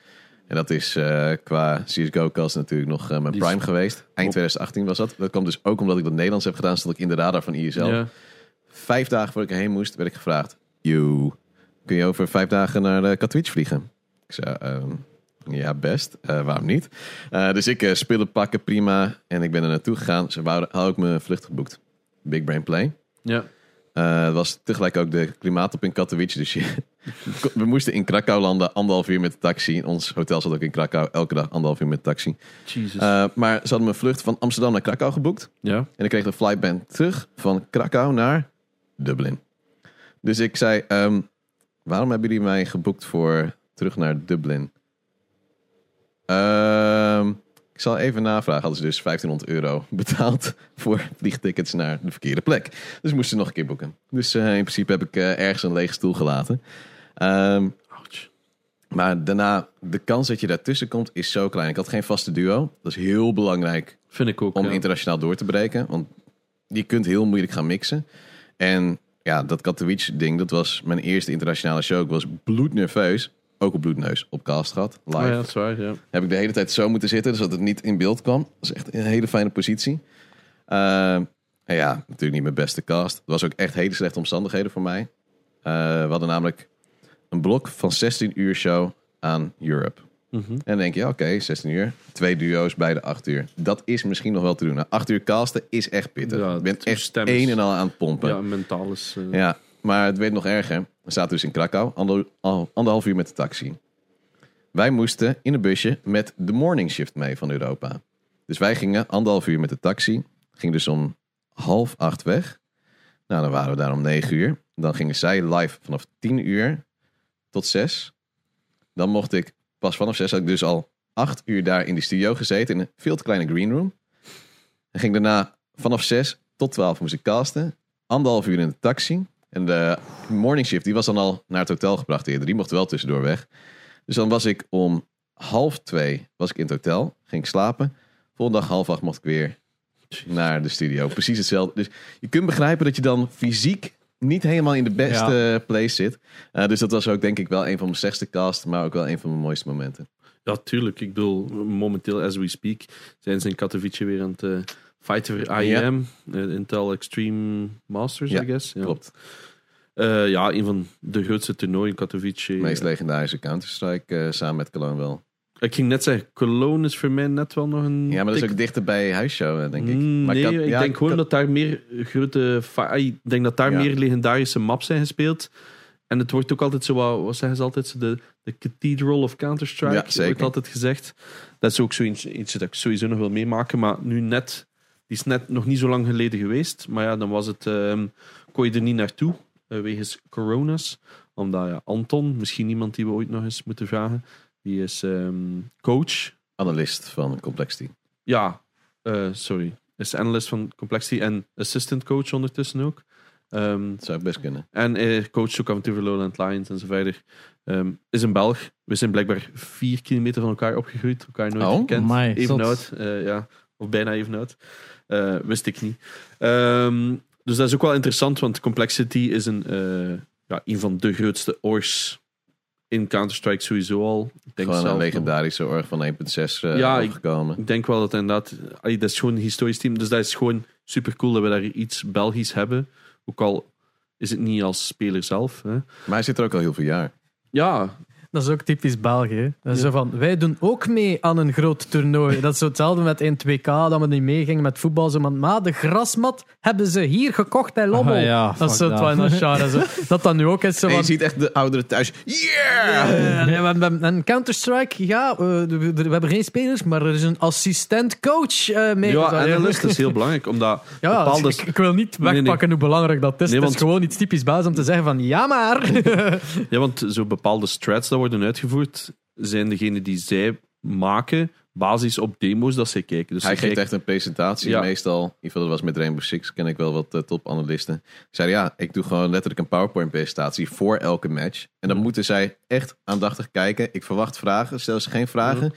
En dat is eh, qua CSGO cast natuurlijk nog eh, mijn Die is- prime geweest. Eind 2018 was dat. Dat kwam dus ook omdat ik dat Nederlands heb gedaan. Stond ik in de radar van ISL. Ja. Vijf dagen voordat ik erheen moest, werd ik gevraagd. Yo, kun je over vijf dagen naar uh, Katowice vliegen? Ik zei, ehm, ja best. Eh, waarom niet? Eh, dus ik eh, spullen pakken, prima. En ik ben er naartoe gegaan. Ze wouden, had ook mijn vlucht geboekt. Big Brain Play. Ja. Het was tegelijk ook de klimaatop in Katowice. Dus je, we moesten in Krakau landen, anderhalf uur met de taxi. Ons hotel zat ook in Krakau, elke dag anderhalf uur met de taxi. Jesus. Maar ze hadden mijn vlucht van Amsterdam naar Krakau geboekt. ja. En ik kreeg de flightband terug van Krakau naar Dublin. Dus ik zei, ehm, waarom hebben jullie mij geboekt voor terug naar Dublin? Ehm, ik zal even navragen. Hadden ze dus 1500 euro betaald voor vliegtickets naar de verkeerde plek. Dus moesten ze nog een keer boeken. Dus eh, in principe heb ik eh, ergens een lege stoel gelaten. Ouch. maar daarna, de kans dat je daartussen komt is zo klein. Ik had geen vaste duo. Dat is heel belangrijk Vind ik ook. om ja. internationaal door te breken. Want je kunt heel moeilijk gaan mixen. En ja, dat Katowice ding, dat was mijn eerste internationale show. Ik was bloednerveus. Ook op bloedneus op cast gehad, live. Oh ja, dat is waar, ja. Heb ik de hele tijd zo moeten zitten, zodat het niet in beeld kwam. Dat is echt een hele fijne positie. En ja, natuurlijk niet mijn beste cast. Het was ook echt hele slechte omstandigheden voor mij. Eh, we hadden namelijk een blok van 16 uur show aan Europe. Mhm. En dan denk je, oké, 16 uur. Twee duo's, beide 8 uur. Dat is misschien nog wel te doen. Nou, 8 uur casten is echt pittig. Ja, je bent het echt is- een en al aan het pompen. Ja, Ja, mentaal is... eh, maar het werd nog erger. We zaten dus in Krakau, ander, al- anderhalf uur met de taxi. Wij moesten in een busje met de morning shift mee van Europa. Dus wij gingen anderhalf uur met de taxi. Ging dus om half acht weg. Nou, dan waren we daar om 9 uur. Dan gingen zij live vanaf 10 uur tot 6. Dan mocht ik pas vanaf 6 had ik dus al 8 uur daar in de studio gezeten in een veel te kleine green room. En ging daarna vanaf 6 tot 12 moest ik casten. Anderhalf uur in de taxi. En de morning shift die was dan al naar het hotel gebracht eerder. Die mocht wel tussendoor weg. Dus dan was ik om half twee was ik in het hotel. Ging ik slapen. Volgende dag half acht mocht ik weer naar de studio. Precies hetzelfde. Dus je kunt begrijpen dat je dan fysiek niet helemaal in de beste place zit. Uh, dus dat was ook denk ik wel een van mijn slechtste cast, maar ook wel een van mijn mooiste momenten. Ja, tuurlijk. Ik bedoel, momenteel, as we speak, zijn ze in Katowice weer aan het uh, fighten voor IEM. Uh, Intel Extreme Masters, Ja, I guess. Ja. Klopt. Eh, ja, een van de grootste toernooien in Katowice. De meest legendarische Counter-Strike eh, samen met Cologne wel. Ik ging net zeggen, Cologne is voor mij net wel nog een... Ja, maar dat is ook dichter bij huisshow, eh, denk ik. Mm, Maar nee, had- ik ja, denk gewoon had- dat daar meer grote... ai, Ik denk dat daar meer legendarische maps zijn gespeeld. En het wordt ook altijd zo, wat, wat zeggen ze altijd, de, de Cathedral of Counter-Strike, Ja, zeker. wordt altijd gezegd. Dat is ook zoiets iets dat ik sowieso nog wil meemaken, maar nu net, die is net nog niet zo lang geleden geweest. Maar ja, dan was het, ehm kon je er niet naartoe, eh, wegens coronas. Omdat ja, Anton, misschien iemand die we ooit nog eens moeten vragen, die is ehm, coach Analist van Complexity. ja, eh, sorry. Is analyst van Complexity en assistant coach ondertussen ook. Ehm, Dat zou ik best kunnen. en eh, coacht ook af en toe voor Lowland Lions en zo verder. Ehm, is een Belg. We zijn blijkbaar vier kilometer van elkaar opgegroeid. Elkaar nooit Oh, gekend. amai, even oud. eh, ja. Of bijna even oud. Eh, wist ik niet. Ehm, dus dat is ook wel interessant, want Complexity is een, eh, ja, een van de grootste ors in Counter-Strike sowieso al. Ik denk Gewoon een legendarische org van 1.6 eh Ja, ik- denk wel dat inderdaad, allee, dat is gewoon een historisch team. Dus dat is gewoon super cool dat we daar iets Belgisch hebben. Ook al is het niet als speler zelf. Hè. Maar hij zit er ook al heel veel jaar. Ja, Dat is ook typisch België. hè. Dat is zo van, wij doen ook mee aan een groot toernooi. Dat is zo hetzelfde met in 2K, dat we niet meegingen met voetbal. Zo van, maar de grasmat hebben ze hier gekocht bij Lommel. Ah, ja, dat is zo het dat. Dat dat nu ook is. Zo En je van, ziet echt de ouderen thuis. Yeah! hebben- en Counter-Strike, ja, eh, we, we hebben geen spelers, maar er is een assistent-coach eh, mee. ja Zo, analyst is heel belangrijk, omdat Ja, bepaalde... ik, ik wil niet Nee, wegpakken hoe belangrijk dat is. Nee, het is gewoon iets typisch Belgisch om te zeggen van, ja maar. Ja, want zo bepaalde strats dat worden uitgevoerd, zijn degene die zij maken, basis op demo's dat zij kijken. Dus Hij geeft kijken- echt een presentatie, Ja. meestal. In ieder geval, dat was met Rainbow Six, ken ik wel wat uh, topanalisten. Zeiden, ja, ik doe gewoon letterlijk een PowerPoint-presentatie voor elke match. En dan moeten zij echt aandachtig kijken. Ik verwacht vragen. Stel ze geen vragen,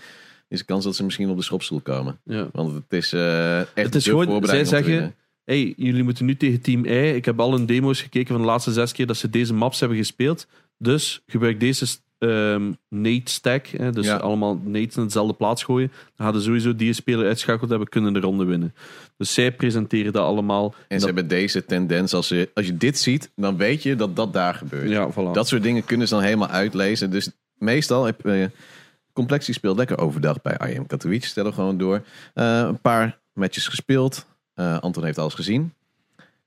is de kans dat ze misschien op de schopstoel komen. Ja. Want het is eh, echt Het is gewoon, zij zeggen, hey, jullie moeten nu tegen team I. Ik heb al een demo's gekeken van de laatste zes keer dat ze deze maps hebben gespeeld. Dus gebruik deze ehm Nate stack. Hè, dus Ja. allemaal Nates in dezelfde plaats gooien. Dan hadden sowieso die speler uitschakeld hebben, kunnen de ronde winnen. Dus zij presenteren dat allemaal. En ze hebben deze tendens, als je, als je dit ziet, dan weet je dat dat daar gebeurt. ja, voilà. Dat soort dingen kunnen ze dan helemaal uitlezen. Dus meestal heb je Complexie speelt lekker overdag bij IM Katowice. Stel gewoon door. Eh, een paar matches gespeeld. Eh, Anton heeft alles gezien.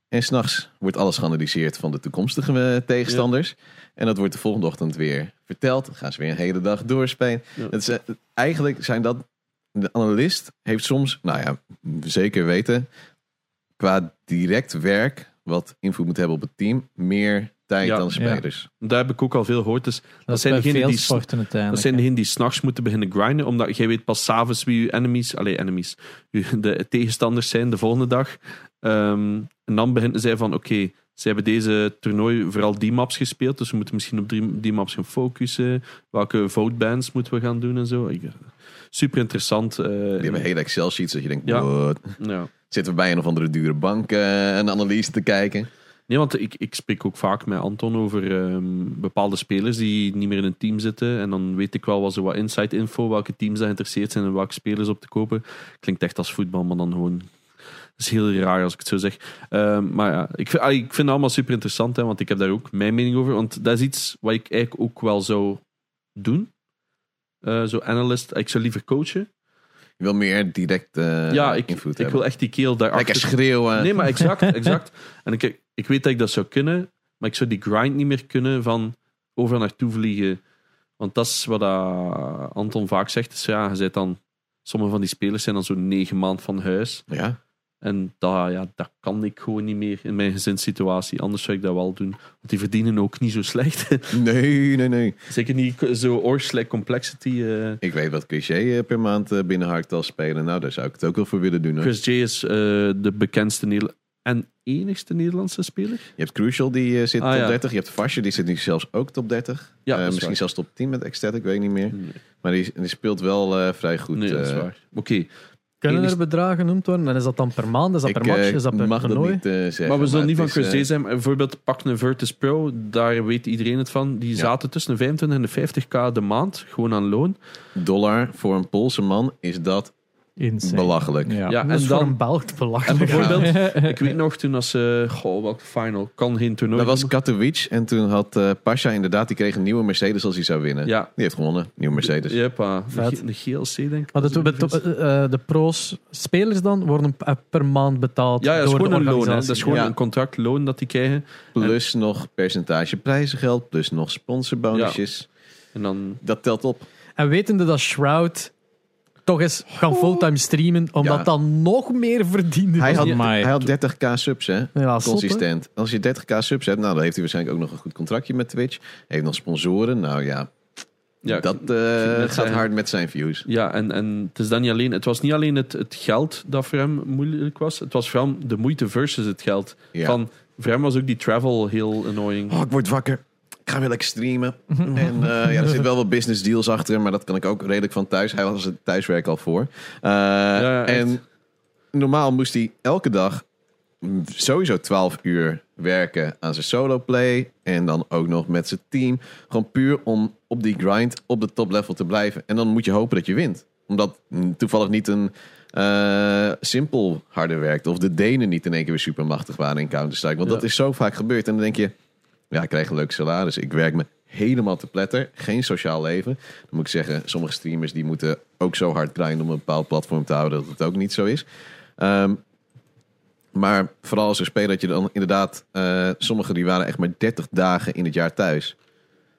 En s'nachts wordt alles geanalyseerd van de toekomstige eh, tegenstanders. En dat wordt de volgende ochtend weer verteld. Dan gaan ze weer een hele dag doorspelen. Ja. Het is, eh, eigenlijk zijn dat... De analist heeft soms, nou ja, zeker weten... qua direct werk, wat invloed moet hebben op het team... meer tijd Ja. dan de spelers. Daar heb ik ook al veel gehoord. Dus Dat, zijn degenen veel die- sporten uiteindelijk. Dat zijn degenen die s'nachts moeten beginnen grinden, omdat jij weet pas s'avonds wie je enemies, allee, enemies, de tegenstanders zijn de volgende dag. Ehm, en dan beginnen zij van, oké, ze hebben deze toernooi vooral die maps gespeeld, dus we moeten misschien op die, die maps gaan focussen. Welke votebands moeten we gaan doen en zo. Ik- Super interessant. eh, Die hebben hele Excel-sheets dat je denkt, Ja. what? ja. Zitten we bij een of andere dure bank eh, een analyse te kijken? Nee, want ik, ik spreek ook vaak met Anton over ehm, bepaalde spelers die niet meer in een team zitten. En dan weet ik wel wat, zo wat inside info, welke teams daar geïnteresseerd zijn en welke spelers op te kopen. Klinkt echt als voetbal, maar dan gewoon... Is heel raar als ik het zo zeg. Ehm, maar ja, ik vind, ah, ik vind het allemaal super interessant, hè, want ik heb daar ook mijn mening over. Want dat is iets wat ik eigenlijk ook wel zou doen. Eh, zo analyst, ik zou liever coachen. Je wil meer direct eh ja, ik, invloed ik hebben. wil echt die keel daarachter. Lekker schreeuwen. Nee, maar exact, exact. En ik, ik weet dat ik dat zou kunnen, maar ik zou die grind niet meer kunnen van overal naartoe vliegen. Want dat is wat Anton vaak zegt. Is, ja, je bent dan, sommige van die spelers zijn dan zo'n negen maanden van huis. Ja, En dat, ja, dat kan ik gewoon niet meer in mijn gezinssituatie. Anders zou ik dat wel doen. Want die verdienen ook niet zo slecht. Nee, nee, nee. Zeker niet zo Orsley Complexity. eh. Ik weet wat cliché eh, per maand eh, binnen Hardtal spelen. Nou, daar zou ik het ook wel voor willen doen. Hoor. Chris J is de bekendste en enigste Nederlandse speler. Je hebt Crucial, die zit Ah, top ja. 30. Je hebt Fasje, die zit nu zelfs ook top 30. Ja, Eh, dat is misschien waar. zelfs top 10 met Ecstatic, weet ik niet meer. Nee, Maar die, die speelt wel vrij goed. nee, dat is waar. Oké, Kunnen er bedragen genoemd worden? En is dat dan per maand? Is dat per ik match? eh, Is dat per mag dat toernooi? niet eh, zeggen. maar we zullen niet van Chris eh, zijn. Bijvoorbeeld pak een Virtus Pro, daar weet iedereen het van. Die Ja. zaten tussen de 25 en de 50k de maand, gewoon aan loon. dollar voor een Poolse man is dat Insane. belachelijk. Ja. Ja, en voor dan- een Belg En belachelijk. bijvoorbeeld, ik weet nog toen als ze, goh, welke final, kan geen toernooi. Dat was. Katowice en toen had eh Pasha inderdaad, die kreeg een nieuwe Mercedes als hij zou winnen. Ja, Die heeft gewonnen, nieuwe Mercedes. De, Vet. G- de GLC denk ik. Maar de, de, eh, eh, de pro's, spelers dan, worden per maand betaald ja, ja, dat is door gewoon de een loon. Hè. Dat is gewoon Ja. een contractloon dat die krijgen. Plus nog percentage prijzengeld, plus nog sponsorbonusjes. En dan, Dat telt op. En wetende dat Shroud toch eens gaan fulltime streamen, omdat Ja. dan nog meer verdiende. Hij had, Amai. hij had 30k subs, hè? ja, zot, hè? Consistent. Als je 30k subs hebt, nou, dan heeft hij waarschijnlijk ook nog een goed contractje met Twitch. Hij heeft nog sponsoren. Nou ja, ja, dat ik- eh, net gaat zeggen. hard met zijn views. ja en, en het is dan niet alleen, het was niet alleen het, het geld dat voor hem moeilijk was. Het was vooral de moeite versus het geld. Ja. Van, voor hem was ook die travel heel annoying. Oh, ik word wakker. Ik ga weer lekker streamen. en eh, ja, er zit wel wat business deals achter, maar dat kan ik ook redelijk van thuis. Hij was het thuiswerk al voor. Eh, ja, en normaal moest hij elke dag sowieso 12 uur werken aan zijn solo play. En dan ook nog met zijn team. Gewoon puur om op die grind op de top level te blijven. En dan moet je hopen dat je wint. Omdat toevallig niet een eh, simpel harder werkt. Of de Denen niet in één keer weer supermachtig waren in Counter-Strike. Want Ja. dat is zo vaak gebeurd. En dan denk je, ja, ik krijg een leuk salaris. Ik werk me helemaal te pletter. Geen sociaal leven. Dan moet ik zeggen, sommige streamers die moeten ook zo hard grinden om een bepaald platform te houden dat het ook niet zo is. Ehm, maar vooral als een speler dat je dan inderdaad, eh sommigen die waren echt maar 30 dagen in het jaar thuis.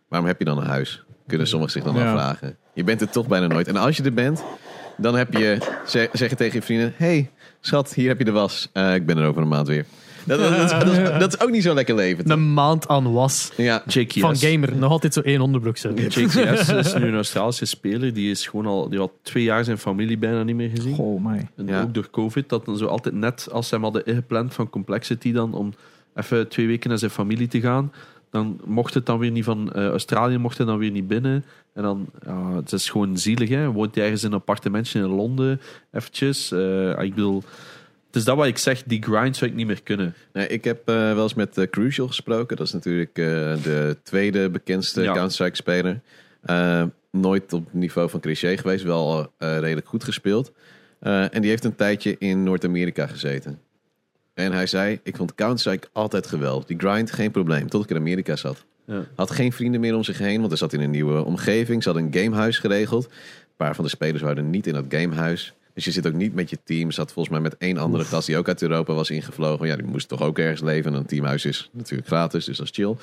Waarom heb je dan een huis? Kunnen sommigen zich dan Ja. afvragen. Je bent er toch bijna nooit. En als je er bent, dan heb je, zeg, zeg je tegen je vrienden: hey, schat, hier heb je de was. Eh, ik ben er over een maand weer. Dat, dat, dat, dat is, dat is ook niet zo'n lekker leven. toch? Een maand aan was. Ja. Van gamer, nog altijd zo één onderbroek zo. JKS is nu een Australische speler. Die is gewoon al, die had twee jaar zijn familie bijna niet meer gezien. Oh my. En Ja. ook door COVID, dat dan zo altijd net als ze hem hadden ingepland van Complexity dan om even twee weken naar zijn familie te gaan, dan mocht het dan weer niet van eh, Australië, mocht het dan weer niet binnen. En dan, ja, het is gewoon zielig, hè. Woont hij ergens in een appartementje in Londen, eventjes. Eh, ik bedoel, is dat wat ik zeg, die grind zou ik niet meer kunnen. Nee, ik heb eh, wel eens met eh, Crucial gesproken. Dat is natuurlijk eh, de tweede bekendste Ja. Counter-Strike-speler. Nooit op het niveau van Cliché geweest, wel redelijk goed gespeeld. En die heeft een tijdje in Noord-Amerika gezeten. En hij zei, ik vond Counter-Strike altijd geweldig. Die grind, geen probleem, tot ik in Amerika zat. Ja. Had geen vrienden meer om zich heen, want hij zat in een nieuwe omgeving. Ze hadden een gamehuis geregeld. Een paar van de spelers waren niet in dat gamehuis. Dus je zit ook niet met je team. Zat volgens mij met één andere gast die ook uit Europa was ingevlogen. Ja, die moest toch ook ergens leven. En een teamhuis is natuurlijk gratis, dus dat is chill.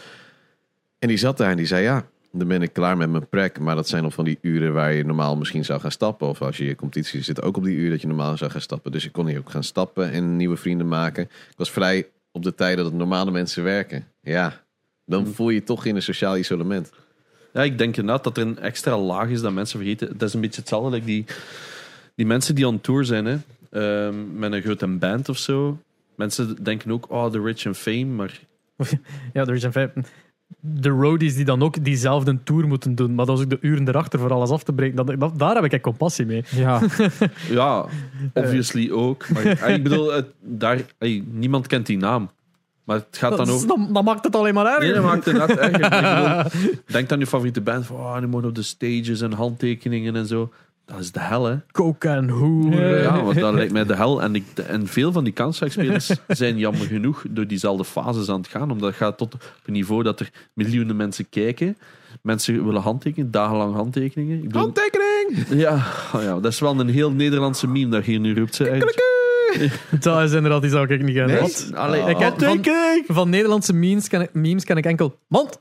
En die zat daar en die zei, ja, dan ben ik klaar met mijn prek. Maar dat zijn nog van die uren waar je normaal misschien zou gaan stappen. Of als je je competitie zit ook op die uur dat je normaal zou gaan stappen. Dus ik kon hier ook gaan stappen en nieuwe vrienden maken. Ik was vrij op de tijden dat normale mensen werken. Ja, dan voel je je toch in een sociaal isolement. Ja, ik denk inderdaad dat er een extra laag is dat mensen vergeten. Dat is een beetje hetzelfde. like die, die mensen die on tour zijn, hè, ehm, met een grote band of zo. Mensen denken ook, oh, the rich and fame. Maar Ja, er zijn vijf. De roadies die dan ook diezelfde tour moeten doen, maar dat is ook de uren erachter voor alles af te breken. Dat, dat- daar heb ik echt compassie mee. Ja. ja, obviously ook. Maar ik bedoel, het, daar, ey, niemand kent die naam. Maar het gaat dan Dat, over... dan, dan maakt het alleen maar erger. Nee, dat maakt het net erger. Denk aan je favoriete band. Van, oh, nu moeten op de stages en handtekeningen en zo. Dat is de hel, hè. Coke en hoer. Ja, want dat lijkt mij de hel. En, ik, en veel van die Counter-Strike-spelers zijn jammer genoeg door diezelfde fases aan het gaan. Omdat het gaat tot op een niveau dat er miljoenen mensen kijken. Mensen willen handtekenen, dagenlang handtekeningen. Ik bedoel, Handtekening! ja, oh ja, dat is wel een heel Nederlandse meme dat je hier nu roept. Ze, Dat is inderdaad die zou ik niet kennen. Nee? Allee, Ik ken- van, van Nederlandse memes ken, ik, memes ken ik enkel mand,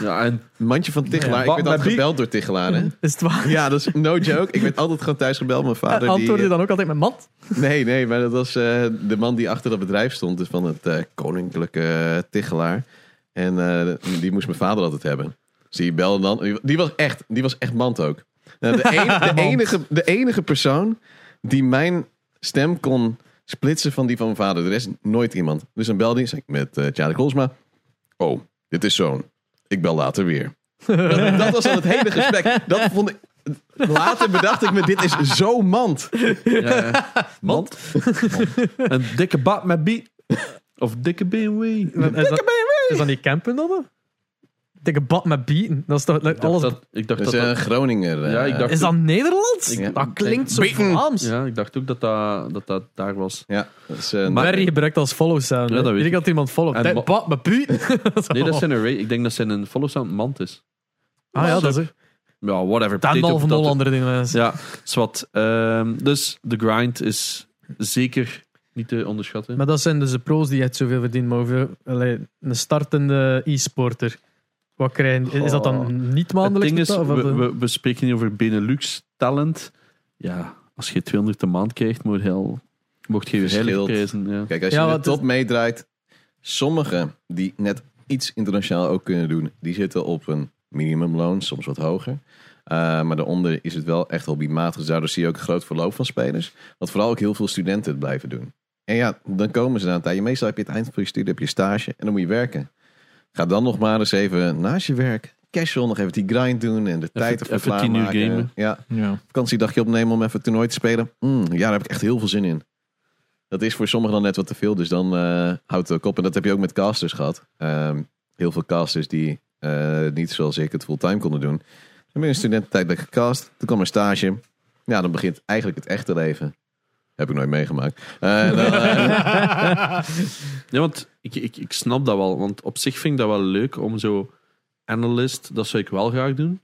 Ja, en Een mandje van Tichelaar. Ja, ik werd altijd gebeld door Tichelaar, hè? Is het waar? Ja, dat is no joke. Ik werd altijd gewoon thuis gebeld. Mijn vader Antwoord je die... dan ook altijd met mat? Nee, nee, maar dat was eh, de man die achter dat bedrijf stond. Dus van het eh, koninklijke eh, Tichelaar. En eh, die moest mijn vader altijd hebben. Dus die belde dan. Die was echt, die was echt mand ook. Nou, de, een- de, enige, de enige persoon die mijn stem kon splitsen van die van mijn vader. De rest nooit iemand. Dus dan belde hij met uh, Tjade Kolsma. Oh, dit is zo'n. Ik bel later weer. dat, dat was al het hele gesprek. Dat vond ik... Later bedacht ik me, dit is zo mand. ja, mand. Een dikke bad met biet. Of dikke BMW. Is dat, is dat niet campen dan? Dikke bad met bieten. Dat is toch like, Ik dacht alles... dat, ik dacht Dat dat, is een dat- Groninger. eh, Ja, ik dacht- Is dat Nederlands? Ja. Dat klinkt zo Bieten. Vlaams. ja, ik dacht ook dat dat, dat, dat daar was. Ja, dat is, eh, Maar- Barry gebruikt als follow sound. Ja, dat weet ik ik. dat iemand follow. Bad met bieten. Nee, dat zijn een ik denk dat zijn een follow sound mand is. Ah ja, dat is het. Ja, whatever. Dan Potato, al van alle andere dingen. Ja, zwart. Ehm dus de grind is zeker niet te onderschatten. Maar dat zijn dus de pro's die echt zoveel verdienen. Maar hoeveel, allee, een startende e-sporter. Wat krijgen? Is dat dan niet Het maandelijks? ding is, betaald, of we, we, we spreken hier over Benelux talent. Ja, als je 200 een maand krijgt, moet je, heel, mocht je je heilig Verschilt. prijzen. Ja. Kijk, als Ja, je de is- top meedraait, sommigen die net iets internationaal ook kunnen doen, die zitten op een minimumloon, soms wat hoger. Uh, maar daaronder is het wel echt hobbymatig. Dus daardoor zie je ook een groot verloop van spelers. Wat vooral ook heel veel studenten het blijven doen. En ja, dan komen ze na een tijdje. Meestal heb je het eind van je studie, heb je stage en dan moet je werken. Ga dan nog maar eens even naast je werk, casual nog even die grind doen en de tijd ervoor even tien uur gamen. Ja, Ja. vakantiedagje opnemen om even een toernooi te spelen. Mm, ja, daar heb ik echt heel veel zin in. Dat is voor sommigen dan net wat te veel, dus dan eh, houdt het ook op. En dat heb je ook met casters gehad. Ehm, heel veel casters die eh, niet zoals ik het fulltime konden doen. Dan ben je een studententijd lekker gecast. Toen kwam een stage. Ja, dan begint eigenlijk het echte leven. Heb ik nooit meegemaakt. Eh, dan, eh, Ja, want ik, ik, ik snap dat wel. Want op zich vind ik dat wel leuk om zo analyst, dat zou ik wel graag doen.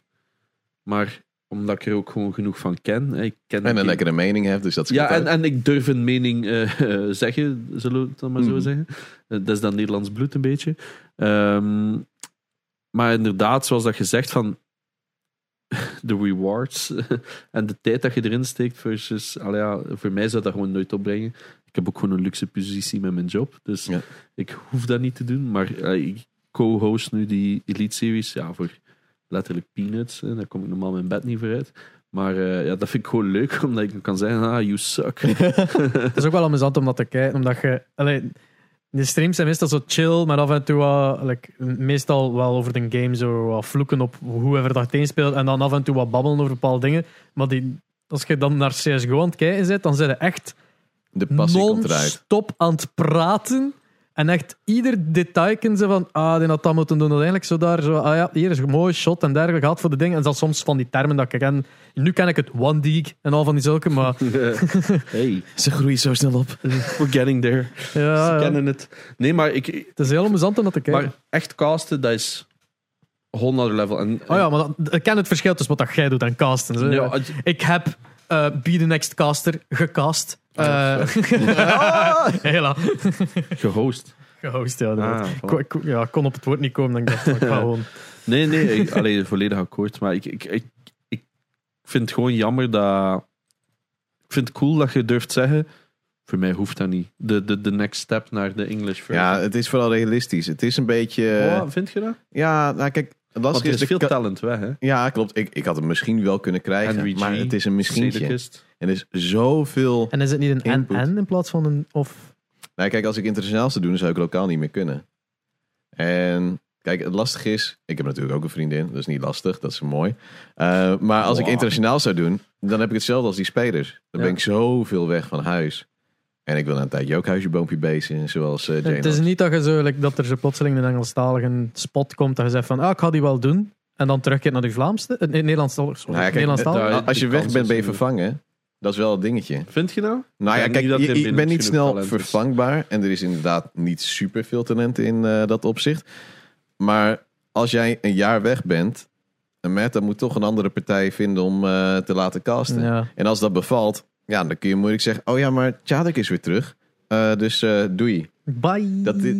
Maar omdat ik er ook gewoon genoeg van ken. Ik ken en een lekkere mening heeft, dus dat is Ja, en, en ik durf een mening eh, zeggen, zullen we het dan maar zo Mhm. zeggen. Dat is dan Nederlands bloed een beetje. Ehm, maar inderdaad, zoals dat je zegt, van de rewards en de tijd dat je erin steekt versus, ja, voor mij zou dat gewoon nooit opbrengen. Ik heb ook gewoon een luxe positie met mijn job, dus Ja. ik hoef dat niet te doen. Maar ik co-host nu die Elite Series, ja, voor letterlijk peanuts. Hè, daar kom ik normaal mijn bed niet voor uit. Maar eh, ja, dat vind ik gewoon leuk, omdat ik kan zeggen, ah, you suck. Het is ook wel amusant om dat te kijken, omdat je... Allee, de streams zijn meestal zo chill, maar af en toe wat, like, meestal wel over de game zo wat vloeken op whoever dat één speelt en dan af en toe wat babbelen over bepaalde dingen. Maar die, als je dan naar CSGO aan het kijken bent, dan zijn je echt De passie non-stop aan het praten. En echt ieder detail kunnen ze van, ah, die had dat moeten doen. Uiteindelijk zo daar, zo, ah ja, hier is een mooie shot en dergelijke gehad voor de dingen. En dan soms van die termen dat ik ken. Nu ken ik het one dig en al van die zulke, maar hey, Ze groeien zo snel op. we're getting there. Ze ja, ja, kennen het. Nee, maar, ik, het is heel amusant om dat te kijken. maar echt casten, dat is whole nother level. En, oh ja, maar dat, ik ken het verschil tussen wat dat jij doet en casten. Ja, Ik heb eh Be The Next Caster gecast. Eh Hela. gehost. Gehost, ja. Ah, Ik voilà. ja, kon op het woord niet komen. Dan ik dacht, ik ga gewoon... Nee, nee, ik, allee, volledig akkoord. Maar ik, ik, ik, ik vind het gewoon jammer dat... Ik vind het cool dat je durft zeggen... Voor mij hoeft dat niet. De, de, de next step naar de English version. Ja, het is vooral realistisch. Het is een beetje... Oh, vind je dat? Ja, nou kijk, Want lastig er is... veel talent weg, hè? Ja, klopt. Ik, ik had hem misschien wel kunnen krijgen. Maar het is een misschien. En er is zoveel... En is het niet een Input. en-en in plaats van een of... Nou, kijk, als ik internationaal zou doen, dan zou ik lokaal niet meer kunnen. En kijk, het lastige is... Ik heb natuurlijk ook een vriendin. Dat is niet lastig. Dat is mooi. Eh, maar als ik internationaal zou doen, dan heb ik hetzelfde als die spelers. Dan Ja. ben ik zoveel weg van huis. En ik wil een tijdje ook huisje, boompje, beesten, zoals eh Jane Het is niet dat, je zo, like, dat er zo plotseling een Engelstalige spot komt dat je zegt van, ah, ik ga die wel doen. En dan terugkeert naar die Vlaamse... eh, nee, Nederlandstalig. Sorry, Nou ja, daar- Als je weg bent, ben je er- vervangen. Dat is wel het dingetje. Vind je nou? Nou ja, kijk, niet dat je, je binnen bent niet genoeg snel is. vervangbaar. En er is inderdaad niet super veel talent in eh, dat opzicht. Maar als jij een jaar weg bent, een Matt, dan moet toch een andere partij vinden om eh, te laten casten. Ja. En als dat bevalt, ja, dan kun je moeilijk zeggen: Oh ja, maar Tjadek is weer terug. Eh, dus eh doei. Bye. Dat dit-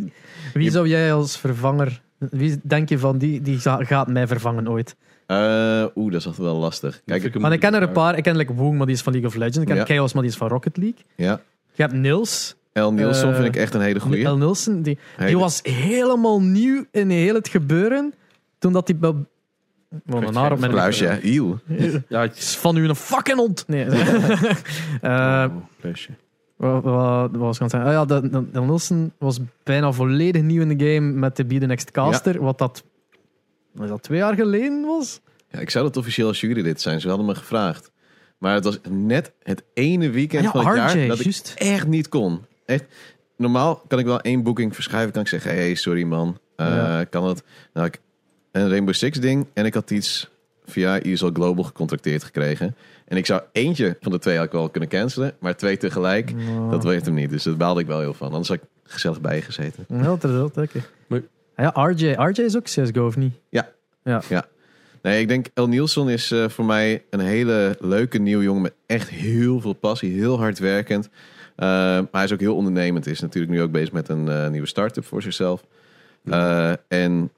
Wie je- zou jij als vervanger Wie denk je van die, die gaat mij vervangen ooit? Eh, Oeh, dat is altijd wel lastig. Kijk, ik Want ik ken er een paar. Ik ken like Woong, maar die is van League of Legends. Ik ken Ja. Chaos, maar die is van Rocket League. ja. Je hebt Nils. El Nielsen vind ik echt een hele goeie. El Nilsen. Die, die was helemaal nieuw in heel het gebeuren. Toen dat hij... Wat een haar op mijn? Eeuw. Ja, het is van u een fucking hond. Nee. Applausje. wat, wat, wat was ik aan het zeggen? Ah ja, de, de, de Nielsen was bijna volledig nieuw in de game met de Be The Next Caster. Wat dat, wat dat twee jaar geleden was. Ja, ik zou dat officieel als jurylid zijn. Ze hadden me gevraagd. Maar het was net het ene weekend Ah ja, van het RJ, jaar dat ik echt niet kon. Echt. Normaal kan ik wel één boeking verschuiven. Kan ik zeggen, hey, sorry man. Eh, Ja. Kan het? Nou, ik een Rainbow Six ding. En ik had iets via ESL Global gecontracteerd gekregen. En ik zou eentje van de twee had ik wel kunnen cancelen. Maar twee tegelijk, Oh. dat weet hem niet. Dus daar baalde ik wel heel van. Anders had ik gezellig bij je gezeten. Ja, dat wel oké. Maar- Ah Ja, RJ. RJ is ook CSGO, of niet? Nee, ik denk El Nielsen is eh, voor mij een hele leuke nieuwe jongen met echt heel veel passie, heel hard werkend. Eh, maar hij is ook heel ondernemend. Is natuurlijk nu ook bezig met een eh, nieuwe start-up voor zichzelf. Eh, en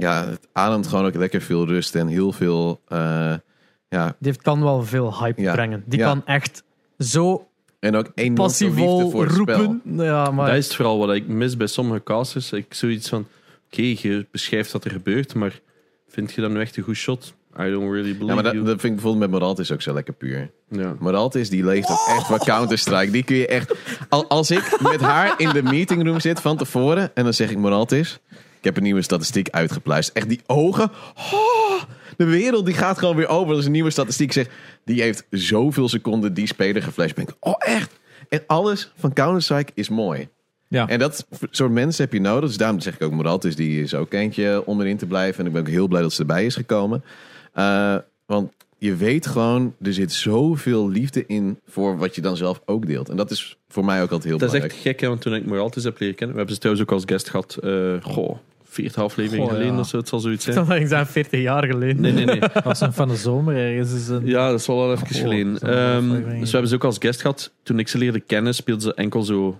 ja, het ademt gewoon ook lekker veel rust en heel veel. eh, ja, Die kan wel veel hype Ja. brengen. Die Ja. kan echt zo en ook passievol voor spel. roepen. Ja, maar Dat is het vooral wat ik mis bij sommige casters. Ik zoiets van, oké, je beschrijft wat er gebeurt, maar vind je dat nu echt een goed shot? I don't really believe Ja, maar dat, you. dat vind ik bijvoorbeeld met Moraltis ook zo lekker puur. Ja. Moraltis, die leeft ook echt voor Counter-Strike. Die kun je echt... Al, als ik met haar in de meetingroom zit van tevoren... en dan zeg ik Moraltis... ik heb een nieuwe statistiek uitgepluist. Echt die ogen... oh, de wereld die gaat gewoon weer over. Dat is een nieuwe statistiek. Zeg, die heeft zoveel seconden die speler geflashbangd. Oh, echt? En alles van Counter-Strike is mooi. Ja. En dat soort mensen heb je nodig. Dus daarom zeg ik ook Moraltis, die is ook eentje om erin te blijven. En ik ben ook heel blij dat ze erbij is gekomen. Eh, want je weet gewoon, er zit zoveel liefde in voor wat je dan zelf ook deelt. En dat is voor mij ook altijd heel Dat is belangrijk. echt gek, hè, want toen ik Moraltis heb leren kennen, we hebben ze trouwens ook als guest gehad, eh goh, 40 afleveringen Goh, geleden ja. of zo, het zal zoiets ik zijn. dacht dat ik zei 40 jaar geleden. Nee, nee, nee. was een van de zomer ergens. Is een... Ja, dat is wel wel even Goh, geleden. Ehm, dus we hebben ze ook als guest gehad. Toen ik ze leerde kennen, speelden ze enkel zo,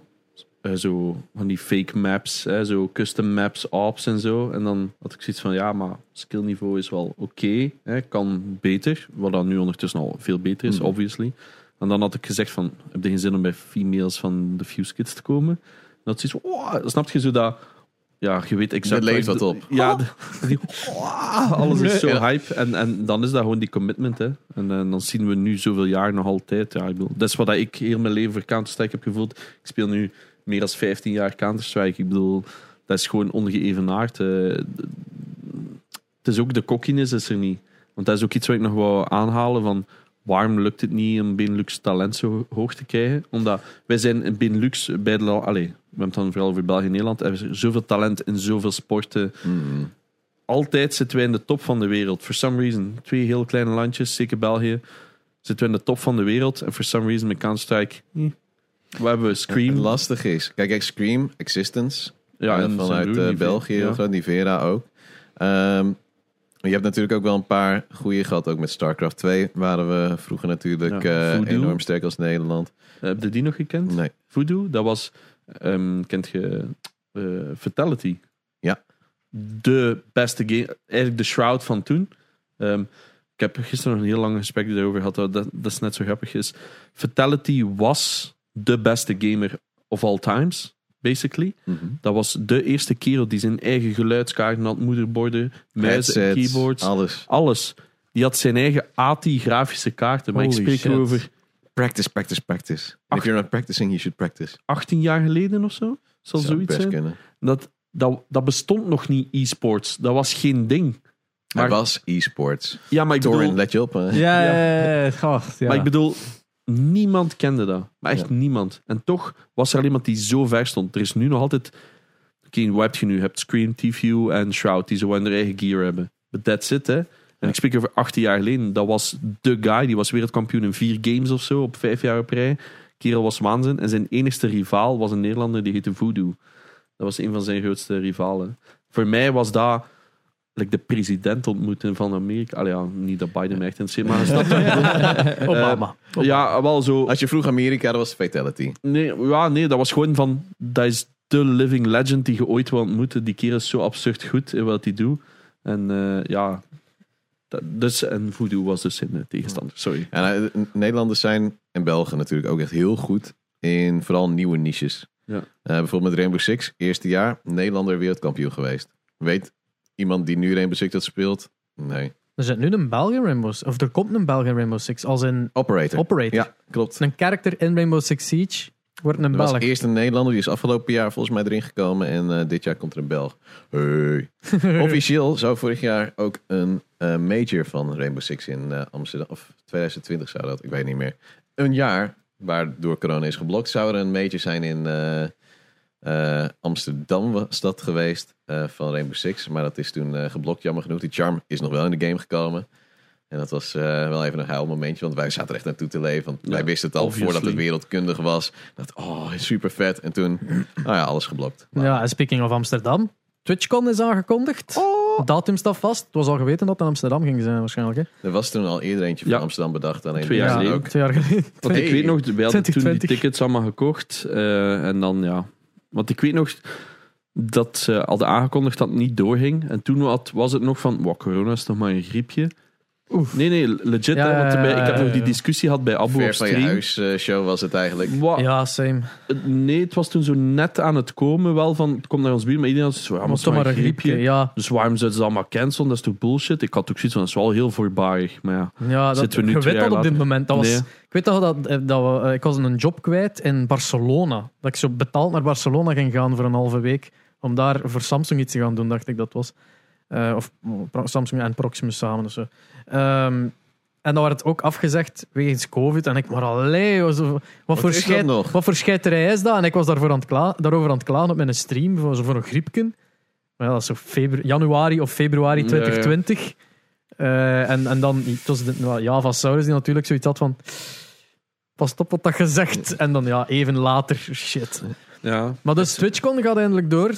eh, zo van die fake maps, hè, zo custom maps, ops en zo. En dan had ik zoiets van, ja, maar skillniveau is wel oké, kan beter. Wat dan nu ondertussen al veel beter is, Mhm. obviously. En dan had ik gezegd van, heb je geen zin om bij females van de Fuse Kids te komen? En dat is oh, snap je zo dat... Ja, je weet exact... Er leeft wat op. Ja, de- die, alles is zo hype. En, en dan is dat gewoon die commitment. Hè. En, eh, dan zien we nu zoveel jaar nog altijd. Ja, ik bedoel, dat is wat ik heel mijn leven voor Counter-Strike heb gevoeld. Ik speel nu meer dan 15 jaar Counter-Strike. Ik bedoel, dat is gewoon ongeëvenaard. eh. het is ook de cockiness is er niet. Want dat is ook iets wat ik nog wou aanhalen van... Waarom lukt het niet om Benelux talent zo hoog te krijgen? Omdat wij zijn in Benelux bij de... Allee, we hebben het dan vooral over België en Nederland. Hebben ze zoveel talent in zoveel sporten Mm. altijd zitten wij in de top van de wereld. For some reason. Twee heel kleine landjes, zeker België. Zitten we in de top van de wereld. En for some reason met Counter-Strike... hm. Wat hebben we? Scream. lastig is, kijk, kijk, Scream, Existence, Ja, eh, en vanuit eh, België, ja. heel groot, Nivera ook. Ehm, je hebt natuurlijk ook wel een paar goede gehad. Ook met StarCraft 2 waren we vroeger natuurlijk Ja, eh, enorm sterk als Nederland. Heb je die nog gekend? Nee. Voodoo, dat was... ehm, kent je Fatality? Ja. De beste game. Eigenlijk de Shroud van toen. Ehm, ik heb gisteren nog een heel lang gesprek erover gehad. Dat, dat is net zo grappig is. Fatality was de beste gamer of all times. Basically. Mhm. Dat was de eerste kerel die zijn eigen geluidskaarten had, moederborden, muizen, keyboards, alles. alles. Die had zijn eigen ATI grafische kaarten. Maar ik spreek shit. erover Practice, practice, practice. If you're not practicing, you should practice. 18 jaar geleden of zo. Zal Zou zoiets best zijn. kunnen. Dat, dat, dat bestond nog niet, e-sports. Dat was geen ding. Maar- Hij was e-sports. Ja, maar ik Torin, bedoel, let je op. hè? Ja, ja, ja, goh, ja. maar ik bedoel niemand kende dat. Maar echt Ja. niemand. En toch was er al iemand die zo ver stond. Er is nu nog altijd... Oké, wat heb je nu? Je hebt Scream, TVU en Shroud, die zo hun eigen gear hebben. But that's it, hè. En ik spreek over 18 jaar geleden. Dat was de guy. Die was wereldkampioen in vier games of zo, op vijf jaar op rij. Kerel was waanzin. En zijn enigste rivaal was een Nederlander, die heette Voodoo. Dat was een van zijn grootste rivalen. Voor mij was dat like, de president ontmoeten van Amerika. Allee, ja, niet dat Biden echt in maar wat ik bedoel? Obama. Ja, wel zo. Als je vroeg Amerika, dat was fatality. Nee, ja, nee, dat was gewoon van. Dat is de living legend die je ooit wil ontmoeten. Die kerel is zo absurd goed in wat hij doet. En eh, ja, dat, dus, en Voodoo was dus in de tegenstander. Sorry. En eh, Nederlanders zijn en Belgen natuurlijk ook echt heel goed in vooral nieuwe niches. Ja. Eh, bijvoorbeeld met Rainbow Six, eerste jaar Nederlander wereldkampioen geweest. Weet iemand die nu Rainbow Six dat speelt? Nee. Er zit nu een Belgian Rainbow Six, of er komt een Belgian Rainbow Six, als een Operator. operator. Ja, klopt. Een character in Rainbow Six Siege wordt een Er was Belg. eerst een Nederlander, die is afgelopen jaar volgens mij erin gekomen. En eh, dit jaar komt er een Belg. Hey. Officieel zou vorig jaar ook een eh, major van Rainbow Six in eh, Amsterdam, of 2020 zou dat, ik weet niet meer. Een jaar, waardoor corona is geblokt, zou er een major zijn in eh, eh, Amsterdam was dat geweest eh, van Rainbow Six. Maar dat is toen eh, geblokt, jammer genoeg. Die charm is nog wel in de game gekomen. En dat was eh, wel even een huilmomentje, want wij zaten er echt naartoe te leven. Want Ja, wij wisten het al obviously. voordat het wereldkundig was. Dat, oh, super vet. En toen, nou ja, alles geblokt. Ja, en speaking of Amsterdam. TwitchCon is aangekondigd. Oh. Datum staat vast. Het was al geweten dat het in Amsterdam ging zijn waarschijnlijk. Hè? Er was toen al eerder eentje van Ja. Amsterdam bedacht. Alleen Twee jaar Ja, geleden. ook. Twee jaar geleden. Want ik weet nog, wij hadden toen die 2020. tickets allemaal gekocht. eh, en dan ja. Want ik weet nog dat ze hadden aangekondigd dat het niet doorging. En toen was het nog van, wow, corona is nog maar een griepje. Nee, nee, legit. Ja, hè, want bij- ik heb nog die discussie gehad bij Abu op Ver van je stream. huis eh, show was het eigenlijk. Wa- Ja, same. Nee, het was toen zo net aan het komen wel van, het komt naar ons buurt, maar iedereen had zo, ja, maar Maar het is toch maar een griepje. Ja, Dus waarom zouden ze dat allemaal cancelen? Dat is toch bullshit? Ik had ook zoiets van, dat is wel heel voorbarig. Maar ja, ja dat, Zitten we nu je weet dat op dit moment. Dat was, Nee. Ik weet nog dat, eh, dat we, eh, ik was een job kwijt in Barcelona. Dat ik zo betaald naar Barcelona ging gaan voor een halve week. Om daar voor Samsung iets te gaan doen, dacht ik dat was. Eh, of Samsung en Proximus samen of zo. Ehm, en dan werd het ook afgezegd wegens COVID. En ik, maar allee, wat, wat, Wat voor scheid, wat voor scheiterij is dat? En ik was daarvoor aan het kla- daarover aan het klagen op mijn stream, voor, zo voor een griepje. Maar ja, dat is zo febru- januari of februari Ja, ja. 2020. Eh, en, en dan het was de, nou, Java Saurus die natuurlijk zoiets had van... Pas op wat dat gezegd. En dan ja, even later, shit. ja Maar dus TwitchCon gaat eindelijk door.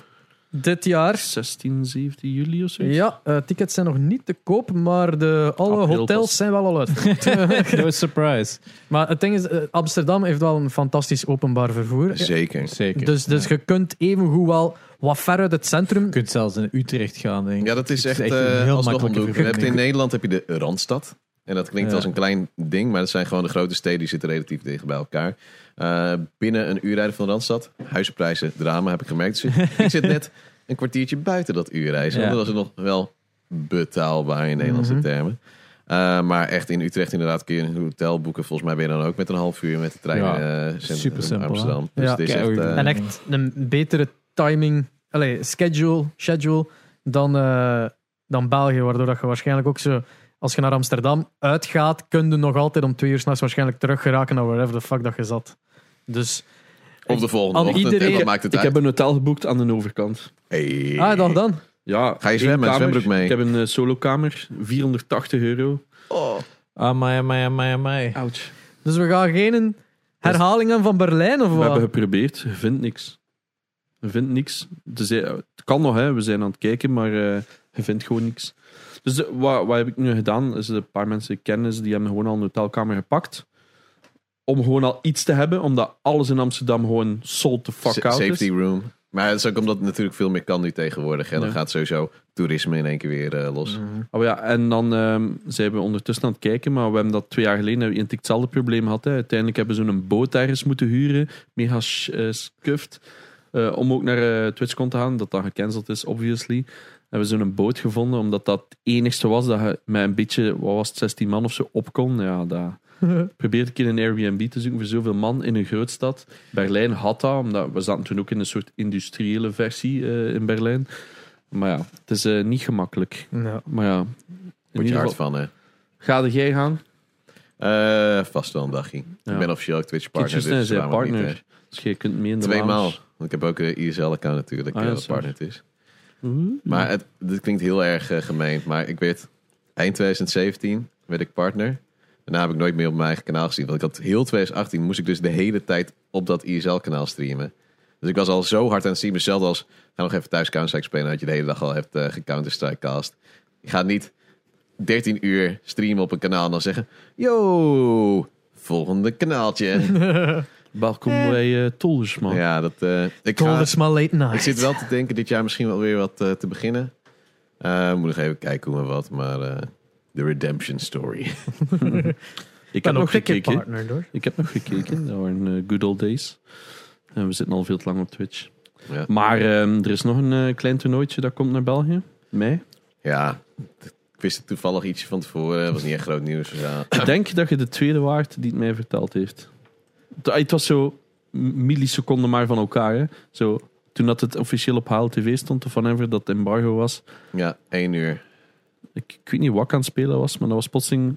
Dit jaar. 16, 17 juli of zo. Ja, eh, tickets zijn nog niet te koop, maar de, alle April hotels pas. zijn wel al uit. No surprise. maar het ding is, eh, Amsterdam heeft wel een fantastisch openbaar vervoer. Zeker. Zeker. Dus, dus je kunt evengoed wel wat ver uit het centrum. je kunt zelfs in Utrecht gaan, denk ik. Ja, dat is echt, is echt een eh, heel hoek. Je hebt in. Nederland heb je de Randstad. En dat klinkt Ja. als een klein ding, maar dat zijn gewoon de grote steden die zitten relatief dicht bij elkaar. Eh, binnen een uur rijden van de Randstad, huizenprijzen, drama heb ik gemerkt. Dus ik zit net een kwartiertje buiten dat uurreizen. Ja. Want dat was het nog wel betaalbaar in Nederlandse Mhm. termen. Eh, maar echt in Utrecht inderdaad kun je een hotel boeken. Volgens mij ben je dan ook met een half uur met de trein Ja, eh, centrum super simpel, Amsterdam. hè? Dus Ja. het is echt, En echt een betere timing, allez, schedule, schedule dan, eh, dan België. Waardoor dat je waarschijnlijk ook zo, als je naar Amsterdam uitgaat, kun je nog altijd om twee uur s'nachts waarschijnlijk terug geraken naar wherever the fuck dat je zat. Dus, of de volgende aan ochtend. iedereen- en wat maakt het Ik uit? heb een hotel geboekt aan de overkant. Hey. ah, dan dan. Ja, Ga je één zwemmen? kamer. Zwembroek mee? Ik heb een eh, solokamer, 480 euro. Oh. Amai, amai, amai, amai. Ouch. Dus we gaan geen herhalingen van Berlijn of We wat? hebben geprobeerd, je vindt niks. Je vindt niks. Dus, eh, het kan nog, hè. we zijn aan het kijken, maar eh, je vindt gewoon niks. Dus eh, wat, wat heb ik nu gedaan? Is een paar mensen die ik ken, is, die hebben gewoon al een hotelkamer gepakt. Om gewoon al iets te hebben, omdat alles in Amsterdam gewoon sold the fuck out Safety is. room. Maar het is ook omdat het natuurlijk veel meer kan nu tegenwoordig. En dan gaat sowieso toerisme in één keer weer eh, los. Oh ja, en dan ehm, zijn we ondertussen aan het kijken, maar we hebben dat twee jaar geleden hebben we hetzelfde probleem gehad. Hè. Uiteindelijk hebben ze zo'n boot ergens moeten huren, mega eh, scuffed, eh, om ook naar eh, TwitchCon te gaan, dat dan gecanceld is, obviously. Hebben we zo'n boot gevonden, omdat dat het enigste was dat je met een beetje, wat was het, 16 man of zo op kon. Ja, dat... Probeer een keer een Airbnb te zoeken voor zoveel man in een grootstad. Berlijn had dat, omdat we zaten toen ook in een soort industriële versie eh, in Berlijn. Maar ja, het is eh, niet gemakkelijk. Ja. Maar ja, in Moet je hard van, hè? ga jij gaan? Eh, vast wel een dagje. Ja. Ik ben officieel ook Twitch partner. Dus zijn partner. niet? Dus je kunt mee in de Tweemaal. lounge. Want ik heb ook een ISL-account natuurlijk, Ah, ja, partner is. Maar het, dit klinkt heel erg gemeen. Maar ik werd eind 2017 werd ik partner. Daarna heb ik nooit meer op mijn eigen kanaal gezien. Want ik had heel 2018 moest ik dus de hele tijd op dat ISL-kanaal streamen. Dus ik was al zo hard aan het streamen. Hetzelfde als, ga nog even thuis Counter-Strike spelen. Dat je de hele dag al hebt uh, gecounter-strike cast. Ik ga niet 13 uur streamen op een kanaal en dan zeggen... Yo, volgende kanaaltje. Welkom bij uh, Toldersman. Ja, dat, eh, ik, ga, Toldersma Late Night. ik zit wel te denken dit jaar misschien wel weer wat eh, te beginnen. Eh moet nog even kijken hoe en wat, maar eh de Redemption Story. Ik heb nog een gekeken. partner, hoor. Ik heb nog gekeken. Dat waren eh, good old days. En we zitten al veel te lang op Twitch. Ja. Maar ehm, er is nog een eh, klein toernooitje dat komt naar België. Mei. ja, ik wist het toevallig ietsje van tevoren. Het was niet echt groot nieuws. Dus ja. Ik denk dat je de tweede waard die het mij verteld heeft. Het- was zo milliseconden maar van elkaar. Hè. Zo, toen dat het officieel op HLTV stond, of whenever dat embargo was. ja, één uur. Ik, ik weet niet wat ik aan het spelen was, maar dat was plotseling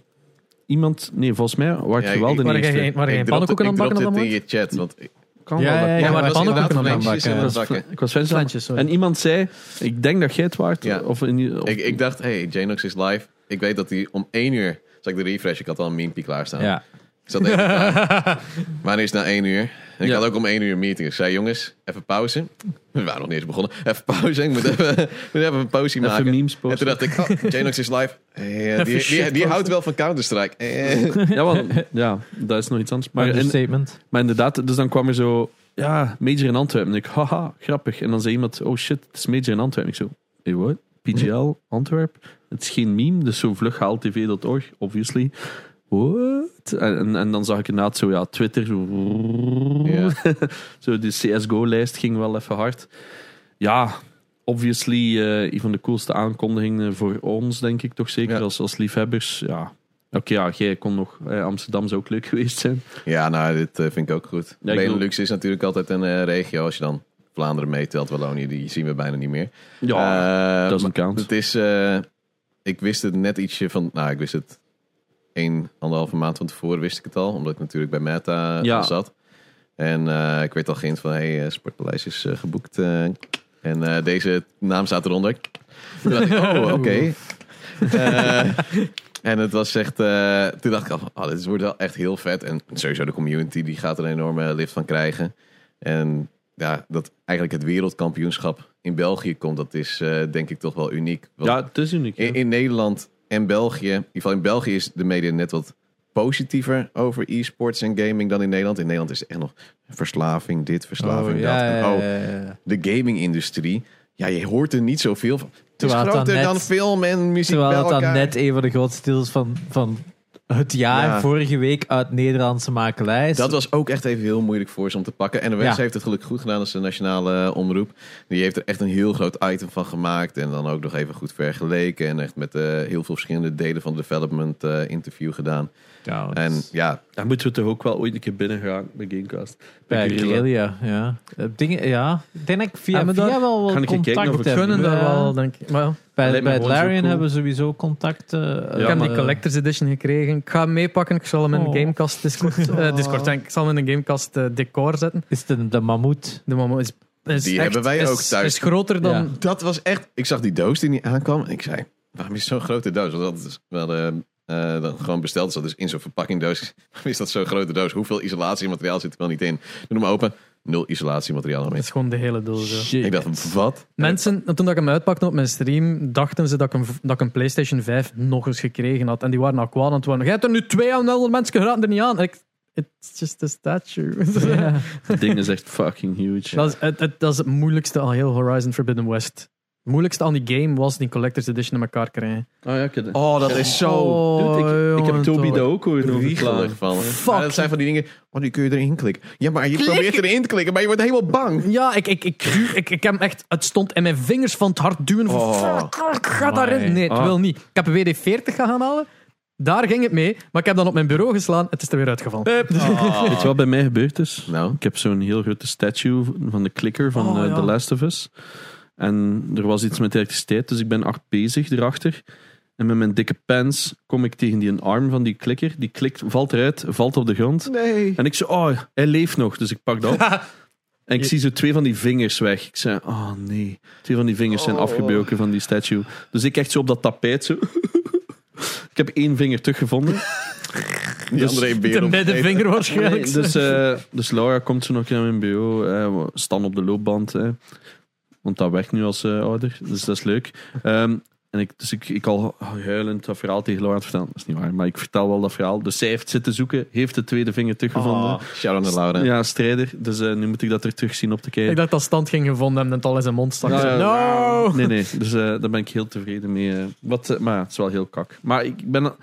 iemand... Nee, volgens mij waren Ja, het wel ik- de eerste. jij ik geen dropte- pannenkoeken aan het bakken op dat Ik moment? dropte het in je chat, want ik Kan Ja, wel, dat ja, ja, maar pannenkoeken aan het bakken. Ik was, bakken. ik was Sven Flensjes, sorry. En iemand zei, ik denk dat jij het waard. Ja. Of, in, of- Ik, ik dacht, hey, Janox is live. Ik weet dat hij om één uur... Zal ik de refresh? Ik had al een memepie klaarstaan. Ja. Ik zat even klaar. Wanneer is het na één uur? En ik Ja. had ook om één uur een meeting. Ik zei, jongens, even pauze. We waren nog niet eens begonnen. Even pauze. Ik moet even, moet even een pauze even maken. memes En posten. toen dacht ik, oh, Janox is live. Eh, die, die, shit die houdt wel van Counter-Strike. Eh. Ja, want, ja, dat is nog iets anders. Maar, in- Understatement. maar inderdaad, dus dan kwam er zo... Ja, Major in Antwerpen. En ik, haha, grappig. En dan zei iemand, oh shit, het is Major in Antwerpen. Ik zo, hey, what? PGL, Antwerp? Het is geen meme, dus zo vlug tv.org, obviously. What? En, dan zag ik inderdaad zo, ja, Twitter. Zo, Ja. zo de CSGO-lijst ging wel even hard. Ja, obviously eh, een van de coolste aankondigingen voor ons, denk ik toch zeker, Ja. als, als liefhebbers. Ja. Oké, ja, jij kon nog... eh, Amsterdam zou ook leuk geweest zijn. Ja, nou, dit eh, vind ik ook goed. Ja, Benelux is natuurlijk altijd een eh, regio. Als je dan Vlaanderen meetelt, Wallonië, die zien we bijna niet meer. Ja, Eh, doesn't maar count. Het is, ik wist het net ietsje van, nou, ik wist het één, anderhalve maand van tevoren wist ik het al, omdat ik natuurlijk bij Meta Ja. al zat. En eh, ik werd al geïnd van, hey, eh, Sportpaleis is eh, geboekt. eh, en eh, deze naam staat eronder. Toen dacht ik, oh, oké. Eh, en het was echt, eh, toen dacht ik al, van, oh, dit wordt wel echt heel vet. En sowieso de community, die gaat er een enorme lift van krijgen. En ja, dat eigenlijk het wereldkampioenschap in België komt, dat is eh, denk ik toch wel uniek. Want Ja, het is uniek. ja. in, in Nederland en België, in ieder geval in België is de media net wat positiever over e-sports en gaming dan in Nederland. In Nederland is het echt nog verslaving, dit, verslaving, Oh, dat. ja, En, ja, oh, de gaming-industrie, ja, je hoort er niet zoveel van. Het is Terwijl het dan groter net- dan film en muziek Terwijl het dan net een van de grootste deals van, van het jaar Ja. vorige week uit Nederlandse makelij. Dat was ook echt even heel moeilijk voor ze om te pakken. En de Ja. heeft het gelukkig goed gedaan als de nationale eh, omroep. Die heeft er echt een heel groot item van gemaakt. En dan ook nog even goed vergeleken. En echt met eh, heel veel verschillende delen van de development eh, interview gedaan. Ja, dat En ja, Daar moeten we toch ook wel ooit een keer binnen gaan bij Gamecast. bij Guerrilla. Ja. Eh, Dingen, ja. Ik denk dat ik via, via daar- wel wat Kan ik een kijken contact of ik- heb. Kunnen daar wel, denk ik. Maar Bij, bij het Larian cool. hebben we sowieso contact. eh, ik heb die eh, Collector's Edition gekregen. Ik ga hem meepakken. Ik zal hem in Oh. een Gamecast Discord, Oh. Discord denk ik. Ik zal hem in een Gamecast decor zetten. Is de, de mammoet. De mama is, is Die echt- hebben wij is- ook thuis. Is groter dan... Ja. dat was echt... Ik zag die doos die niet aankwam. En ik zei, waarom is het zo'n grote doos? Want dat is wel eh, dan gewoon besteld. is dat dus in zo'n verpakkingdoos. Is dat zo'n grote doos? Hoeveel isolatiemateriaal zit er wel niet in? Doe hem open. Nul isolatiemateriaal Dat ermee. is gewoon de hele doos. Ik dacht, wat? Mensen, toen ik hem uitpakte op mijn stream, dachten ze dat ik, een, dat ik een PlayStation 5 nog eens gekregen had. En die waren al kwaad aan het worden. Jij hebt er nu twee aan, nul mensen geraden er niet aan. En ik, it's just a statue. Het ding is echt fucking huge. dat, is, het, het- dat is het moeilijkste aan heel Horizon Forbidden West. Het moeilijkste aan die game was die Collector's Edition in elkaar krijgen. Oh ja, ik heb Oh, dat is zo... Oh, Dude, ik, ik heb Toby daar ook ooit over Riegelig verklaard. van. Fuck. Maar dat zijn van die dingen. Oh, die kun je erin klikken. Ja, maar je probeert erin te klikken, maar je wordt helemaal bang. Ja, ik, ik, ik, ik, ik heb hem echt, het stond in mijn vingers van het hard duwen. Van, Oh. fuck, ik ga daarin. Nee, ik Ah. wil niet. Ik heb een WD-40 gaan halen. Daar ging het mee. Maar ik heb dan op mijn bureau geslaan. Het is er weer uitgevallen. Dus- Weet je wat bij mij gebeurd is? Nou, Ik heb zo'n heel grote statue van de clicker van Oh, eh, ja. The Last of Us. En er was iets met elektriciteit, dus ik ben acht bezig erachter. En met mijn dikke pens kom ik tegen die een arm van die klikker. Die klikt, valt eruit, valt op de grond. nee. En ik zo, oh, hij leeft nog. Dus ik pak dat op. En ik Je- zie zo twee van die vingers weg. Ik zei, oh nee. Twee van die vingers zijn Oh. afgebroken van die statue. Dus ik echt zo op dat tapijt zo. ik heb één vinger teruggevonden. Die Dus- andere De beer middenvinger waarschijnlijk. Nee, dus, eh, dus Laura komt zo nog naar mijn bureau. eh, we staan op de loopband. eh, want dat werkt nu als eh, ouder. Dus dat is leuk. Ehm, En ik, dus ik, ik al huilend dat verhaal tegen Laura vertellen. Dat is niet waar, maar ik vertel wel dat verhaal. Dus zij heeft zitten zoeken, heeft de tweede vinger teruggevonden. Oh, shout-out naar Laura. Ja, strijder. Dus eh, nu moet ik dat er terug zien op te kijken. Ik dacht dat stand ging gevonden hebben en het al in zijn mond stak. Ja, Zo, ja, no! Nee, nee. Dus eh, daar ben ik heel tevreden mee. Wat, eh, maar ja, het is wel heel kak. Maar ik ben,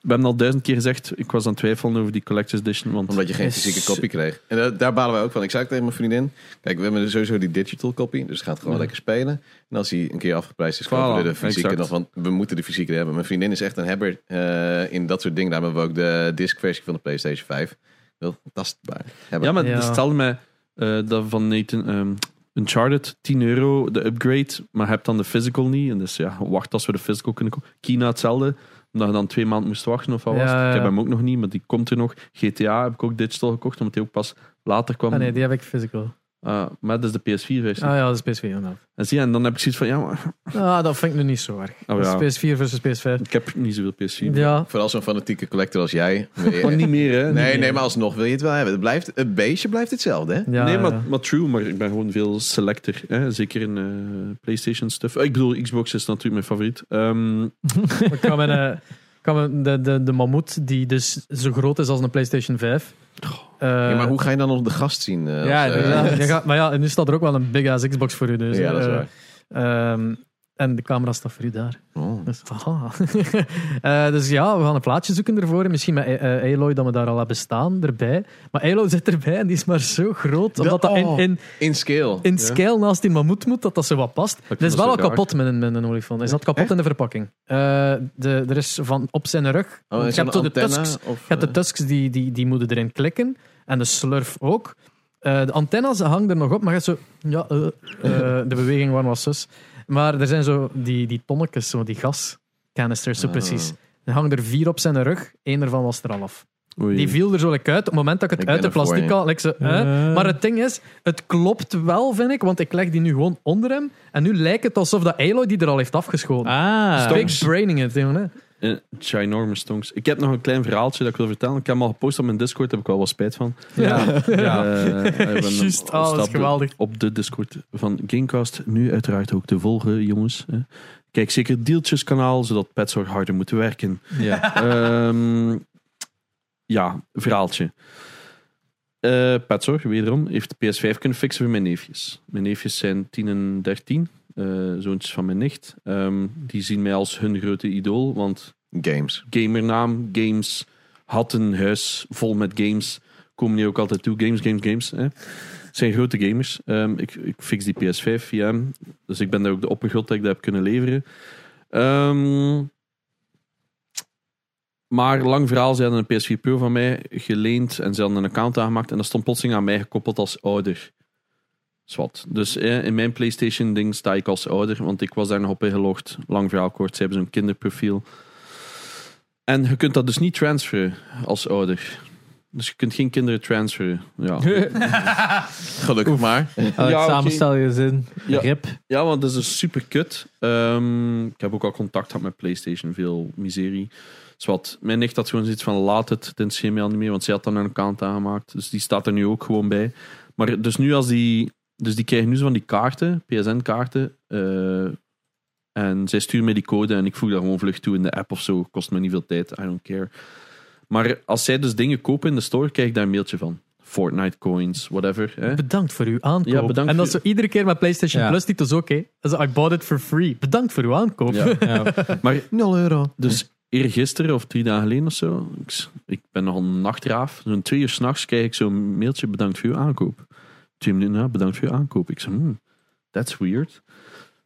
we hebben al duizend keer gezegd, ik was aan het twijfelen over die Collector's Edition. Want Omdat je geen fysieke kopie kreeg. En da- daar balen wij ook van. Ik zei tegen mijn vriendin. Kijk, we hebben sowieso die digital kopie. Dus het gaat gewoon Ja. lekker spelen. En als hij een keer afgeprijsd is, kopen we de fysieke exact. nog. Want we moeten de fysieke hebben. Mijn vriendin is echt een hebber eh, in dat soort dingen. Daar hebben we ook de disc versie van de PlayStation 5. Heel tastbaar. Hebben. Ja, maar Ja. stel mij eh, dat van Nathan ehm, Uncharted 10 euro de upgrade, maar heb dan de physical niet. En dus ja, wacht als we de physical kunnen kopen. Kina hetzelfde, omdat je dan twee maanden moest wachten of wat was. Ja, Ik heb hem ook nog niet, maar die komt er nog. GTA heb ik ook digital gekocht, omdat die ook pas later kwam. Ah, nee, die heb ik physical. Ah, maar dat is de PS4-versie. Ah ja, dat is PS4 inderdaad. En zie je, en dan heb ik zoiets van, ja, maar Ah, dat vind ik nu niet zo erg. Oh, Dat ja. is PS4 versus PS5. ik heb niet zoveel PS4. Ja, Vooral zo'n fanatieke collector als jij. Je- niet meer, hè? nee, Niet nee, meer. maar alsnog wil je het wel hebben. Het, blijft, het beestje blijft hetzelfde, hè? ja nee, ja. maar, maar true, maar ik ben gewoon veel selector. Hè? Zeker in eh, PlayStation stuff. Ik bedoel, Xbox is natuurlijk mijn favoriet. Ehm, Ik kan mijn, eh, kan mijn, de, de, de mammoet, die dus zo groot is als een PlayStation 5. eh, Ja, maar hoe ga je dan nog de gast zien? eh, Ja, eh, inderdaad. je gaat- maar ja, nu staat er ook wel een big ass Xbox voor u. Dus, ja, dat is eh, waar. ehm, en de camera staat voor u daar. Oh. Dus. Eh, dus ja, we gaan een plaatje zoeken ervoor. En misschien met eh, Aloy dat we daar al hebben staan erbij. Maar Aloy zit erbij en die is maar zo groot. Omdat dat in, oh. in, In scale. in scale naast die mammoet moet, dat dat zo wat past. Het is dat wel al kapot met een, met een olifant. Is dat kapot Echt? in de verpakking? Eh, de, er is van op zijn rug. Oh, je hebt de tusks, of, je hebt de eh, tusks die, die, die moeten erin klikken. En de slurf ook. Eh, de antennes hangen er nog op, maar je zo... Ja, eh, eh, de beweging was was zus. Maar er zijn zo die, die tonnetjes, zo die gascanisters, zo Ah. precies. Er hangen er vier op zijn rug. Eén ervan was er al af. oei. Die viel er zo like uit. Op het moment dat ik het Ik uit de plastic haal, like. Eh. Maar het ding is, het klopt wel, vind ik. Want ik leg die nu gewoon onder hem. En nu lijkt het alsof dat Aloy die er al heeft afgeschoten. Ah. Big braining het, jongen. Hè. Eh, ginormous stonks. Ik heb nog een klein verhaaltje dat ik wil vertellen. Ik heb hem al gepost op mijn Discord, daar heb ik wel wat spijt van. Ja. Ja, eh, Juist. Ah, dat is geweldig. Op de Discord van Gamecast. Nu uiteraard ook te volgen, jongens. Kijk zeker Deeltjes kanaal, zodat Petzorg harder moet werken. Ja. Ehm, ja, verhaaltje. Eh Petzorg, wederom, heeft de PS5 kunnen fixen voor mijn neefjes. Mijn neefjes zijn 10 en 13, eh zoontjes van mijn nicht. Ehm, die zien mij als hun grote idool, want Games. gamernaam, games, had een huis vol met games. Komen die ook altijd toe, games, games, games. Hè. Het zijn grote gamers. Ehm, ik, ik fix die PS5 via hem. Dus ik ben daar ook de oppergrot dat ik dat heb kunnen leveren. Ehm, maar lang verhaal, ze hadden een PS4 Pro van mij geleend en ze hadden een account aangemaakt en dat stond plotseling aan mij gekoppeld als ouder. Zwat. Dus eh, in mijn PlayStation ding sta ik als ouder, want ik was daar nog op ingelogd. Lang verhaal kort, ze hebben zo'n kinderprofiel. En je kunt dat dus niet transferen als ouder. Dus je kunt geen kinderen transferen. Ja, Gelukkig maar. Ja, oké. samenstel je zin. Ja. Rip. ja want dat is dus super kut. Ehm, ik heb ook al contact gehad met PlayStation, veel miserie. Zwat. Mijn nicht had gewoon zoiets van laat het, het interesseert mij al niet meer, want zij had dan een account aangemaakt. Dus die staat er nu ook gewoon bij. Maar dus nu als die, dus die krijgen nu zo van die kaarten, PSN-kaarten. eh, en zij sturen mij die code en ik voeg dat gewoon vlug toe in de app of zo. Kost me niet veel tijd, I don't care. Maar als zij dus dingen kopen in de store, krijg ik daar een mailtje van. Fortnite coins, whatever. Hè? Bedankt voor uw aankoop. Ja, bedankt en dat is voor- zo iedere keer met PlayStation Ja. Plus, die is oké. Dus I bought it for free. Bedankt voor uw aankoop. Ja. Ja. Maar 0 euro. Dus eergisteren of drie dagen geleden of zo, ik, ik ben nog een nachtraaf, zo'n twee uur s'nachts krijg ik zo'n mailtje, bedankt voor uw aankoop. Twee minuten na, bedankt voor uw aankoop. Ik zei, hmm, that's weird.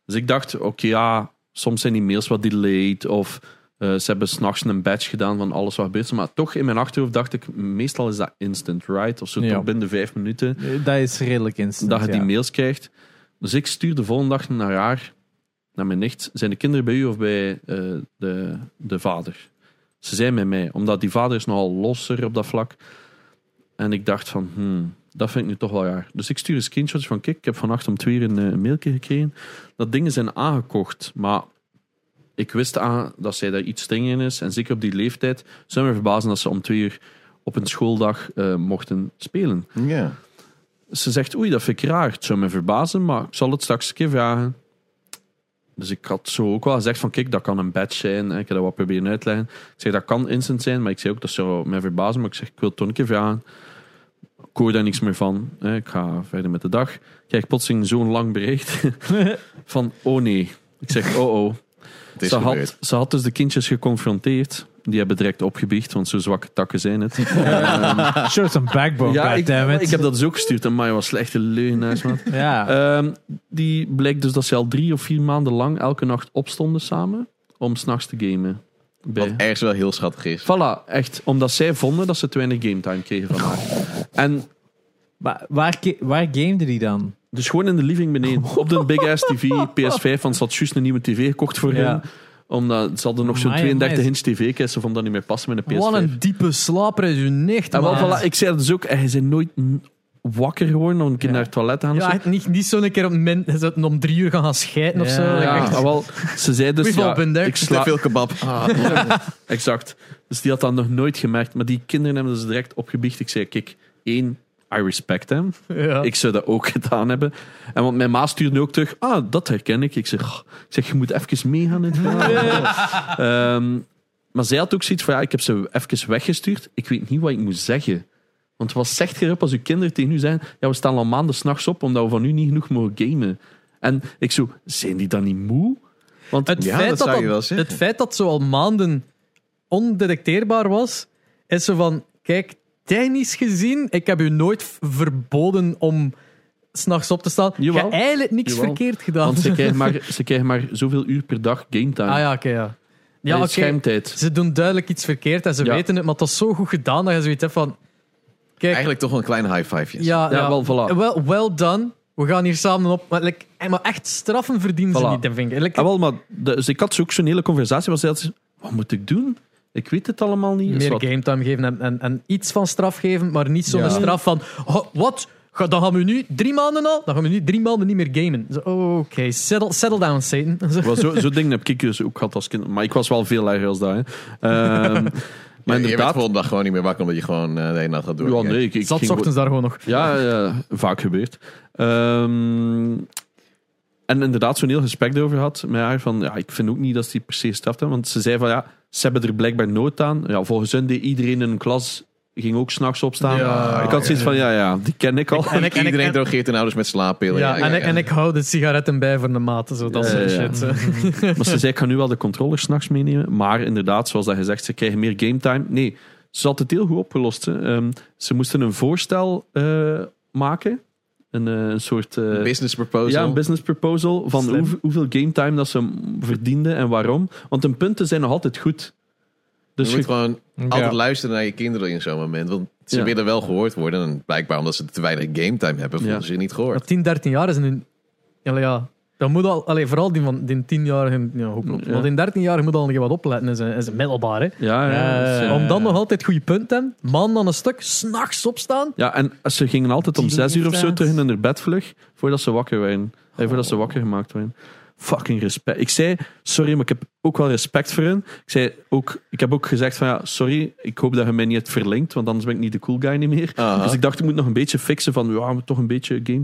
Dus ik dacht, oké ja, soms zijn die mails wat delayed of eh, ze hebben s'nachts een badge gedaan van alles wat gebeurt. Maar toch in mijn achterhoofd dacht ik, meestal is dat instant, right? Of zo Ja. binnen vijf minuten Dat is redelijk instant. dat je die ja. mails krijgt. Dus ik stuur de volgende dag naar haar, naar mijn nicht. Zijn de kinderen bij u of bij eh, de, de vader? Ze zijn bij mij, omdat die vader is nogal losser op dat vlak. En ik dacht van, hmm, dat vind ik nu toch wel raar. Dus ik stuur een screenshot van, kijk, ik heb vannacht om twee uur een, eh, een mailtje gekregen. Dat dingen zijn aangekocht, maar ik wist aan dat zij daar iets streng in is. En zeker op die leeftijd zou me verbazen dat ze om twee uur op een schooldag eh, mochten spelen. Ja. Ze zegt, oei, dat vind ik raar. Het zou me verbazen, maar ik zal het straks een keer vragen. Dus ik had zo ook wel gezegd van, kijk, dat kan een badge zijn. Ik heb dat wat proberen uitleggen. Ik zeg, dat kan instant zijn, maar ik zei ook, dat zou mij verbazen. Maar ik zeg, ik wil het toch een keer vragen. Ik hoor daar niks meer van. hè. Ik ga verder met de dag. Ik krijg plotseling zo'n lang bericht van, oh nee. Ik zeg, oh oh. Het is Ze had, ze had dus de kindjes geconfronteerd. Die hebben direct opgebiecht, want zo zwakke takken zijn het. Ehm, Show some backbone, ja, ik, goddammit. ik heb dat dus ook gestuurd. En mij was slechte leugenaars, man. Ja. Ehm, die blijkt dus dat ze al drie of vier maanden lang elke nacht opstonden samen om s'nachts te gamen. Wat ergens wel heel schattig is. Voilà, echt. Omdat zij vonden dat ze te weinig gametime kregen van haar. En Maar waar, waar gamede die dan? dus gewoon in de living beneden. Op de big ass tv, PS5, want ze had juist een nieuwe tv gekocht voor Ja. hen. Omdat ze hadden nog zo'n Amai, 32 amai. inch tv, kijk, ze vond dat niet meer passen met een PS5. Wat een diepe slaper is uw nicht, En wel, voilà, ik zei dat dus ook, hij is nooit wakker geworden om een keer Ja. naar het toilet te gaan. of Ja, niet, niet zo'n keer om, min, ze om drie uur gaan gaan schijten of zo. Ja, Echt- ah, wel, ze zei dus, ja, ik sla, veel kebab. exact. Dus die had dat nog nooit gemerkt. Maar die kinderen hebben dus direct opgebiecht. Ik zei, kijk, één, I respect hem. Ja. Ik zou dat ook gedaan hebben. En want mijn ma stuurde ook terug, ah, dat herken ik. Ik zeg, "Oh," ik zeg je moet even meegaan in het verhaal. Ehm, maar zij had ook zoiets van, ja, ik heb ze even weggestuurd. Ik weet niet wat ik moet zeggen. Want wat zegt je erop als uw kinderen tegen u zijn, ja, we staan al maanden s'nachts op omdat we van u niet genoeg mogen gamen. En ik zo, zijn die dan niet moe? Want Het, Ja, feit dat dat je dat, het feit dat zo al maanden ondetecteerbaar was, is zo van: kijk, technisch gezien, ik heb u nooit verboden om s'nachts op te staan. Je hebt eigenlijk niks Jawel. verkeerd gedaan. Want ze krijgen, maar, ze krijgen maar zoveel uur per dag game time. ah ja, oké, ja. Ja, Ja, oké. Schermtijd. Ze doen duidelijk iets verkeerd en ze Ja. weten het, maar het is zo goed gedaan dat je zoiets hebt van: kijk, Eigenlijk toch wel een klein high five. ja, Ja, ja, wel, voilà. well, well done. We gaan hier samen op. Maar, like, eh, maar echt straffen verdienen ze Voilà. niet, denk ik. Like, Ah, wel, maar de- dus ik had zo ook zo'n hele conversatie ze had, wat moet ik doen? Ik weet het allemaal niet. Is meer wat- game time geven en, en, en iets van straf geven, maar niet zo'n Ja. straf van "Oh, wat? Ga- Dan gaan we nu drie maanden al, dan gaan we nu drie maanden niet meer gamen. Zo, oh, Oké, settle, settle down, Satan. Zo. Wel, zo, zo dingen heb ik dus ook gehad als kind. Maar ik was wel veel erger als dat. Hè. Ehm, maar Maar je inderdaad... volgende dag gewoon niet meer wakker omdat je gewoon eh, de hele nacht gaat door. Ja, nee, ik, ik Zat ging ochtends daar gewoon nog. Ja, ja, vaak gebeurd. Ehm, en inderdaad zo'n heel gesprek erover had met haar van, ja, ik vind ook niet dat ze die per se gestraft hebben, want ze zei van, ja, ze hebben er blijkbaar nood aan. Ja, volgens hun deed iedereen in een klas ging ook s'nachts opstaan. Ja, ik had zoiets van, ja, ja, die ken ik al. En ik- en Iedereen en- drogeert hun ouders met slaappillen. Ja, en, ik, en ik hou de sigaretten bij voor de maten, zo dat Ja, soort shit. Zo. Maar ze zei, ik ga nu wel de controllers s'nachts meenemen. Maar inderdaad, zoals dat gezegd, ze krijgen meer game time. Nee, ze had het heel goed opgelost. Hè. Ehm, ze moesten een voorstel eh, maken. Een, eh, een soort... eh, Business proposal. Ja, een business proposal van hoe, hoeveel game time dat ze verdienden en waarom. Want hun punten zijn nog altijd goed. Dus je moet je- gewoon Ja. altijd luisteren naar je kinderen in zo'n moment. Want ze Ja. willen wel gehoord worden. En blijkbaar omdat ze te weinig game time hebben, voelen Ja. ze zich niet Maar gehoord. 10, 13 jaar is een... Ja, ja, dat moet al... Allee, vooral die van die 10-jarigen... Ja, hoop op. Ja. Maar die 13-jarigen moet al nog wat opletten in in zijn middelbaar. Hè. ja, ja, Ja, ja. eh, Om dan nog altijd goede punten te hebben. Man dan een stuk, s'nachts opstaan. ja, en ze gingen altijd om Die zes uur of zo terug in hun bed vlug, voordat ze wakker werden. Eh, voordat ze wakker gemaakt werden. Fucking respect. Ik zei, sorry, maar ik heb ook wel respect voor hen. Ik zei ook, ik heb ook gezegd van ja, sorry, ik hoop dat je mij niet hebt verlinkt, want anders ben ik niet de cool guy niet meer. Aha. Dus ik dacht, ik moet nog een beetje fixen van, ja, maar toch een beetje game.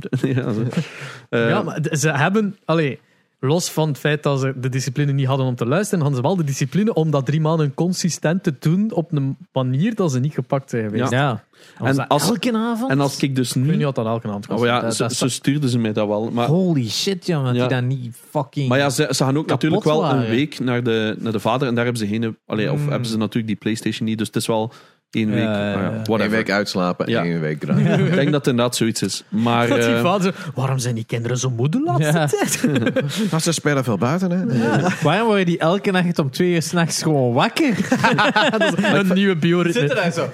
ja, maar ze hebben... Allee, los van het feit dat ze de discipline niet hadden om te luisteren, hadden ze wel de discipline om dat drie maanden consistent te doen op een manier dat ze niet gepakt zijn geweest. Ja. Ja. En als- elke avond? en als ik dus Ik weet niet nu... wat dat elke avond. Oh ja, Dat- zo, dat is zo stuurden ze mij dat wel. Maar Holy shit, ja, dat Ja. die dat niet fucking... Maar ja, ze, ze gaan ook natuurlijk wel een week naar de, naar de vader en daar hebben ze geen. Allee, Of Mm. hebben ze natuurlijk die PlayStation niet, dus het is wel Ja, week. ja, ah ja, ja. whatever. Eén week uitslapen en Ja. één week grinden. Ik denk dat het inderdaad zoiets is. Maar Dat die eh, vader waarom zijn die kinderen zo moe de laatste Ja. tijd? Maar ze spelen veel buiten, hè? Waarom worden die elke nacht om twee uur s'nachts gewoon wakker? een nieuwe bioritme. daar zo.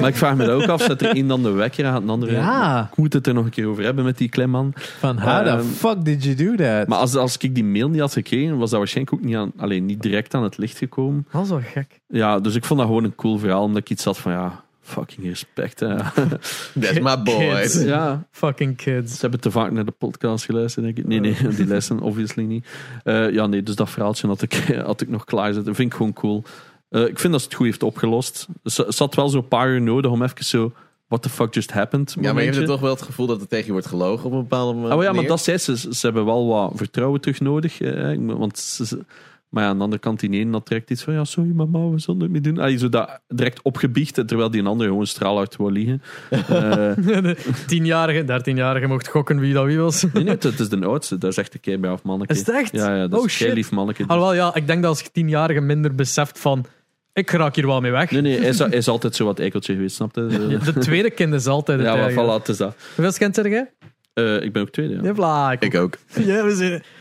maar ik vraag me dat ook af: zet er één dan de wekker aan, het andere. Ja. Ik moet het er nog een keer over hebben met die klemman. Van, how the Ehm, fuck did you do that? Maar als, als ik die mail niet had gekregen, was dat waarschijnlijk ook niet, aan, alleen niet direct aan het licht gekomen. Dat is wel gek. Ja, dus ik vond dat gewoon een cool verhaal, omdat ik iets had van ja, fucking respect. Hè. That's my boy. Ja, Fucking kids. Ze hebben te vaak naar de podcast geluisterd, denk ik. Nee, nee, die luisteren obviously niet. Eh, ja, nee, dus dat verhaaltje had ik, had ik nog klaarzet. vind ik gewoon cool. Eh, ik vind dat ze het goed heeft opgelost. Ze- zat wel zo'n paar uur nodig om even zo what the fuck just happened Ja, maar je momentje. hebt toch wel het gevoel dat er tegen je wordt gelogen op een bepaalde manier. Oh ja, maar dat zei ze. Ze hebben wel wat vertrouwen terug nodig. eh, want ze, ze- maar ja, aan de andere kant, die ene dat trekt iets van... Ja, sorry mama, we zullen het niet doen. Allee, zo dat direct opgebiecht, terwijl die een ander gewoon straalhard wil liegen. Eh, tienjarige, dertienjarige mocht gokken wie dat wie was. nee, nee, het is de oudste. Dat is echt een kei braaf manneke. Is het echt? Ja, ja dat Oh, is shit. lief manneke. Alhoewel, ja, ik denk dat als je tienjarige minder beseft van... Ik raak hier wel mee weg. Nee, nee, hij is, hij is altijd zo wat eikeltje geweest, snap je? Ja, De tweede kind is altijd het Ja, maar voilà, het is dat. Hoeveel kind zeg jij? Eh, ik ben ook tweede, ja. Ja, voilà. Ik ook. Ja, we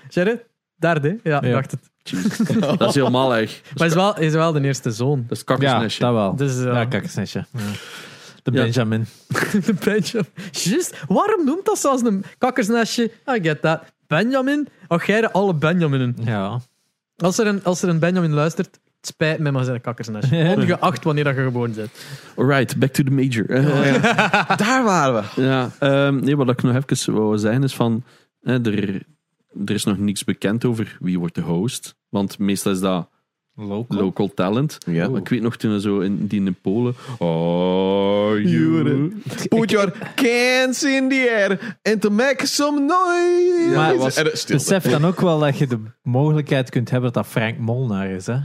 zijn... Derde? Ja, ik Ja. dacht het. Dat is helemaal erg. Maar hij is wel, is wel de eerste zoon. Dat is Ja, dat wel. Dus, eh, ja, kakkersnestje. Ja. De Ja. Benjamin. de Benjamin. Juist. Waarom noemt dat zelfs een kakkersnestje? I get that. Benjamin? Och, jij de alle Benjaminen. Ja. Als er een, als er een Benjamin luistert, het spijt me, maar zijn een kakkersnestje. Ja. Ongeacht wanneer dat je geboren bent. Alright, back to the major. Eh, Daar waren we. Ja, ehm, nee, wat ik nog even wou zeggen is van... eh, er, er is nog niks bekend over wie wordt de host. Want meestal is dat Local. local talent. Ja. Ik weet nog toen we zo in, die in Polen... Oh, you... Put your cans in the air and to make some noise. Maar was-. Besef dan ook wel dat je de mogelijkheid kunt hebben dat dat Frank Molnar is. Hè?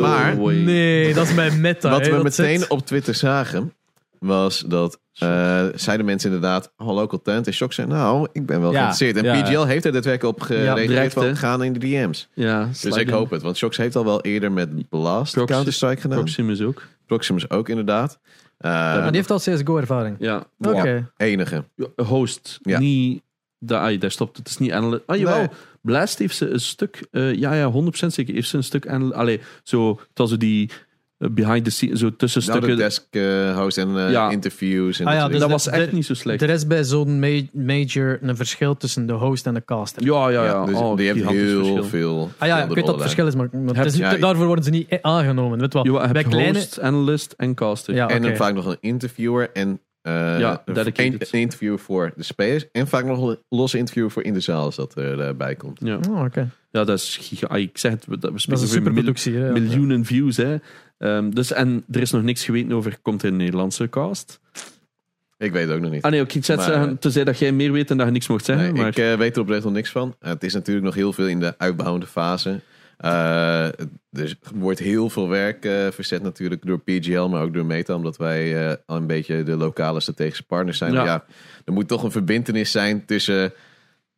Maar- way. Nee, dat is mijn meta. Wat we meteen zit. op Twitter zagen, was dat eh, zeiden mensen inderdaad, local talent. En Shock zei, nou, ik ben wel Ja, geïnteresseerd. En ja. PGL heeft er daadwerkelijk op gereageerd van, gaan in de DM's. Ja, Dus ik in. hoop het, want Shox heeft al wel eerder met Blast Prox- Counter-Strike gedaan. Proximus ook. Proximus ook inderdaad. Eh, Maar die heeft al CSGO-ervaring. Ja. Oké. enige. Host. Ja. Niet... Dat, ah, daar stopt het. Het is niet analyst. Ah, jawel. Nee. Blast heeft ze een stuk... eh, ja, ja, 100% zeker. Heeft ze een stuk... Allee, zo... Terwijl ze die behind the scenes... Zo Nou, tussenstukken... de desk eh, host en eh, Ja. interviews. En Ah ja, dus dat de- was echt de- niet zo slecht. Er is bij zo'n ma- major een verschil tussen de host en de caster. Ja, ja, ja. Ja, dus Oh, die heeft heel verschil. veel. Ah ja, ik weet dat het verschil is, maar, maar het is, Ja, daarvoor worden ze niet aangenomen. Weet wel. Je hebt bij kleine... host, analyst en caster. Ja, En dan vaak nog een interviewer en eh, Ja, een, een interviewer voor de spelers. En vaak nog een losse interviewer voor in de zaal als dat erbij komt. Ja. Oh, oké. ja, dat is giga. ah, Ik zeg het, we- dat we Dat spreken over miljoenen views. Hè. Ehm, dus, en er is nog niks geweten over, komt er een Nederlandse cast? Ik weet het ook nog niet. Ah nee, ook iets zeggen, tenzij dat jij meer weet en dat je niks mocht zeggen. Nee, maar Ik eh, weet er oprecht nog niks van. Eh, het is natuurlijk nog heel veel in de uitbouwende fase. Eh, er wordt heel veel werk eh, verzet natuurlijk door PGL, maar ook door Meta, omdat wij eh, al een beetje de lokale strategische partners zijn. Ja. Ja. er moet toch een verbindenis zijn tussen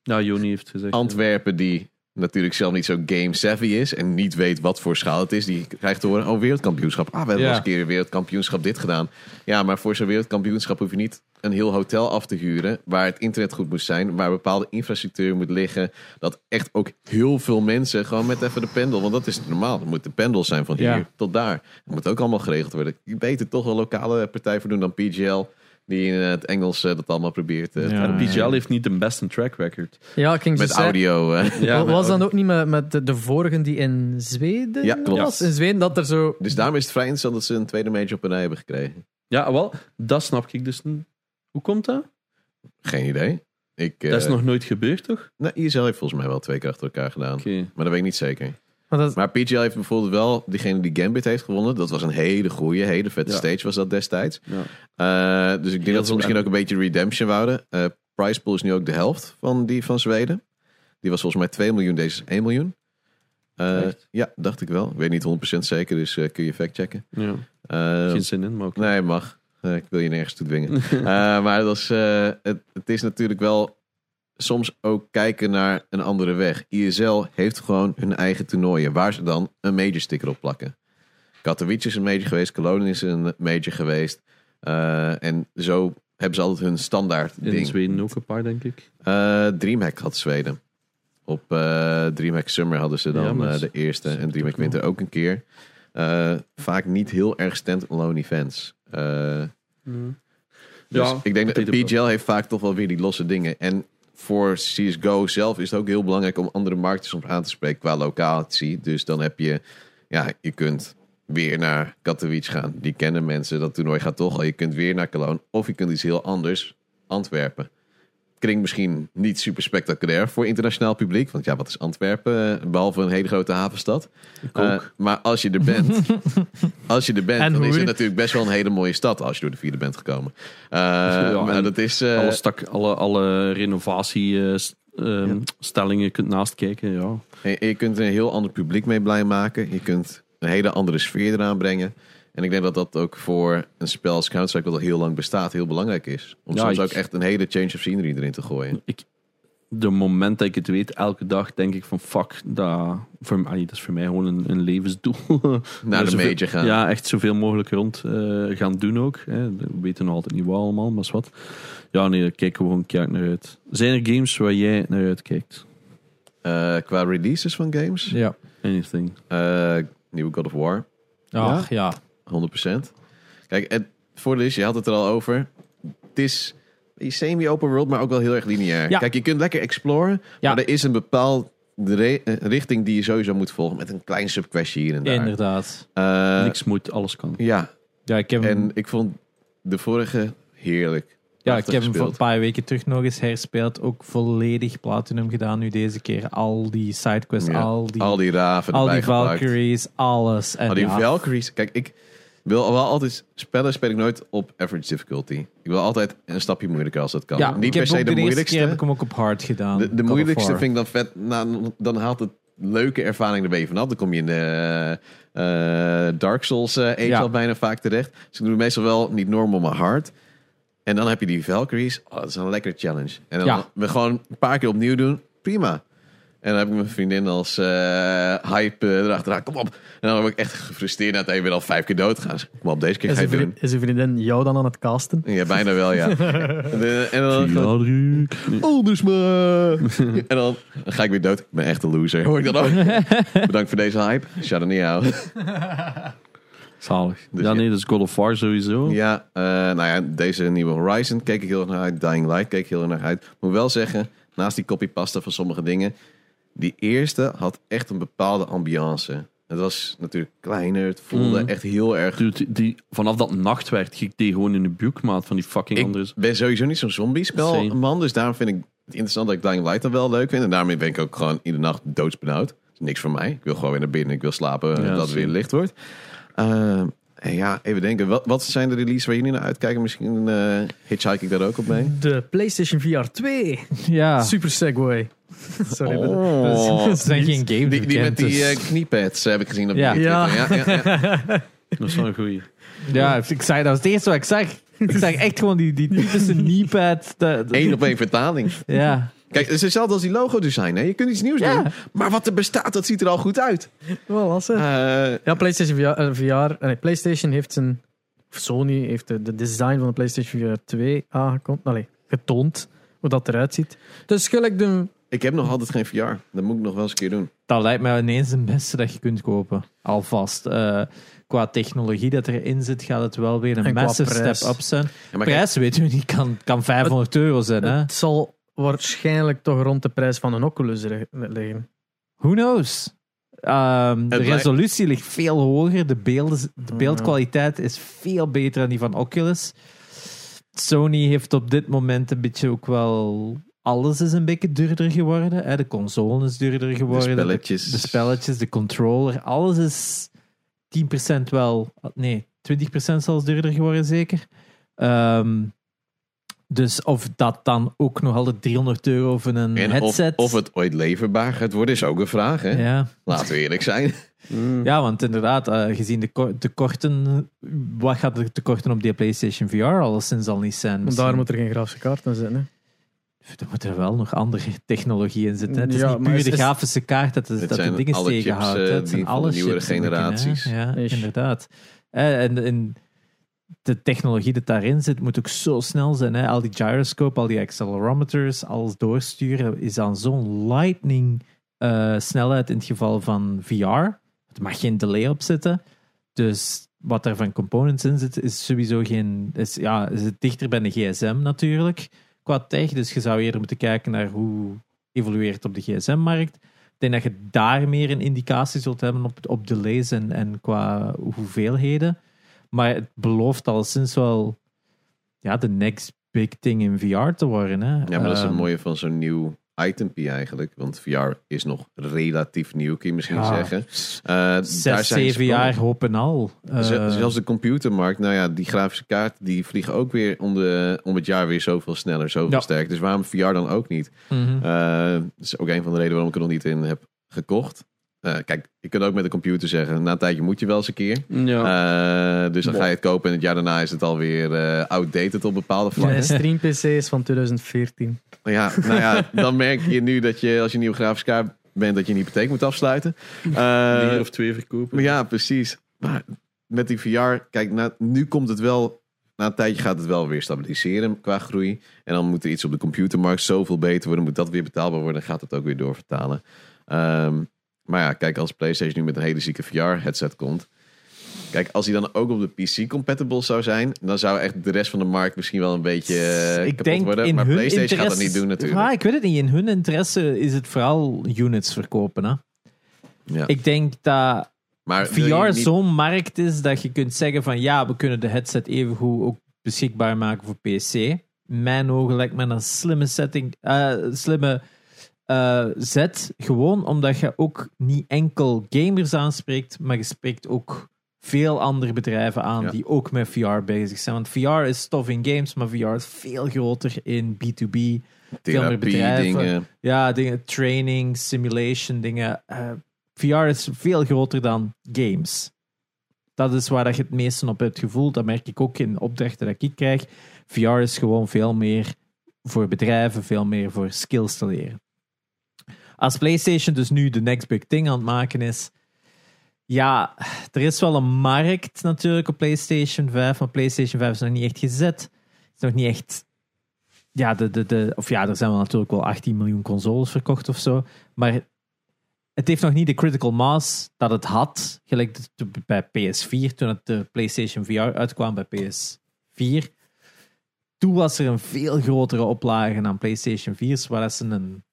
Joni heeft gezegd. Antwerpen, die natuurlijk zelf niet zo game savvy is en niet weet wat voor schaal het is. Die krijgt te horen, oh wereldkampioenschap. Ah, we hebben Ja. wel eens een keer een wereldkampioenschap dit gedaan. Ja, maar voor zo'n wereldkampioenschap hoef je niet een heel hotel af te huren waar het internet goed moet zijn, waar bepaalde infrastructuur moet liggen. Dat echt ook heel veel mensen gewoon met even de pendel, want dat is normaal. Moet de pendel zijn van hier Ja. tot daar. Dat moet ook allemaal geregeld worden. Je beter toch een lokale partij voor doen dan PGL. Die in het Engels eh, dat allemaal probeert eh, Ja. PGL heeft niet de beste track record. Ja, ik ging Met audio. eh. Ja, was dan ook niet met, met de, de vorige die in Zweden Ja, klopt. was? In Zweden dat er zo... Dus daarom is het vrij interessant dat ze een tweede major op een rij hebben gekregen. Ja, wel, dat snap ik dus niet. Hoe komt dat? Geen idee. Ik, eh, dat is nog nooit gebeurd, toch? nou, ISL heeft volgens mij wel twee keer achter elkaar gedaan. Oké. Maar dat weet ik niet zeker. Maar dat, Maar PGL heeft bijvoorbeeld wel, diegene die Gambit heeft gewonnen, dat was een hele goede, hele vette Ja. stage was dat destijds. Ja. Eh, dus ik denk Heel dat ze misschien en- ook een beetje redemption wouden. Eh Price pool is nu ook de helft van die van Zweden. Die was volgens mij 2 miljoen, deze is 1 miljoen. Eh, ja, dacht ik wel. Ik weet niet 100% zeker, dus eh, kun je factchecken. ja. Eh Geen zin in, maar ook. Nee, mag. Ik wil je nergens toe dwingen. Eh, maar dat is, eh, het, het is natuurlijk wel soms ook kijken naar een andere weg. ISL heeft gewoon hun eigen toernooien, waar ze dan een major sticker op plakken. Katowice is een major geweest, Cologne is een major geweest. Eh, en zo hebben ze altijd hun standaard In ding. Zweden ook een paar, denk ik. Eh, Dreamhack had Zweden. Op eh, Dreamhack Summer hadden ze dan Ja, de eerste. En Dreamhack Winter ook een keer. Vaak niet heel erg stand-alone events. Eh, dus Ja, ik denk dat PGL heeft vaak toch wel weer die losse dingen. En voor CSGO zelf is het ook heel belangrijk om andere markten soms aan te spreken qua locatie. Dus dan heb je, ja, je kunt weer naar Katowice gaan. Die kennen mensen, dat toernooi gaat toch al. Je kunt weer naar Cologne. Of je kunt iets heel anders, Antwerpen. Kring misschien niet super spectaculair voor internationaal publiek. Want ja, wat is Antwerpen? eh, Behalve een hele grote havenstad. Eh, maar als je er bent, als je er bent, En dan is het natuurlijk best wel een hele mooie stad als je door de vierde bent gekomen. Eh, maar dat is. alle, stak, alle, alle renovatiestellingen kunt naast kijken. Ja. je, je kunt er een heel ander publiek mee blij maken. Je kunt een hele andere sfeer eraan brengen. En ik denk dat dat ook voor een spel als Counter-Strike, wat al heel lang bestaat, heel belangrijk is. Om Ja, soms ik- ook echt een hele change of scenery erin te gooien. Ik, de moment dat ik het weet, elke dag denk ik van fuck, dat, voor, allee, dat is voor mij gewoon een, een levensdoel. Naar de Zoveel- major gaan. Ja, echt zoveel mogelijk rond eh, gaan doen ook. Hè. We weten nog altijd niet wat allemaal, maar is wat. Ja, nee, daar kijken we gewoon keihard naar uit. Zijn er games waar jij naar uitkijkt? Eh, qua releases van games, Ja. Anything? eh, nieuwe God of War, Ach, ja. 100%. Kijk, het voordeel is, je had het er al over. Het is semi-open world, maar ook wel heel erg lineair. Ja. Kijk, je kunt lekker exploren, Ja. maar er is een bepaalde re- eh, richting die je sowieso moet volgen. Met een klein subquestje hier en daar. Inderdaad. Eh, Niks moet, alles kan. Ja, Ja, ik heb, hem, en ik vond de vorige heerlijk. ja, ik heb hem voor een paar weken terug nog eens herspeeld. Ook volledig platinum gedaan nu deze keer. Al die sidequests, Ja. al die, Al die raven al die. Valkyries, alles. En Al die ja, Valkyries. Kijk, ik wil wel altijd... Spellen speel ik nooit op average difficulty. Ik wil altijd een stapje moeilijker als dat kan. ja, Niet per se de moeilijkste. keer heb ik hem ook op hard gedaan. De, moeilijkste vind ik dan vet. Nou, dan haalt het leuke ervaring er ben je vanaf. Dan kom je in de eh, eh, Dark Souls eh Age Ja. al bijna vaak terecht. Dus ik doe meestal wel niet normal, maar hard. En dan heb je die Valkyries. Oh, dat is een lekkere challenge. En dan Ja. we gewoon een paar keer opnieuw doen. Prima. En dan heb ik mijn vriendin als eh, hype eh, erachteraan. Kom op. En dan word ik echt gefrustreerd dat hij weer al vijf keer dood gaat. Kom op, deze keer Is ga je doen. is uw vriendin jou dan aan het casten? Ja, bijna wel, ja. en, eh, en dan. Anders maar. en dan ga ik weer dood. Ik ben echt een loser. Hoor ik dat ook? Bedankt voor deze hype. Shout out jou. Zalig. Dus ja, ja. nee, dus God of War sowieso. Ja, eh, nou ja, deze nieuwe Horizon keek ik heel erg naar uit. Dying Light keek ik heel erg naar uit. Moet wel zeggen, naast die copypasta van sommige dingen, die eerste had echt een bepaalde ambiance. Het was natuurlijk kleiner, het voelde Mm. echt heel erg... Dude, die, vanaf dat nacht werd, ging ik die gewoon in de buikmaat van die fucking Ik andere... ben sowieso niet zo'n zombie-spel man, dus daarom vind ik het interessant dat ik Dying Light dan wel leuk vind. En daarmee ben ik ook gewoon iedere nacht doodsbenauwd. Is niks voor mij. Ik wil gewoon weer naar binnen, ik wil slapen, Ja, dat het weer licht wordt. En ja, even denken. Wat, wat zijn de releases waar jullie naar uitkijken? Misschien eh hitchhike ik daar ook op mee. De PlayStation VR 2. Ja, Super segway. Sorry. Oh. dat zijn geen game Die, die met die eh, kniepads heb ik gezien op Ja. die Ja. ja, ja, ja. Dat is wel een goeie. Ja, ik zei, dat was het eerste wat ik zag. Ik zag echt gewoon die, die typische kneepad. De, de- Eén op één vertaling. Ja, Kijk, het is hetzelfde als die logo-design. Hè? Je kunt iets nieuws Ja. doen. Maar wat er bestaat, dat ziet er al goed uit. Wel, was het? Eh, Ja, PlayStation VR, eh, VR nee, PlayStation heeft zijn, of Sony heeft de, de design van de PlayStation VR 2 aangekondigd, allee, getoond, hoe dat eruit ziet. Dus gelijk de, ik heb nog altijd geen VR. Dat moet ik nog wel eens een keer doen. dat lijkt mij ineens het beste dat je kunt kopen. Alvast. Eh, qua technologie dat erin zit, gaat het wel weer een massive prijs. step up zijn. Ja, maar kijk, Prijs weten we niet, kan, kan 500 euro zijn. Hè? het zal waarschijnlijk toch rond de prijs van een Oculus liggen. Who knows? Ehm, de resolutie ligt veel hoger. De, beelden, de beeldkwaliteit is veel beter dan die van Oculus. Sony heeft op dit moment een beetje ook wel... Alles is een beetje duurder geworden. Hè? De console is duurder de geworden. spelletjes. De, de spelletjes, de controller. Alles is 10% wel... Nee, 20% zelfs duurder geworden zeker. Ehm, dus of dat dan ook nog altijd 300 euro voor een En headset... of het ooit leverbaar gaat worden, is ook een vraag. Hè? Ja. Laten we eerlijk zijn. Ja, want inderdaad, eh, gezien de ko- tekorten, wat gaat de tekorten op die PlayStation VR alleszins al niet zijn? Want Misschien- daar moet er geen grafische kaart in zitten. Hè. Er moet er wel nog andere technologie in zitten. hè. Het is Ja, niet puur is- de is- grafische kaart dat, is, Het dat de zijn dingen alle chips, tegenhoudt. eh, hè. Het die zijn van alle de nieuwere hè. generaties. Ja, Ish. inderdaad. Eh, En, en de technologie dat daarin zit, moet ook zo snel zijn. Hè. Al die gyroscope, al die accelerometers, alles doorsturen, is aan zo'n lightning eh, snelheid in het geval van VR. Er mag geen delay op zitten. Dus wat er van components in zit, is sowieso geen. Is, ja, is het dichter bij de gsm natuurlijk qua tech. Dus je zou eerder moeten kijken naar hoe evolueert op de gsm-markt. Ik denk dat je daar meer een indicatie zult hebben op, op delays en, en qua hoeveelheden. Maar het belooft al sinds wel ja, de next big thing in VR te worden. Hè. Ja, maar dat is het Ehm, mooie van zo'n nieuw itempie eigenlijk. Want VR is nog relatief nieuw, kun je misschien ja, zeggen. s- Eh, daar Zes, zijn ze zeven jaar hoop en al. Eh, Z- Zelfs de computermarkt, nou ja, die grafische kaarten die vliegen ook weer om, de, om het jaar weer zoveel sneller, zoveel Ja. sterker. Dus waarom VR dan ook niet? mhm. Eh, dat is ook een van de redenen waarom ik er nog niet in heb gekocht. Eh, kijk, je kunt ook met de computer zeggen, na een tijdje moet je wel eens een keer. Ja. Eh, dus dan ga je het kopen en het jaar daarna is het alweer eh outdated op bepaalde vlakken. Mijn stream PC is van 2014. Maar ja, nou ja, dan merk je nu dat je als je een nieuwe grafische kaart bent, dat je een hypotheek moet afsluiten. Eh, Meer of twee verkopen. maar ja, precies. Maar met die VR, kijk, na, nu komt het wel. Na een tijdje gaat het wel weer stabiliseren qua groei. En dan moet er iets op de computermarkt zoveel beter worden. Moet dat weer betaalbaar worden. Dan gaat het ook weer doorvertalen. Ehm, maar ja, kijk, als PlayStation nu met een hele zieke VR-headset komt. Kijk, als hij dan ook op de PC compatible zou zijn, dan zou echt de rest van de markt misschien wel een beetje eh, ik kapot denk worden. in Maar hun PlayStation gaat dat interesse- niet doen natuurlijk. Ja, ik weet het niet. In hun interesse is het vooral units verkopen. Hè? Ja. Ik denk dat Maar VR niet- zo'n markt is dat je kunt zeggen van ja, we kunnen de headset evengoed ook beschikbaar maken voor PC. Mijn ogen lijkt me een slimme setting, eh, slimme eh, zet. Gewoon omdat je ook niet enkel gamers aanspreekt, maar je spreekt ook veel andere bedrijven aan Ja. die ook met VR bezig zijn. Want VR is tof in games, maar VR is veel groter in B2B. veel meer bedrijven. dingen. Ja, dingen, training, simulation, dingen. Eh, VR is veel groter dan games. Dat is waar dat je het meeste op hebt gevoeld. Dat merk ik ook in opdrachten dat ik krijg. VR is gewoon veel meer voor bedrijven, veel meer voor skills te leren. Als PlayStation dus nu de next big thing aan het maken is. Ja, er is wel een markt natuurlijk op PlayStation 5, maar PlayStation 5 is nog niet echt gezet. Het is nog niet echt ja, de, de, de, of ja, er zijn wel natuurlijk wel 18 miljoen consoles verkocht of zo. Maar het heeft nog niet de critical mass dat het had. Gelijk bij PS4, toen het de PlayStation VR uitkwam bij PS4. Toen was er een veel grotere oplage aan PlayStation 4's, waar ze een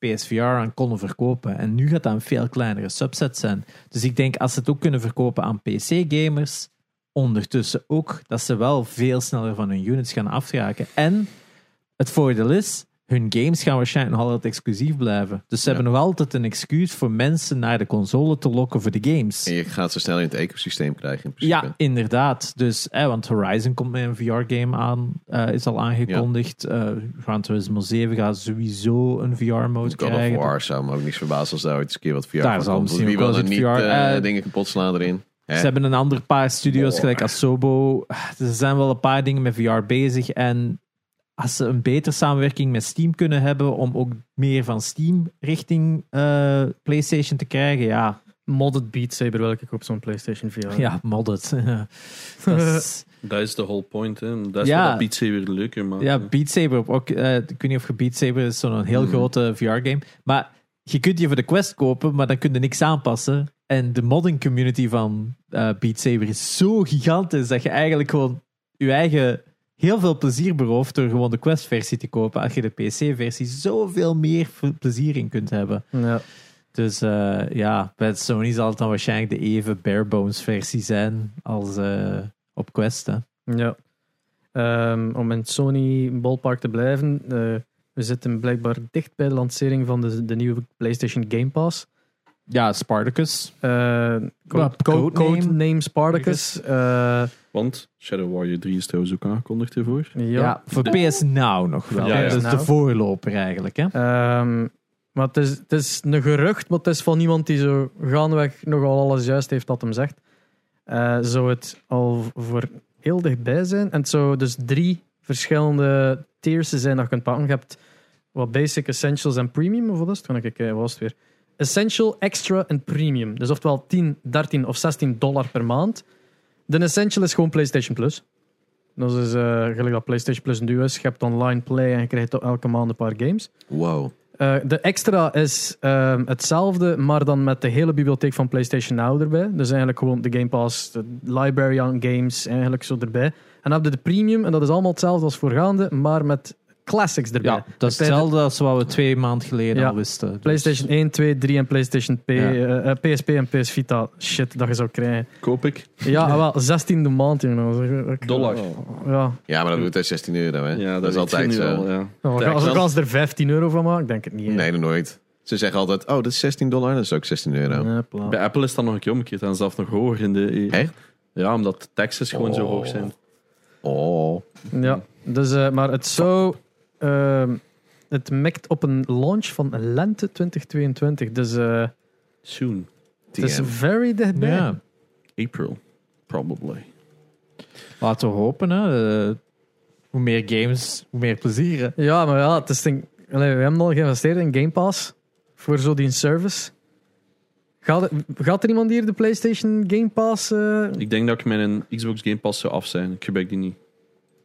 PSVR aan konden verkopen. En nu gaat dat een veel kleinere subset zijn. Dus ik denk als ze het ook kunnen verkopen aan PC-gamers, ondertussen ook, dat ze wel veel sneller van hun units gaan afraken. En het voordeel is, hun games gaan waarschijnlijk nog altijd exclusief blijven. Dus ze Ja. hebben nog altijd een excuus voor mensen naar de console te lokken voor de games. En je gaat ze snel in het ecosysteem krijgen in principe. Ja, inderdaad. Dus, eh, want Horizon komt met een VR-game aan, eh, is al aangekondigd. Eh Gran Turismo 7 gaat sowieso een VR-mode God of krijgen. War zou me ook niet verbazen als daar ooit eens een keer wat VR Daar zal misschien Wie wil er niet VR, eh, eh, dingen kapot slaan erin? Ze hebben een ander paar studio's, gelijk Asobo. Er zijn wel een paar dingen met VR bezig. En als ze een betere samenwerking met Steam kunnen hebben, om ook meer van Steam richting eh, PlayStation te krijgen, ja, Modded Beat Saber wil ik op zo'n PlayStation VR. ja modded. Dat is- Dat is de whole point. Hè. Dat is Ja. wat Beat Saber leuker maakt. Ja. Beat Saber. Ook, eh, ik weet niet of je Beat Saber is zo'n heel Mhm. grote VR-game. Maar je kunt die voor de Quest kopen, maar dan kun je niks aanpassen. En de modding community van eh, Beat Saber is zo gigantisch dat je eigenlijk gewoon je eigen heel veel plezier berooft door gewoon de Quest-versie te kopen. Als je de PC-versie zoveel meer plezier in kunt hebben. Ja. Dus eh, ja, bij Sony zal het dan waarschijnlijk de even bare-bones versie zijn als eh, op Quest. Hè. Ja. Ehm, om in Sony ballpark te blijven, eh, we zitten blijkbaar dicht bij de lancering van de, de nieuwe PlayStation Game Pass. Ja, Spartacus. Code, codename. codename Spartacus. Eh, Want Shadow Warrior 3 is trouwens ook aangekondigd hiervoor. ja. Ja, voor PS Now nog wel. Ja, ja. Dat is de voorloper eigenlijk. Hè? Ehm, maar het is, het is een gerucht, maar het is van iemand die zo gaandeweg nogal alles juist heeft dat hem zegt. Eh, zou het al voor heel dichtbij zijn. En het zou dus drie verschillende tiers zijn dat je kunt pakken. Je hebt wat basic, essentials en premium. Of wat is het? Kan ik kijken, wat was het weer? Essential, extra en premium. Dus oftewel 10, 13 of 16 dollar per maand. De essential is gewoon PlayStation Plus. Dat is eh, gelijk dat PlayStation Plus nu is. Je hebt online play en je krijgt elke maand een paar games. Wow. Eh, de extra is ehm, hetzelfde, maar dan met de hele bibliotheek van PlayStation Now erbij. Dus eigenlijk gewoon de Game Pass, de library aan games, eigenlijk zo erbij. En dan heb je de premium, en dat is allemaal hetzelfde als voorgaande, maar met classics erbij. Ja, dat is hetzelfde als wat we twee maanden geleden Ja. al wisten. Dus- PlayStation 1, 2, 3 en PlayStation P, Ja. eh, eh, PSP en PS Vita. Shit, dat je zou krijgen. Koop ik. Ja, wel, 16 de maand, jongen. Dollar. Ja. Ja, maar dat doet hij 16 euro, hè? Ja, dat, is altijd zo. al, ja. Nou, Ja, als, ik als er 15 euro van maak, denk ik niet. hè. Nee, nog nooit. Ze zeggen altijd, oh, dat is 16 dollar, dat is ook 16 euro. Bij Apple is dat nog een keer omgekeerd en zelfs nog hoger in de... Echt? Ja, omdat de taxes gewoon zo Oh. hoog zijn. Oh. Ja, dus, eh, maar het zou... ehm, het mikt op een launch van lente 2022. Dus eh, Soon. het is very dichtbij. ja. April. Probably. Laten we hopen. Hè. Eh, hoe meer games, hoe meer plezier. hè. Ja, maar ja, het is ding, allee, we hebben al geïnvesteerd in Game Pass voor zo die service. Gaat, er- gaat er iemand hier de PlayStation Game Pass? eh, Ik denk dat ik mijn Xbox Game Pass zou af zijn. Ik gebruik die niet.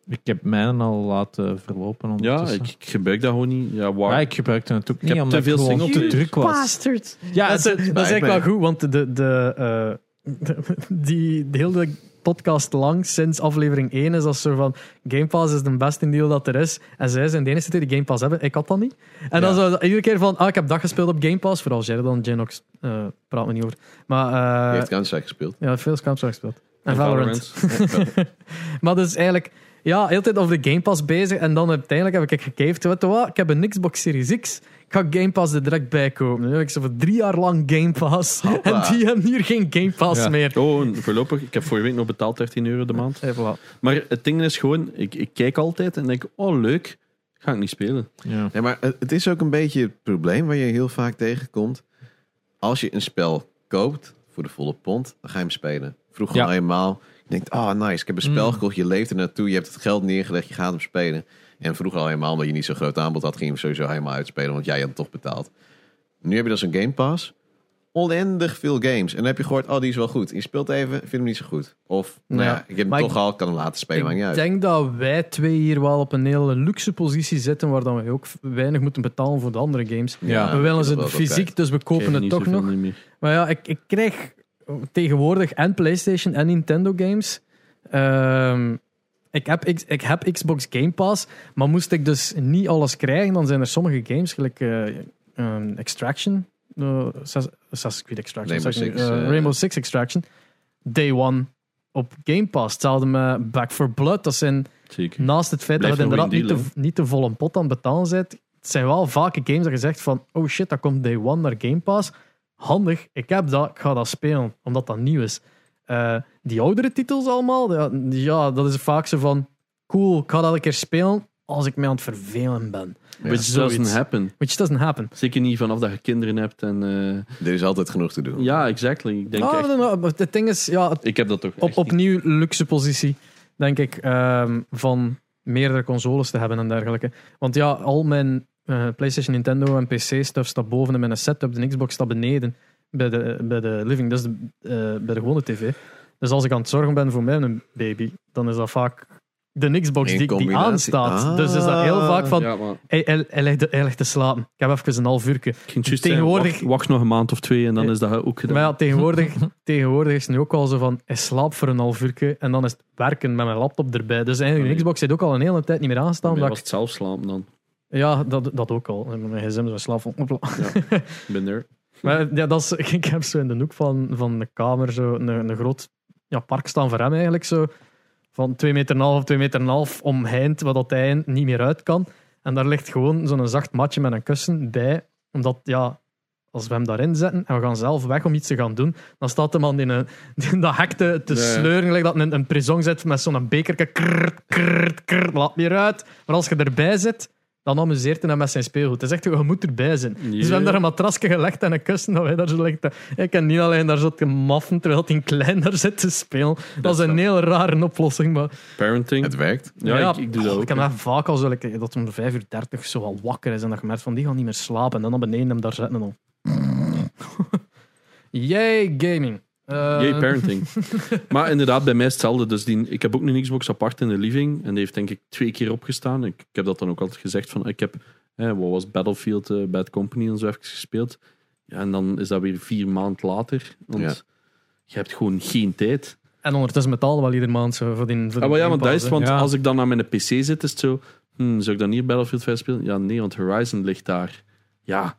Ik heb mijnen al laten verlopen. Ja, ondertussen. ik, ik gebruik dat gewoon niet. Ja, waar? Ja, ik gebruikte het ook niet, heb omdat te veel ik gewoon te druk was. Bastard! Ja, dat, dat is eigenlijk wel goed, want de, de, eh, die, de hele podcast lang, sinds aflevering 1, is dat zo van Game Pass is de beste deal dat er is. En zij zijn de enige die Game Pass hebben. Ik had dat niet. En dan Ja. zo iedere keer van, ah, ik heb dat gespeeld op Game Pass. Vooral Sheridan, Genox, eh praat me niet over. Maar Die eh heeft Counter-Strike gespeeld. ja, veel Counter-Strike gespeeld. En En Valorant. Maar dus eigenlijk, ja, heel tijd over de Game Pass bezig. En dan uiteindelijk heb ik gekeken, weet je wat, ik heb een Xbox Series X. Ik ga Game Pass er direct bij kopen. Nu heb ik zo voor drie jaar lang Game Pass. Hoppa. En die hebben hier geen Game Pass Ja. meer. Oh, voorlopig. Ik heb vorige week nog betaald 13 euro de maand. Hey, voilà. Maar het ding is gewoon, ik, ik kijk altijd en denk, oh leuk, ga ik niet spelen. Ja. Nee, maar het het is ook een beetje het probleem waar je heel vaak tegenkomt. Als je een spel koopt voor de volle pond, dan ga je hem spelen. Vroeger Ja. al eenmaal. Je denkt, oh nice, ik heb een spel Mm. gekocht, je leeft er naartoe, je hebt het geld neergelegd, je gaat hem spelen. En vroeger al eenmaal, omdat je niet zo'n groot aanbod had, ging je hem sowieso helemaal uitspelen, want jij had het toch betaald. Nu heb je dus een Game Pass. Oneindig veel games. En dan heb je gehoord, oh die is wel goed. Je speelt even, vind hem niet zo goed. Of, nou Ja. ja, ik heb hem Maar toch ik- al, kan hem laten spelen, maakt niet Ik uit. denk dat wij twee hier wel op een hele luxe positie zitten, waar dan we ook weinig moeten betalen voor de andere games. Ja, we willen ze fysiek, dus we kopen het toch nog. Maar ja, ik, ik krijg tegenwoordig en PlayStation en Nintendo games. Ehm, ik, heb, ik heb Xbox Game Pass, maar moest ik dus niet alles krijgen, dan zijn er sommige games, gelijk eh, ehm, Extraction, uh, Assassin's Creed Extraction, Rainbow Six, eh, Rainbow Six Extraction, Day One op Game Pass. Hetzelfde met Back for Blood. Dat zijn Zeker. naast het feit dat je inderdaad niet, deal, te, niet te vol een pot aan het betalen bent, het zijn wel vaak games dat je zegt van, oh shit, dat komt day one naar Game Pass. Handig, ik heb dat, ik ga dat spelen, omdat dat nieuw is. Eh, die oudere titels allemaal, ja, dat is vaak zo van, cool, ik ga dat een keer spelen als ik mij aan het vervelen ben. Which zoiets. doesn't happen. Which doesn't happen. Zeker niet vanaf dat je kinderen hebt. En, eh, Er is altijd genoeg te doen. ja, exactly. Ik denk Ah, echt, het ding is, ja, ik heb dat toch op, opnieuw luxe positie, denk ik, ehm, van meerdere consoles te hebben en dergelijke. Want ja, al mijn eh, PlayStation, Nintendo en PC-stuff staat boven en mijn setup, de Xbox staat beneden bij de, bij de living, dus de, eh, bij de gewone tv. Dus als ik aan het zorgen ben voor mijn baby, dan is dat vaak de Xbox die, die aanstaat. Ah. Dus is dat heel vaak van, Ja, maar hij, hij, hij, ligt, hij ligt te slapen. Ik heb even een half uurtje. Tegenwoordig- wacht, wacht nog een maand of twee en dan is dat ook gedaan. Maar ja, tegenwoordig, tegenwoordig is het nu ook al zo van, hij slaapt voor een half uurtje en dan is het werken met mijn laptop erbij. Dus eigenlijk, de Xbox zit ook al een hele tijd niet meer aanstaan. Mij omdat was het zelf slapen dan. Ja, dat, dat ook al. Mijn gsm zo slaap op. Ik ben er. Maar ja, dat is, ik heb zo in de hoek van, van de kamer zo een, een groot ja, park staan voor hem eigenlijk. Zo, van 2 meter en een half of 2 meter en half omheind, wat dat hij niet meer uit kan. En daar ligt gewoon zo'n zacht matje met een kussen bij. Omdat, ja, als we hem daarin zetten en we gaan zelf weg om iets te gaan doen, dan staat de man in, een, in dat hek te, te Ja. sleuren, gelijk dat een, een prison zit met zo'n bekerke. Krrt, krrt, krrt, laat meer uit. Maar als je erbij zit, dan amuseert hij hem met zijn speelgoed. Is echt, je moet erbij zijn. Dus we hebben daar een matrasje gelegd en een kussen dat wij daar zo liggen. Ik kan niet alleen daar zo te maffen terwijl hij klein daar zit te spelen. Dat, is een heel rare oplossing, maar Parenting. Het werkt. ja, ik, ik doe dat ook. Ik heb dat vaak al zo, like, dat om 5 uur 30 zo al wakker is en dat je merkt van die gaan niet meer slapen en dan naar beneden hem daar zetten en dan. Yay, gaming. Eh, Yay, parenting. maar inderdaad, bij mij is hetzelfde. Dus die, ik heb ook een Xbox apart in de living. En die heeft denk ik twee keer opgestaan. Ik, ik heb dat dan ook altijd gezegd. Van, ik heb, hè, wat was Battlefield, eh, Bad Company en zo even gespeeld. Ja, en dan is dat weer vier maanden later. Want Ja. je hebt gewoon geen tijd. En ondertussen betalen we wel iedere maand zo voor die. Voor Ah, maar ja, want dat Game is, want Ja. als ik dan aan mijn PC zit, is het zo... hm, zou ik dan niet Battlefield 5 spelen? Ja, nee, want Horizon ligt daar. Ja,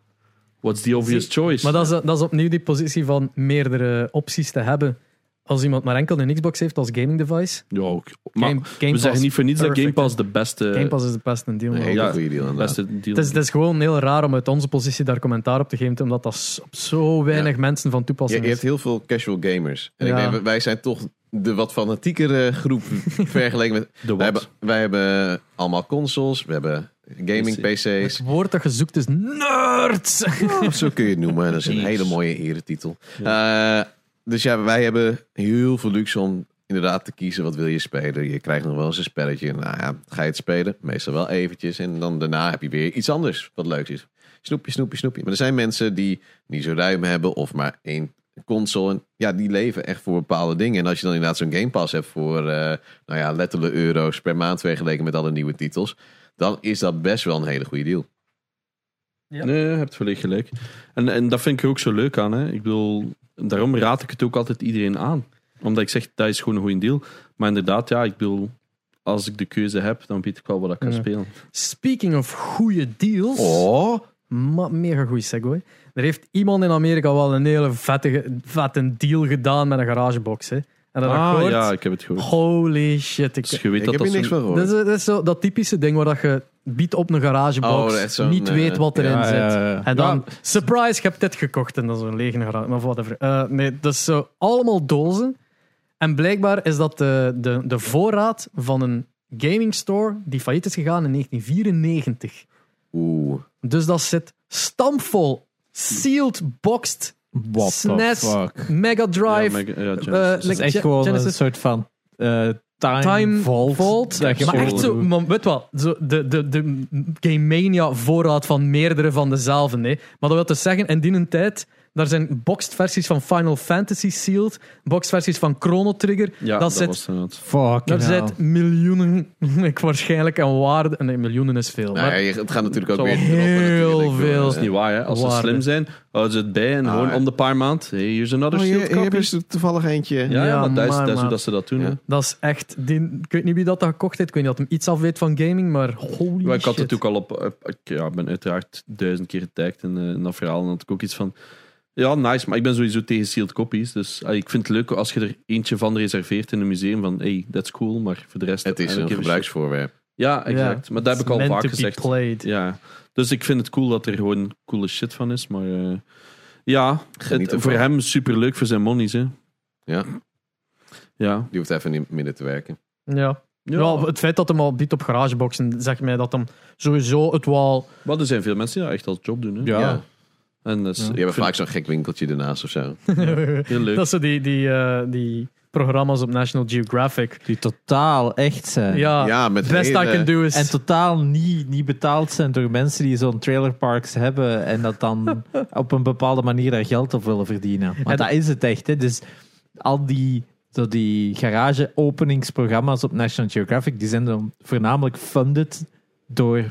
what's the obvious choice? Maar dat is, dat is opnieuw die positie van meerdere opties te hebben. Als iemand maar enkel een Xbox heeft als gaming device. ja, ook. Maar Game, Game we zeggen niet voor niets dat Game Pass de beste. Game Pass is de beste deal. Ja, goede deal. beste deal. Het is, het is gewoon heel raar om uit onze positie daar commentaar op te geven, omdat dat op zo weinig mensen van Je, toepassing je is. hebt heel veel casual gamers. En Ja. ik denk, wij zijn toch de wat fanatiekere groep vergeleken met... de Wij hebben, wij hebben allemaal consoles, we hebben gaming PC's. Het woord dat je zoekt is nerds. Oh, zo kun je het noemen. Dat is een hele mooie eretitel. Eh, dus ja, wij hebben heel veel luxe om inderdaad te kiezen wat wil je spelen. Je krijgt nog wel eens een spelletje. Nou ja, ga je het spelen? Meestal wel eventjes. En dan daarna heb je weer iets anders wat leuk is. Snoepje, snoepje, snoepje. Maar er zijn mensen die niet zo ruim hebben of maar één console. En ja, die leven echt voor bepaalde dingen. En als je dan inderdaad zo'n Game Pass hebt voor, eh, nou ja, letterlijk euro's per maand vergeleken met alle nieuwe titels. Dan is dat best wel een hele goede deal. Ja. Nee, je hebt volledig gelijk. En, en dat vind ik er ook zo leuk aan. Hè. Ik bedoel, daarom raad ik het ook altijd iedereen aan. Omdat ik zeg, dat is gewoon een goede deal. Maar inderdaad, ja, ik bedoel, als ik de keuze heb, dan weet ik wel wat ik kan Ja. spelen. Speaking of goede deals. Oh, Ma mega goede segue. Er heeft iemand in Amerika wel een hele vette, vette deal gedaan met een garagebox. Hè. En dat Ah, ja, ik heb het gehoord. Holy shit. Ik, Dus je weet ik dat heb dat hier niks zo'n- van gehoord. dat, is, dat is zo dat typische ding waar dat je biedt op een garagebox, Oh, zo'n, niet weet wat erin ja, zit. ja, ja. En dan, surprise, je hebt dit gekocht. En dat is een lege garage. Maar whatever. Eh, nee, dat is zo allemaal dozen. En blijkbaar is dat de, de, de voorraad van een gaming store die failliet is gegaan in 1994. Oeh. Dus dat zit stampvol, sealed, boxed, What SNES, the fuck? Mega Ja, Drive, Mega- ja, Genesis. eh, Het is like echt Ge- gewoon Genesis- een soort van eh, time, Time vault. Vault. dat je Maar echt zo, man, weet wat, zo de, de, de Game Mania voorraad van meerdere van dezelfde. Nee. Maar dat wil dus zeggen, in die een tijd, daar zijn boxed versies van Final Fantasy sealed, boxed versies van Chrono Trigger. ja, dat dat zit, was. Fuck. daar zit miljoenen, ik waarschijnlijk aan waarde. Nee, miljoenen is veel. Maar ja, het gaat natuurlijk ook weer heel veel. Dat is niet waar, hè. Als ze slim zijn, houden ze het bij en Ah, gewoon ja. om de paar maand. Hey, here's another Oh, hier, sealed hier is er toevallig eentje. Ja, ja, Ja, maar dat is, maar- dat is hoe dat ze dat doen. Hè. dat is echt... Die, ik weet niet wie dat, dat gekocht heeft. Ik weet niet dat hem iets af weet van gaming, maar holy Maar ik had shit. het ook al op. op- Ik ja, ben uiteraard duizend keer getagd in, eh, in dat verhaal. En had ik ook iets van. Ja, nice, maar ik ben sowieso tegen sealed copies. Dus ah, ik vind het leuk als je er eentje van reserveert in een museum. Van hey, that's cool, maar voor de rest. Het is een gebruiksvoorwerp. Ja, exact. maar dat heb ik al vaak gezegd. played. Ja, dus ik vind het cool dat er gewoon coole shit van is. Maar eh, ja, het, voor hem super leuk voor zijn monies. Hè. Ja, Ja. die hoeft even niet minder te werken. Ja. Ja. het feit dat hem al biedt op garageboxen, zegt mij dat hem sowieso het wel... Maar er zijn veel mensen die dat echt als job doen. Hè. Ja. Ja. En is, Ja. Die hebben vaak zo'n gek winkeltje ernaast of zo. heel leuk. dat zo die, die, eh, die programma's op National Geographic. Die totaal echt zijn. Ja, Ja, met best I can do is... En totaal niet, niet betaald zijn door mensen die zo'n trailerparks hebben en dat dan op een bepaalde manier daar geld op willen verdienen. Maar En- dat is het echt. Hè. Dus al die, zo die garage-openingsprogramma's op National Geographic, die zijn dan voornamelijk funded door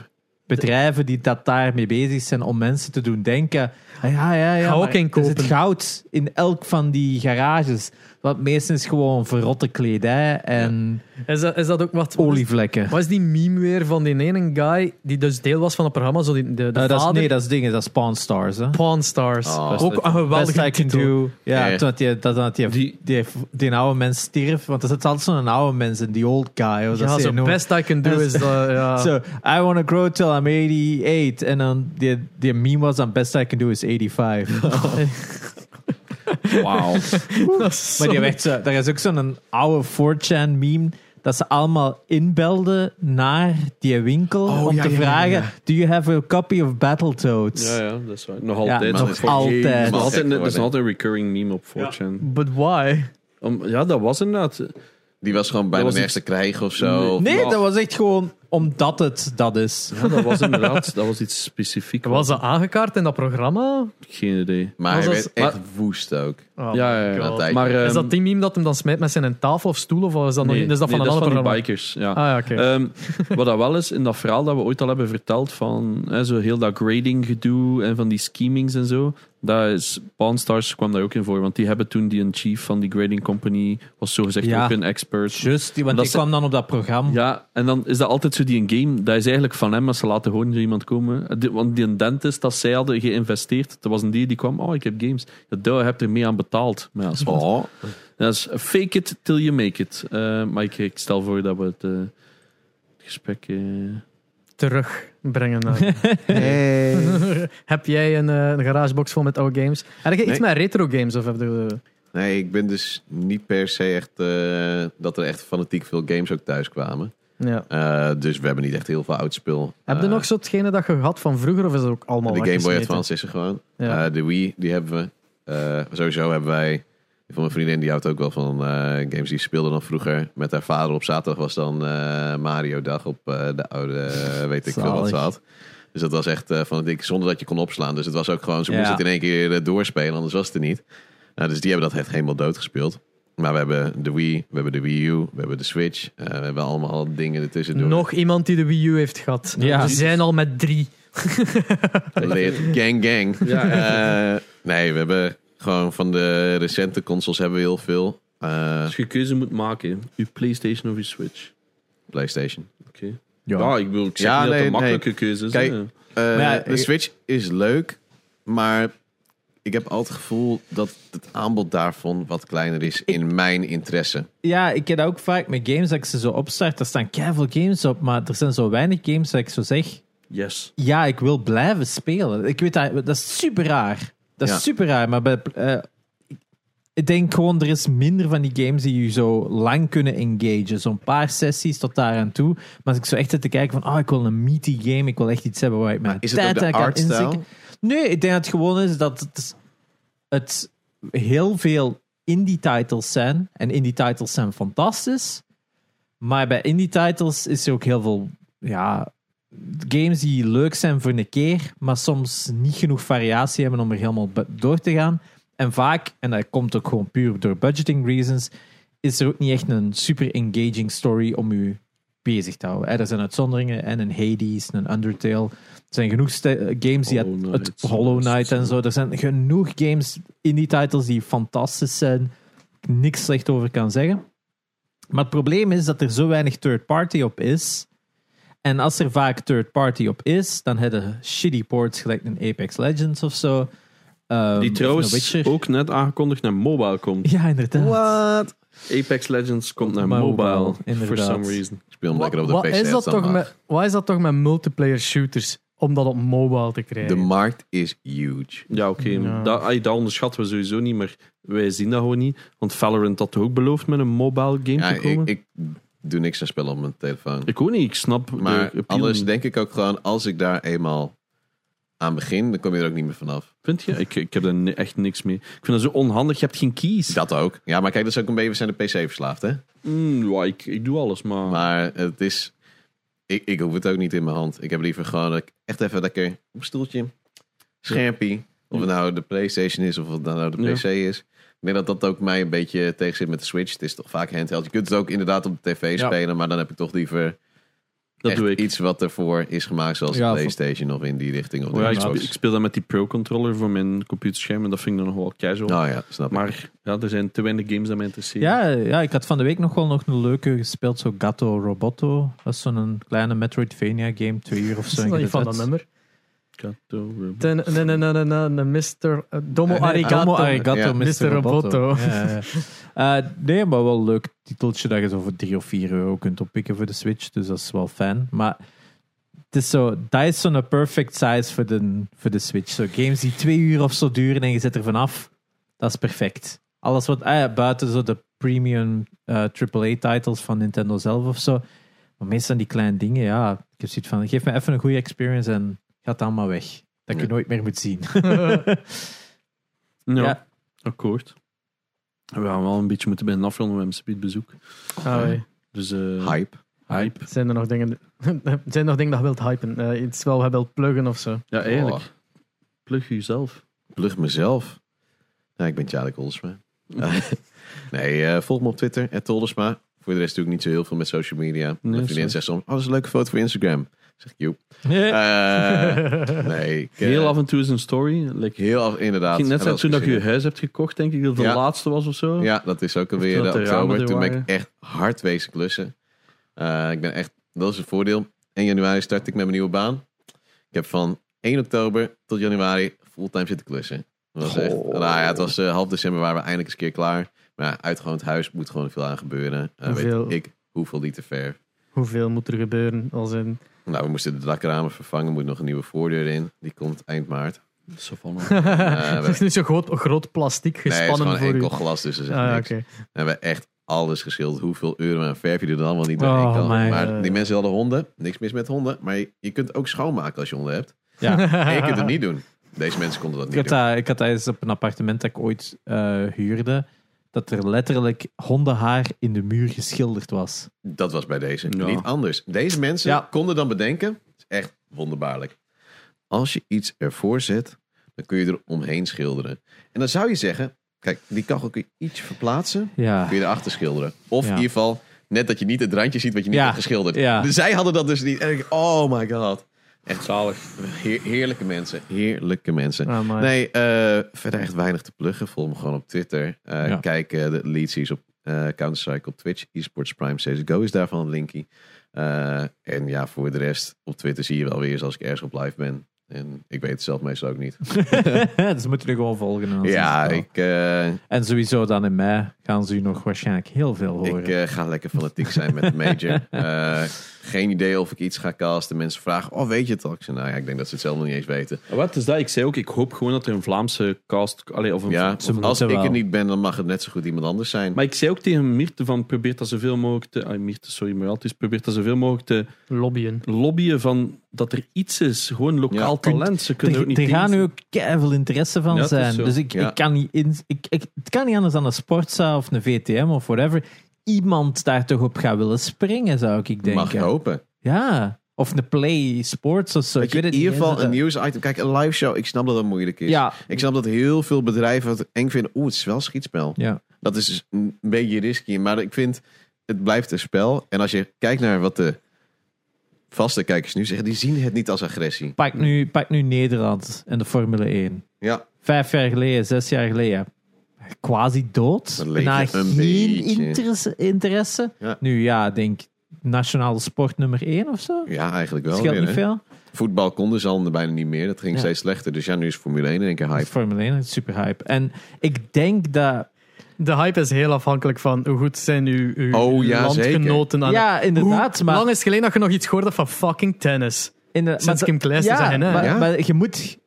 bedrijven die dat daarmee bezig zijn om mensen te doen denken. Ah, ja, ja, ja. Ga ook Er zit goud in elk van die garages. Wat meestal is gewoon verrotte kledij en Is dat, is dat ook wat... olievlekken. Wat is die meme weer van die ene guy die dus deel was van het programma? Zo die, de, de Eh, dat is, nee, dat is dingen, dat is Pawn Stars. Hè? Pawn Stars. Oh. ook een geweldige Best I can titel. do. Ja, toen dat die, dat, dat die, Die- die, die, oude mens stierf. Want er zit altijd zo'n oude mens in, die old guy. Of dat Ja, ze zo best I can do Dat is is- dat, ja. So, I want to grow till I'm 88. En dan die, die meme was dan best I can do is 85. Wauw. Dat maar die werd zo, er is ook zo'n oude 4chan meme dat ze allemaal inbelden naar die winkel Oh, om ja, te ja, vragen: ja. Do you have a copy of Battletoads? Ja, ja, dat is waar. Nog Ja, altijd. nog dat is altijd. Dat is dat altijd een recurring meme op 4chan. But why? Om, ja, dat was inderdaad. Die was gewoon bijna was nergens te krijgen of zo. Nee, dat was echt gewoon omdat het dat is. Ja, dat was inderdaad dat was iets specifiek. Was dat aangekaart in dat programma? Geen idee. Maar hij Was werd als- echt maar- woest ook. Oh ja, ja, my ja. God. Maar, is ehm, dat die meme dat hem dan smijt met zijn tafel of stoel? Of is dat, nog, nee, is dat van nee, een ander die programma? bikers. Ja. Ah ja, oké. Ehm, wat dat wel is, in dat verhaal dat we ooit al hebben verteld van hè, zo heel dat grading gedoe en van die schemings en zo. Dat is, Pawn Stars kwam daar ook in voor, want die hebben toen die een chief van die grading company, was zogezegd Ja. ook een expert. Just, die, want die kwam dan op dat programma. Ja, en dan is dat altijd zo die een game, dat is eigenlijk van hem als ze laten gewoon iemand komen. Die- Want die een dentist, dat zij hadden geïnvesteerd, dat was een die die kwam, oh ik heb games. Ja, daar heb je er mee aan betaald. Maar ja, dat is wat. Oh, Dat is fake it till you make it. Eh, maar ik, ik stel voor dat we het, eh, het gesprek... eh, Terugbrengen naar. hey. heb jij een, eh, een garagebox vol met oude games? Heb je iets met retro games? Of heb je, Nee, ik ben dus niet per se echt eh, dat er echt fanatiek veel games ook thuis kwamen. ja. Eh, dus we hebben niet echt heel veel oud spel. Heb je nog zo hetgene dat je had van vroeger? Of is het ook allemaal De Game Boy? Advance is er gewoon. Ja. De Wii, die hebben we. Sowieso hebben wij... Van mijn vriendin, die houdt ook wel van eh, games die speelde dan vroeger. Met haar vader op zaterdag was dan eh, Mario dag op eh, de oude, weet ik veel wat ze had. Dus dat was echt van het dik, zonder dat je kon opslaan. Dus het was ook gewoon, ze Ja. moest het in één keer doorspelen, anders was het er niet. Nou, dus die hebben dat echt helemaal doodgespeeld. Maar we hebben de Wii, we hebben de Wii U, we hebben de Switch. eh, we hebben allemaal dingen ertussen door. Nog iemand die de Wii U heeft gehad. Ja. We zijn al met drie. Gang, gang. Eh, nee, we hebben gewoon van de recente consoles hebben we heel veel. Eh, als je een keuze moet maken, je PlayStation of je Switch. PlayStation. Oké. Ja. Ja. ik bedoel, ik zeg Ja, niet dat nee, het een makkelijke keuze is. Kijk, hè. Eh, ja, de ik- Switch is leuk, maar ik heb altijd het gevoel dat het aanbod daarvan wat kleiner is in mijn interesse. Ja, ik heb dat ook vaak met games dat ik ze zo opstart. Er staan keiveel games op, maar er zijn zo weinig games dat ik zo zeg. Yes. Ja, ik wil blijven spelen. Ik weet dat, dat is super raar. Dat is Ja. super raar, maar bij, eh, ik- denk gewoon, er is minder van die games die je zo lang kunnen engagen. Zo'n paar sessies tot daar aan toe. Maar als ik zo echt zit te kijken van, oh, ik wil een meaty game, ik wil echt iets hebben waar ik mijn tijd aan kan insteken. Nee, ik denk dat het gewoon is dat het, het heel veel indie titles zijn. En indie titles zijn fantastisch. Maar bij indie titles is er ook heel veel ja, games die leuk zijn voor een keer, maar soms niet genoeg variatie hebben om er helemaal door te gaan. En vaak, en dat komt ook gewoon puur door budgeting reasons, is er ook niet echt een super engaging story om u bezig te houden. Er zijn uitzonderingen en een Hades, een Undertale. Er zijn genoeg games die het, Hollow het Knight. Hollow Knight en zo. Er zijn genoeg games in die titles die fantastisch zijn. Ik niks slecht over kan zeggen. Maar het probleem is dat er zo weinig third party op is. En als er vaak third party op is, dan hebben shitty ports gelijk een Apex Legends of zo. Ehm, Die trouwens ook net aangekondigd naar mobile komt. Ja, inderdaad. Wat? Apex Legends komt naar Mobile, mobile. For some reason. Ik speel hem Wat, lekker op de wat PC. is dat toch met, wat is dat toch met multiplayer shooters? Om dat op mobile te krijgen. De markt is huge. Ja, oké. Ja. Dat, onderschatten we sowieso niet, maar wij zien dat gewoon niet. Want Valorant had toch ook beloofd met een mobile game Ja, te komen? ik, ik doe niks aan spellen op mijn telefoon. Ik ook niet, ik snap maar anders niet. denk ik ook gewoon, als ik daar eenmaal aan begin, dan kom je er ook niet meer vanaf. Vind je? Ik, ik heb ni- echt niks mee. Ik vind dat zo onhandig, je hebt geen keys. Dat ook. Ja, maar kijk, dat is ook een beetje, we zijn de PC verslaafd, hè? Mm, ja, ik, ik doe alles, maar... Maar het is, ik, ik hoef het ook niet in mijn hand. Ik heb liever gewoon dat ik echt even lekker op een stoeltje, schermpie. Of het nou de PlayStation is of het nou de Ja. PC is. Ik denk dat dat ook mij een beetje tegen zit met de Switch. Het is toch vaak handheld. Je kunt het ook inderdaad op de tv Ja. spelen, maar dan heb ik toch liever dat echt doe ik. iets wat ervoor is gemaakt, zoals Ja, de PlayStation of in die richting. Of de Ja, ik, speel, ik speel dat met die Pro-controller voor mijn computerscherm en dat vind ik dan nog wel casual. Nou ja, snap ik. Maar ja, er zijn te weinig games dat mij interesseren. Ja, ja, ik had van de week nog wel nog een leuke gespeeld, zo Gato Roboto. Dat is zo'n kleine Metroidvania game, twee uur of zo. is niet van dat nummer. Mr. eh, Domo Arigato. Domo Arigato, Ja. Mr. Roboto. Roboto. Ja, ja. Eh, nee, maar wel een leuk titeltje dat je zo voor 3 of 4 euro kunt oppikken voor de Switch. Dus dat is wel fijn. Maar het is zo, dat is zo'n perfect size voor de, voor de Switch. Zo games die twee uur of zo duren en je zit er vanaf. Dat is perfect. Alles wat, ah ja, buiten zo de premium eh, AAA-titles van Nintendo zelf of zo. Maar meestal die kleine dingen, ja. Ik heb zoiets van, geef me even een goede experience en gaat allemaal weg. Dat ik je Ja. nooit meer moet zien. Ja, Ja. akkoord. We gaan wel een beetje moeten bij een afronden met een bezoek. Ah. Dus eh Hype. hype. Zijn er nog dingen, zijn er nog dingen dat je wilt hypen? Eh, iets wel je wilt pluggen of zo? Ja, eigenlijk. Plug jezelf. Plug mezelf. Ja, ik ben Tjadek Oldersma. nee, eh, volg me op Twitter, Toldersma. Voor de rest doe ik niet zo heel veel met social media. Mijn vriendin zegt soms, oh, dat is een leuke foto voor Instagram. Zeg ik, joep. Eh, nee, ik, eh, Heel af en toe is een story. Like, heel af, inderdaad. ging net dat toen dat je huis hebt gekocht, denk ik, dat het de Ja. laatste was of zo. Ja, dat is ook alweer dat de oktober. er Toen ben ik echt hard wezen klussen. Eh, ik ben echt, dat is het voordeel. 1 januari start ik met mijn nieuwe baan. Ik heb van 1 oktober tot januari fulltime zitten klussen. Dat was echt, nou ja, het was eh, half december waren we eindelijk eens een keer klaar. Maar ja, uitgewoond huis moet gewoon veel aan gebeuren. Eh, Hoeveel? weet ik hoeveel liter verf. Hoeveel moet er gebeuren? Als in... Nou, we moesten de dakramen vervangen. Er moet nog een nieuwe voordeur in. Die komt eind maart. Zo van, Eh, we- het is niet zo groot, groot plastic nee, het is gespannen gewoon voor enkel u. glas, dus er echt Ah, niks. oké. We hebben echt alles geschilderd. Hoeveel euro aan verf je er dan allemaal niet doorheen Oh, kan. Maar die mensen hadden honden. Niks mis met honden. Maar je, je kunt ook schoonmaken als je honden hebt. Ja. En je kunt het niet doen. Deze mensen konden dat Ik niet had, doen. ik had eens op een appartement dat ik ooit eh, huurde. Dat er letterlijk hondenhaar in de muur geschilderd was. Dat was bij deze. Ja. Niet anders. Deze mensen Ja. konden dan bedenken. Het is echt wonderbaarlijk. Als je iets ervoor zet, dan kun je er omheen schilderen. En dan zou je zeggen, kijk, die kachel kun je iets verplaatsen. Ja. kun je erachter schilderen. Of Ja. in ieder geval, net dat je niet het randje ziet wat je niet Ja. hebt geschilderd. Ja. Dus zij hadden dat dus niet. En ik, oh my god. Echt zalig. Heer- heerlijke mensen. Heerlijke mensen. Ah, Nee, eh, verder echt weinig te pluggen. Volg me gewoon op Twitter. Eh, Ja. Kijk eh, de leads op eh Counter-Strike op Twitch. Esports Prime CSGO is daarvan een linkie. Eh, en ja, voor de rest op Twitter zie je wel weer eens als ik ergens op live ben. En ik weet het zelf meestal ook niet. dus moeten we gewoon volgen. ja, ik, eh, En sowieso dan in mei gaan ze u nog waarschijnlijk heel veel horen. ik eh, ga lekker fanatiek zijn met de Major. Eh, geen idee of ik iets ga casten. Mensen vragen, oh weet je het al? Ik zeg, nou ja, ik denk dat ze het zelf nog niet eens weten. Wat is dat? Ik zei ook, ik hoop gewoon dat er een Vlaamse cast... Allee, of een, Ja, of ze een- als ik er niet ben, dan mag het net zo goed iemand anders zijn. maar ik zei ook tegen Mirte van, probeer dat zoveel mogelijk te... ah, Mirte, sorry, maar altijd probeer dat zoveel mogelijk te Lobbyen. lobbyen van dat er iets is. Gewoon lokaal Ja. talent. Ze kunnen ook niet er gaan nu ook veel interesse van Ja, is zijn. Dus ik, Ja. ik kan niet in, ik, ik, het kan niet anders dan een Sportza of een VTM of whatever. Iemand daar toch op gaat willen springen, zou ik denken. mag hopen. Ja. Of een Play Sports of zo. Ik weet in het ieder niet geval een nieuwsitem. Kijk, een live show. Ik snap dat dat moeilijk is. Ja, Ik snap dat heel veel bedrijven het eng vinden. Oeh, het is wel een schietspel. ja. Dat is dus een beetje risky. Maar ik vind, het blijft een spel. En als je kijkt naar wat de vaste kijkers nu zeggen, die zien het niet als agressie. Pak, nu, pak nu Nederland en de Formule 1. Ja, Vijf jaar geleden, zes jaar geleden. Quasi dood. Een geen beetje. interesse. interesse. Ja. Nu ja, ik denk nationale sport nummer 1 of zo. ja eigenlijk wel. Scheelt weer, niet hè. veel. Voetbal konden ze al bijna niet meer. Dat ging Ja. steeds slechter. Dus ja, nu is Formule 1 in één keer hype. Formule 1 is super hype. En ik denk dat... De hype is heel afhankelijk van hoe goed zijn uw, uw Oh, ja, landgenoten aan Ja, inderdaad. Hoe Maar, lang is het geleden dat je nog iets hoorde van fucking tennis? in de, Sinds maar Kim Kleister ja, zeggen, hè? Maar, Ja. maar je moet...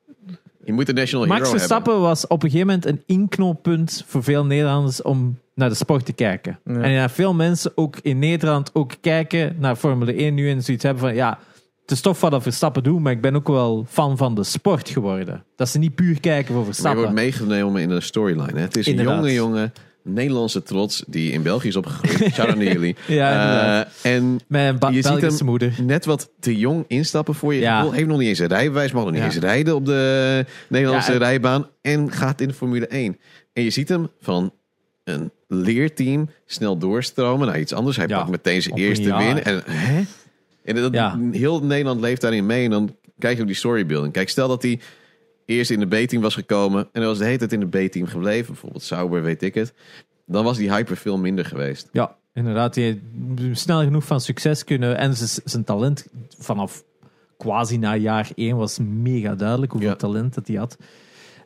Je moet een national Max hero Verstappen was op een gegeven moment een inknooppunt voor veel Nederlanders om naar de sport te kijken. Ja. En ja, veel mensen ook in Nederland ook kijken naar Formule 1 nu en zoiets hebben van ja, het is tof wat dat Verstappen doet, maar ik ben ook wel fan van de sport geworden. Dat ze niet puur kijken voor Maar je Verstappen. wordt meegenomen in de storyline. Hè? Het is een jonge jongen, Nederlandse trots, die in België is opgegroeid. Shout jullie. Ja. Eh, en Ba- je ziet hem- moeder. net wat te jong instappen voor je. Ja. Heeft nog niet eens een rijbewijs, mag nog niet Ja. eens rijden op de Nederlandse Ja, rijbaan. En gaat in de Formule 1. En je ziet hem van een leerteam snel doorstromen naar iets anders. Hij pakt meteen zijn eerste win. En, hè? en dat, heel Nederland leeft daarin mee. En dan kijk je op die storybuilding. Kijk, stel dat hij eerst in de B-team was gekomen. En hij was de hele tijd in de B-team gebleven. Bijvoorbeeld Sauber, weet ik het. Dan was die hype er veel minder geweest. Ja, inderdaad. Die snel genoeg van succes kunnen. En zijn talent vanaf quasi na jaar één was mega duidelijk hoeveel Ja. talent dat hij had.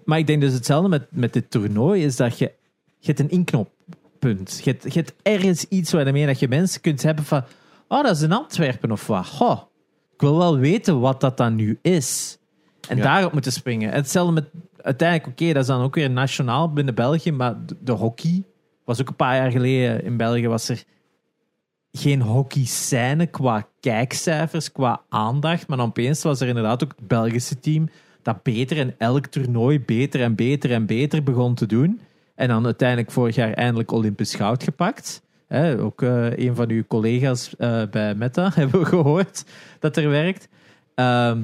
Maar ik denk dus hetzelfde met, met dit toernooi is dat je, je hebt een inknoppunt. Je hebt, je hebt ergens iets waarmee dat je mensen kunt hebben van oh, dat is in Antwerpen of wat. Goh, ik wil wel weten wat dat dan nu is. En Ja. daarop moeten springen. En Hetzelfde met uiteindelijk, oké, dat is dan ook weer nationaal binnen België, maar de, de hockey was ook een paar jaar geleden in België was er geen hockey-scène qua kijkcijfers, qua aandacht. Maar dan opeens was er inderdaad ook het Belgische team dat beter in elk toernooi beter en beter en beter begon te doen. En dan uiteindelijk vorig jaar eindelijk Olympisch goud gepakt. Ook eh, een van uw collega's eh, bij Meta hebben we gehoord dat er werkt. Ehm,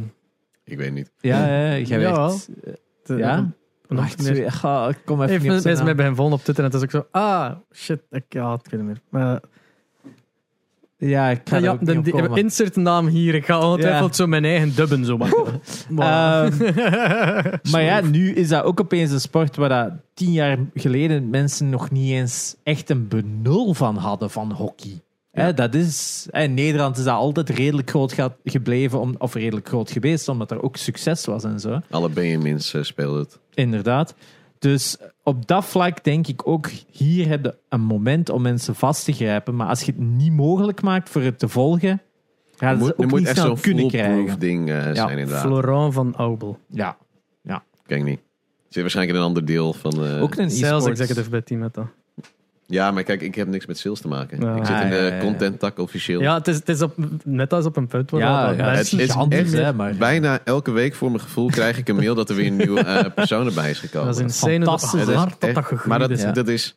Ik weet niet. ja, ja, jij Jawel. werkt. De- Ja? nog Wacht, meer- ik ga- kom even op mensen mij bij hem volgen op Twitter en het is ook zo, ah, shit, ik ja, het weet niet meer. Maar Ja, ik ga Ja, ja, ook de, insert naam hier. Ik ga ongetwijfeld zo mijn eigen dubben zo maken. Maar- Ehm, maar ja, nu is dat ook opeens een sport waar dat tien jaar geleden mensen nog niet eens echt een benul van hadden van hockey. Hè, dat is, in Nederland is dat altijd redelijk groot ge- gebleven, om, of redelijk groot geweest, omdat er ook succes was en zo. Alle Benjamins eh, speelden het. Inderdaad. Dus op dat vlak denk ik ook, hier heb je een moment om mensen vast te grijpen. Maar als je het niet mogelijk maakt voor het te volgen, gaan ze moet, ook moet niet echt snel zo'n kunnen krijgen. ding eh, zijn inderdaad. Florent van Aubel. Ja, Ken ik niet. Zit waarschijnlijk in een ander deel van... eh, ook een Sales executive bij Team Meta. Ja, maar kijk, ik heb niks met sales te maken. Ja. Ik zit in de Ah, ja, ja, ja. content tak officieel. Ja, het is, het is op, Meta is op een punt waar Ja, dat het is anders, echt hè, maar... Bijna elke week voor mijn gevoel krijg ik een mail dat er weer een nieuwe eh, persoon erbij is gekomen. dat is insane Fantastisch, hè. hard dat dat gegroeid maar dat. Ja. dat is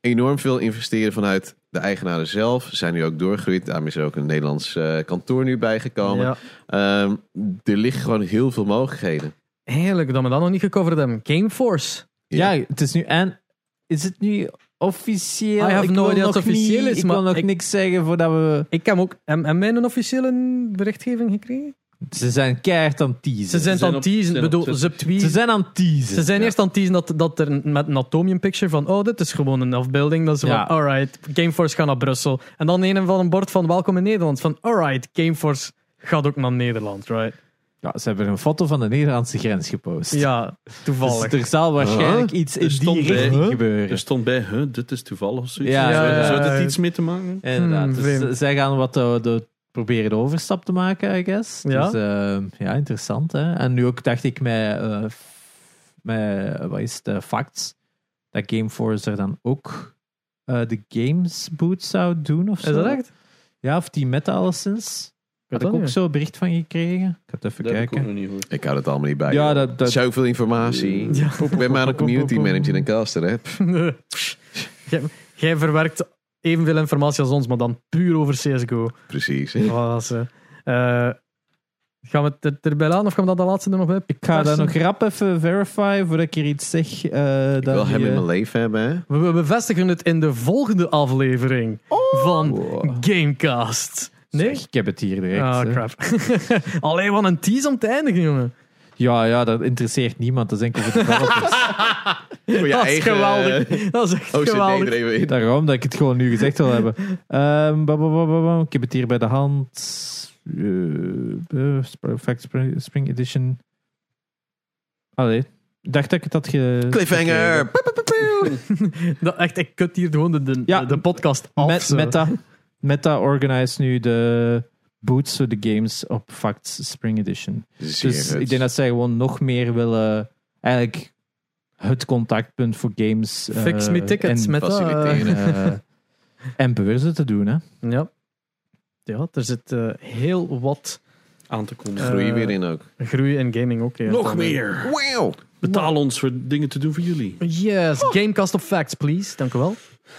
enorm veel investeren vanuit de eigenaren zelf. Ze zijn nu ook doorgegroeid. Daarom is er ook een Nederlands eh, kantoor nu bijgekomen. Ja. Ehm, er liggen gewoon heel veel mogelijkheden. Eigenlijk, dat we dat nog niet gecoverd hebben. Gameforce. Ja, het is nu... En is het nu officieel? I have ik no idea officieel niet- is, Ik maar wil nog ik- niks zeggen voordat we... Ik heb ook... Heb, heb mij een officiële berichtgeving gekregen? Ze zijn keihard aan het teasen. Ze zijn zijn aan het teasen. bedoel, ze tweeten- Ze zijn aan het teasen. Ze zijn Ja. eerst aan het teasen dat, dat er met een atomium picture van oh, dit is gewoon een afbeelding. Dat ze Ja. van, alright, Gameforce gaat naar Brussel. En dan een van een bord van welkom in Nederland. Van, alright, Gameforce gaat ook naar Nederland, right? Ja, ze hebben een foto van de Nederlandse grens gepost. Ja, toevallig. Dus er zal waarschijnlijk iets in die bij- richting Huh? gebeuren. Er stond bij, huh, dit is toevallig of zoiets. Ja, zou, ja, zou dit iets mee te maken? Inderdaad. Hmm, dus zij gaan wat de, de, proberen de overstap te maken, I guess. Ja. Dus eh, ja, interessant. Hè? En nu ook dacht ik met, eh, met wat is eh, facts, dat Gameforce er dan ook eh, de games boot zou doen of zo. Is dat echt? Ja, of die meta alleszins. Had dat ik ook niet. zo'n bericht van gekregen. Ik ga het even Dat heb ik ook kijken. niet. Ik hou het allemaal niet bij. Ja, dat- dat- Zoveel informatie. Ja. Ik ben maar een community manager en caster. Hè. jij, jij verwerkt evenveel informatie als ons, maar dan puur over CSGO. Precies. hè. Oh, dat is, eh, gaan we het er- erbij laten of gaan we dat de laatste er nog bij? Ik ga dat nog rap even verify voordat ik hier iets zeg. eh Ik dat wil hem in eh, mijn leven hebben. Hè. We, bevestigen het in de volgende aflevering van wow. Gamecast. Nee? Zeg, ik heb het hier direct. Ah, hè. crap. Alleen wat een tease om te eindigen, jongen. Ja, ja, dat interesseert niemand. Dat is enkel voor de developers. Voor je dat is geweldig. eh, dat is echt OCD geweldig. even in. Daarom dat ik het gewoon nu gezegd wil hebben. Ehm, ba, ba, ba, ba, ba. Ik heb het hier bij de hand. Uh, Fact Spring, Spring Edition. Allee. Ik dacht dat ik het had ge... Cliffhanger. Dat, echt, ik kut hier gewoon de, de, Ja, de podcast af. Met. Meta, Meta organiseert nu de boots voor de games op Facts Spring Edition. Zeer Dus ik denk dat zij gewoon nog meer willen... Eigenlijk het contactpunt voor games... eh, Fix me tickets en, met faciliteren. eh, en beurzen te doen, hè. Ja. Ja, er zit eh, heel wat Aan te komen. Groei weer in ook. groei in gaming ook. ja. Nog meer. Wauw. Betaal ons voor dingen te doen voor jullie. Yes, Gamecast of Facts, please. Dank u wel.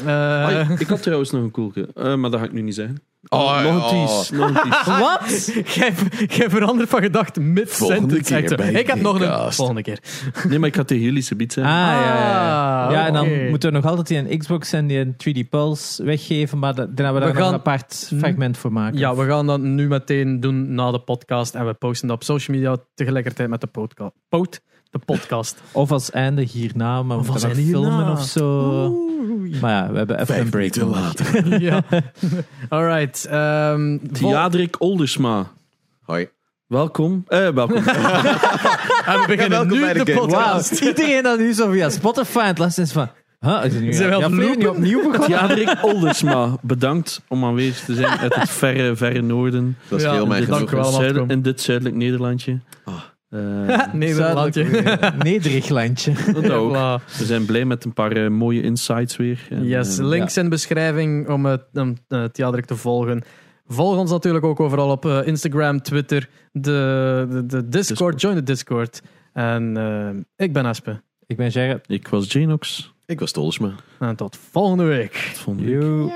Eh, ik had trouwens nog een koelke, eh, maar dat ga ik nu niet zeggen. Oh, nog een oh. Nog een tease. Wat? Jij, verandert van gedachten zo. bij Ik heb nog een... Volgende keer. Nee, maar ik ga tegen jullie subiet zijn. Ah, ja, ja, ja. Ah, ja, en dan moeten we nog altijd die een Xbox en die een 3D Pulse weggeven, maar da- daar hebben we daar We nog gaan- een apart fragment voor maken. Ja, we gaan dat nu meteen doen na de podcast. En we posten dat op social media tegelijkertijd met de podcast. Poot, de podcast. Of als einde hierna, maar we hierna. filmen of zo. Maar ja, we hebben even een break later. ja. Alright. ehm vol- Theadrik Oldersma. Hoi. Welkom. Eh, welkom. en we beginnen welkom nu bij de de, game. Wauw, podcast. iedereen dat nu zo via Spotify aan het lasten is van... Huh, is het nu, Zijn we ja, opnieuw, niet opnieuw begonnen? Theadrik Oldersma. Bedankt om aanwezig te zijn uit het verre, verre noorden. Dat is Ja, heel mijn dank genoeg. In, dit zuidelijk Nederlandje. Ah. Eh, Nederlandje. Zuidelijk- Nederig landje. dat ook. Voilà. We zijn blij met een paar eh, mooie insights weer. En, Yes, eh, links in de beschrijving om het om, Theadrik te volgen. Volg ons natuurlijk ook overal op Instagram, Twitter, de, de, de Discord. Discord. Join de Discord. En ik ben Aspe. Ik ben Gerrit. Ik was Janox. Ik was Tolsma. En tot volgende week. Tot volgende week.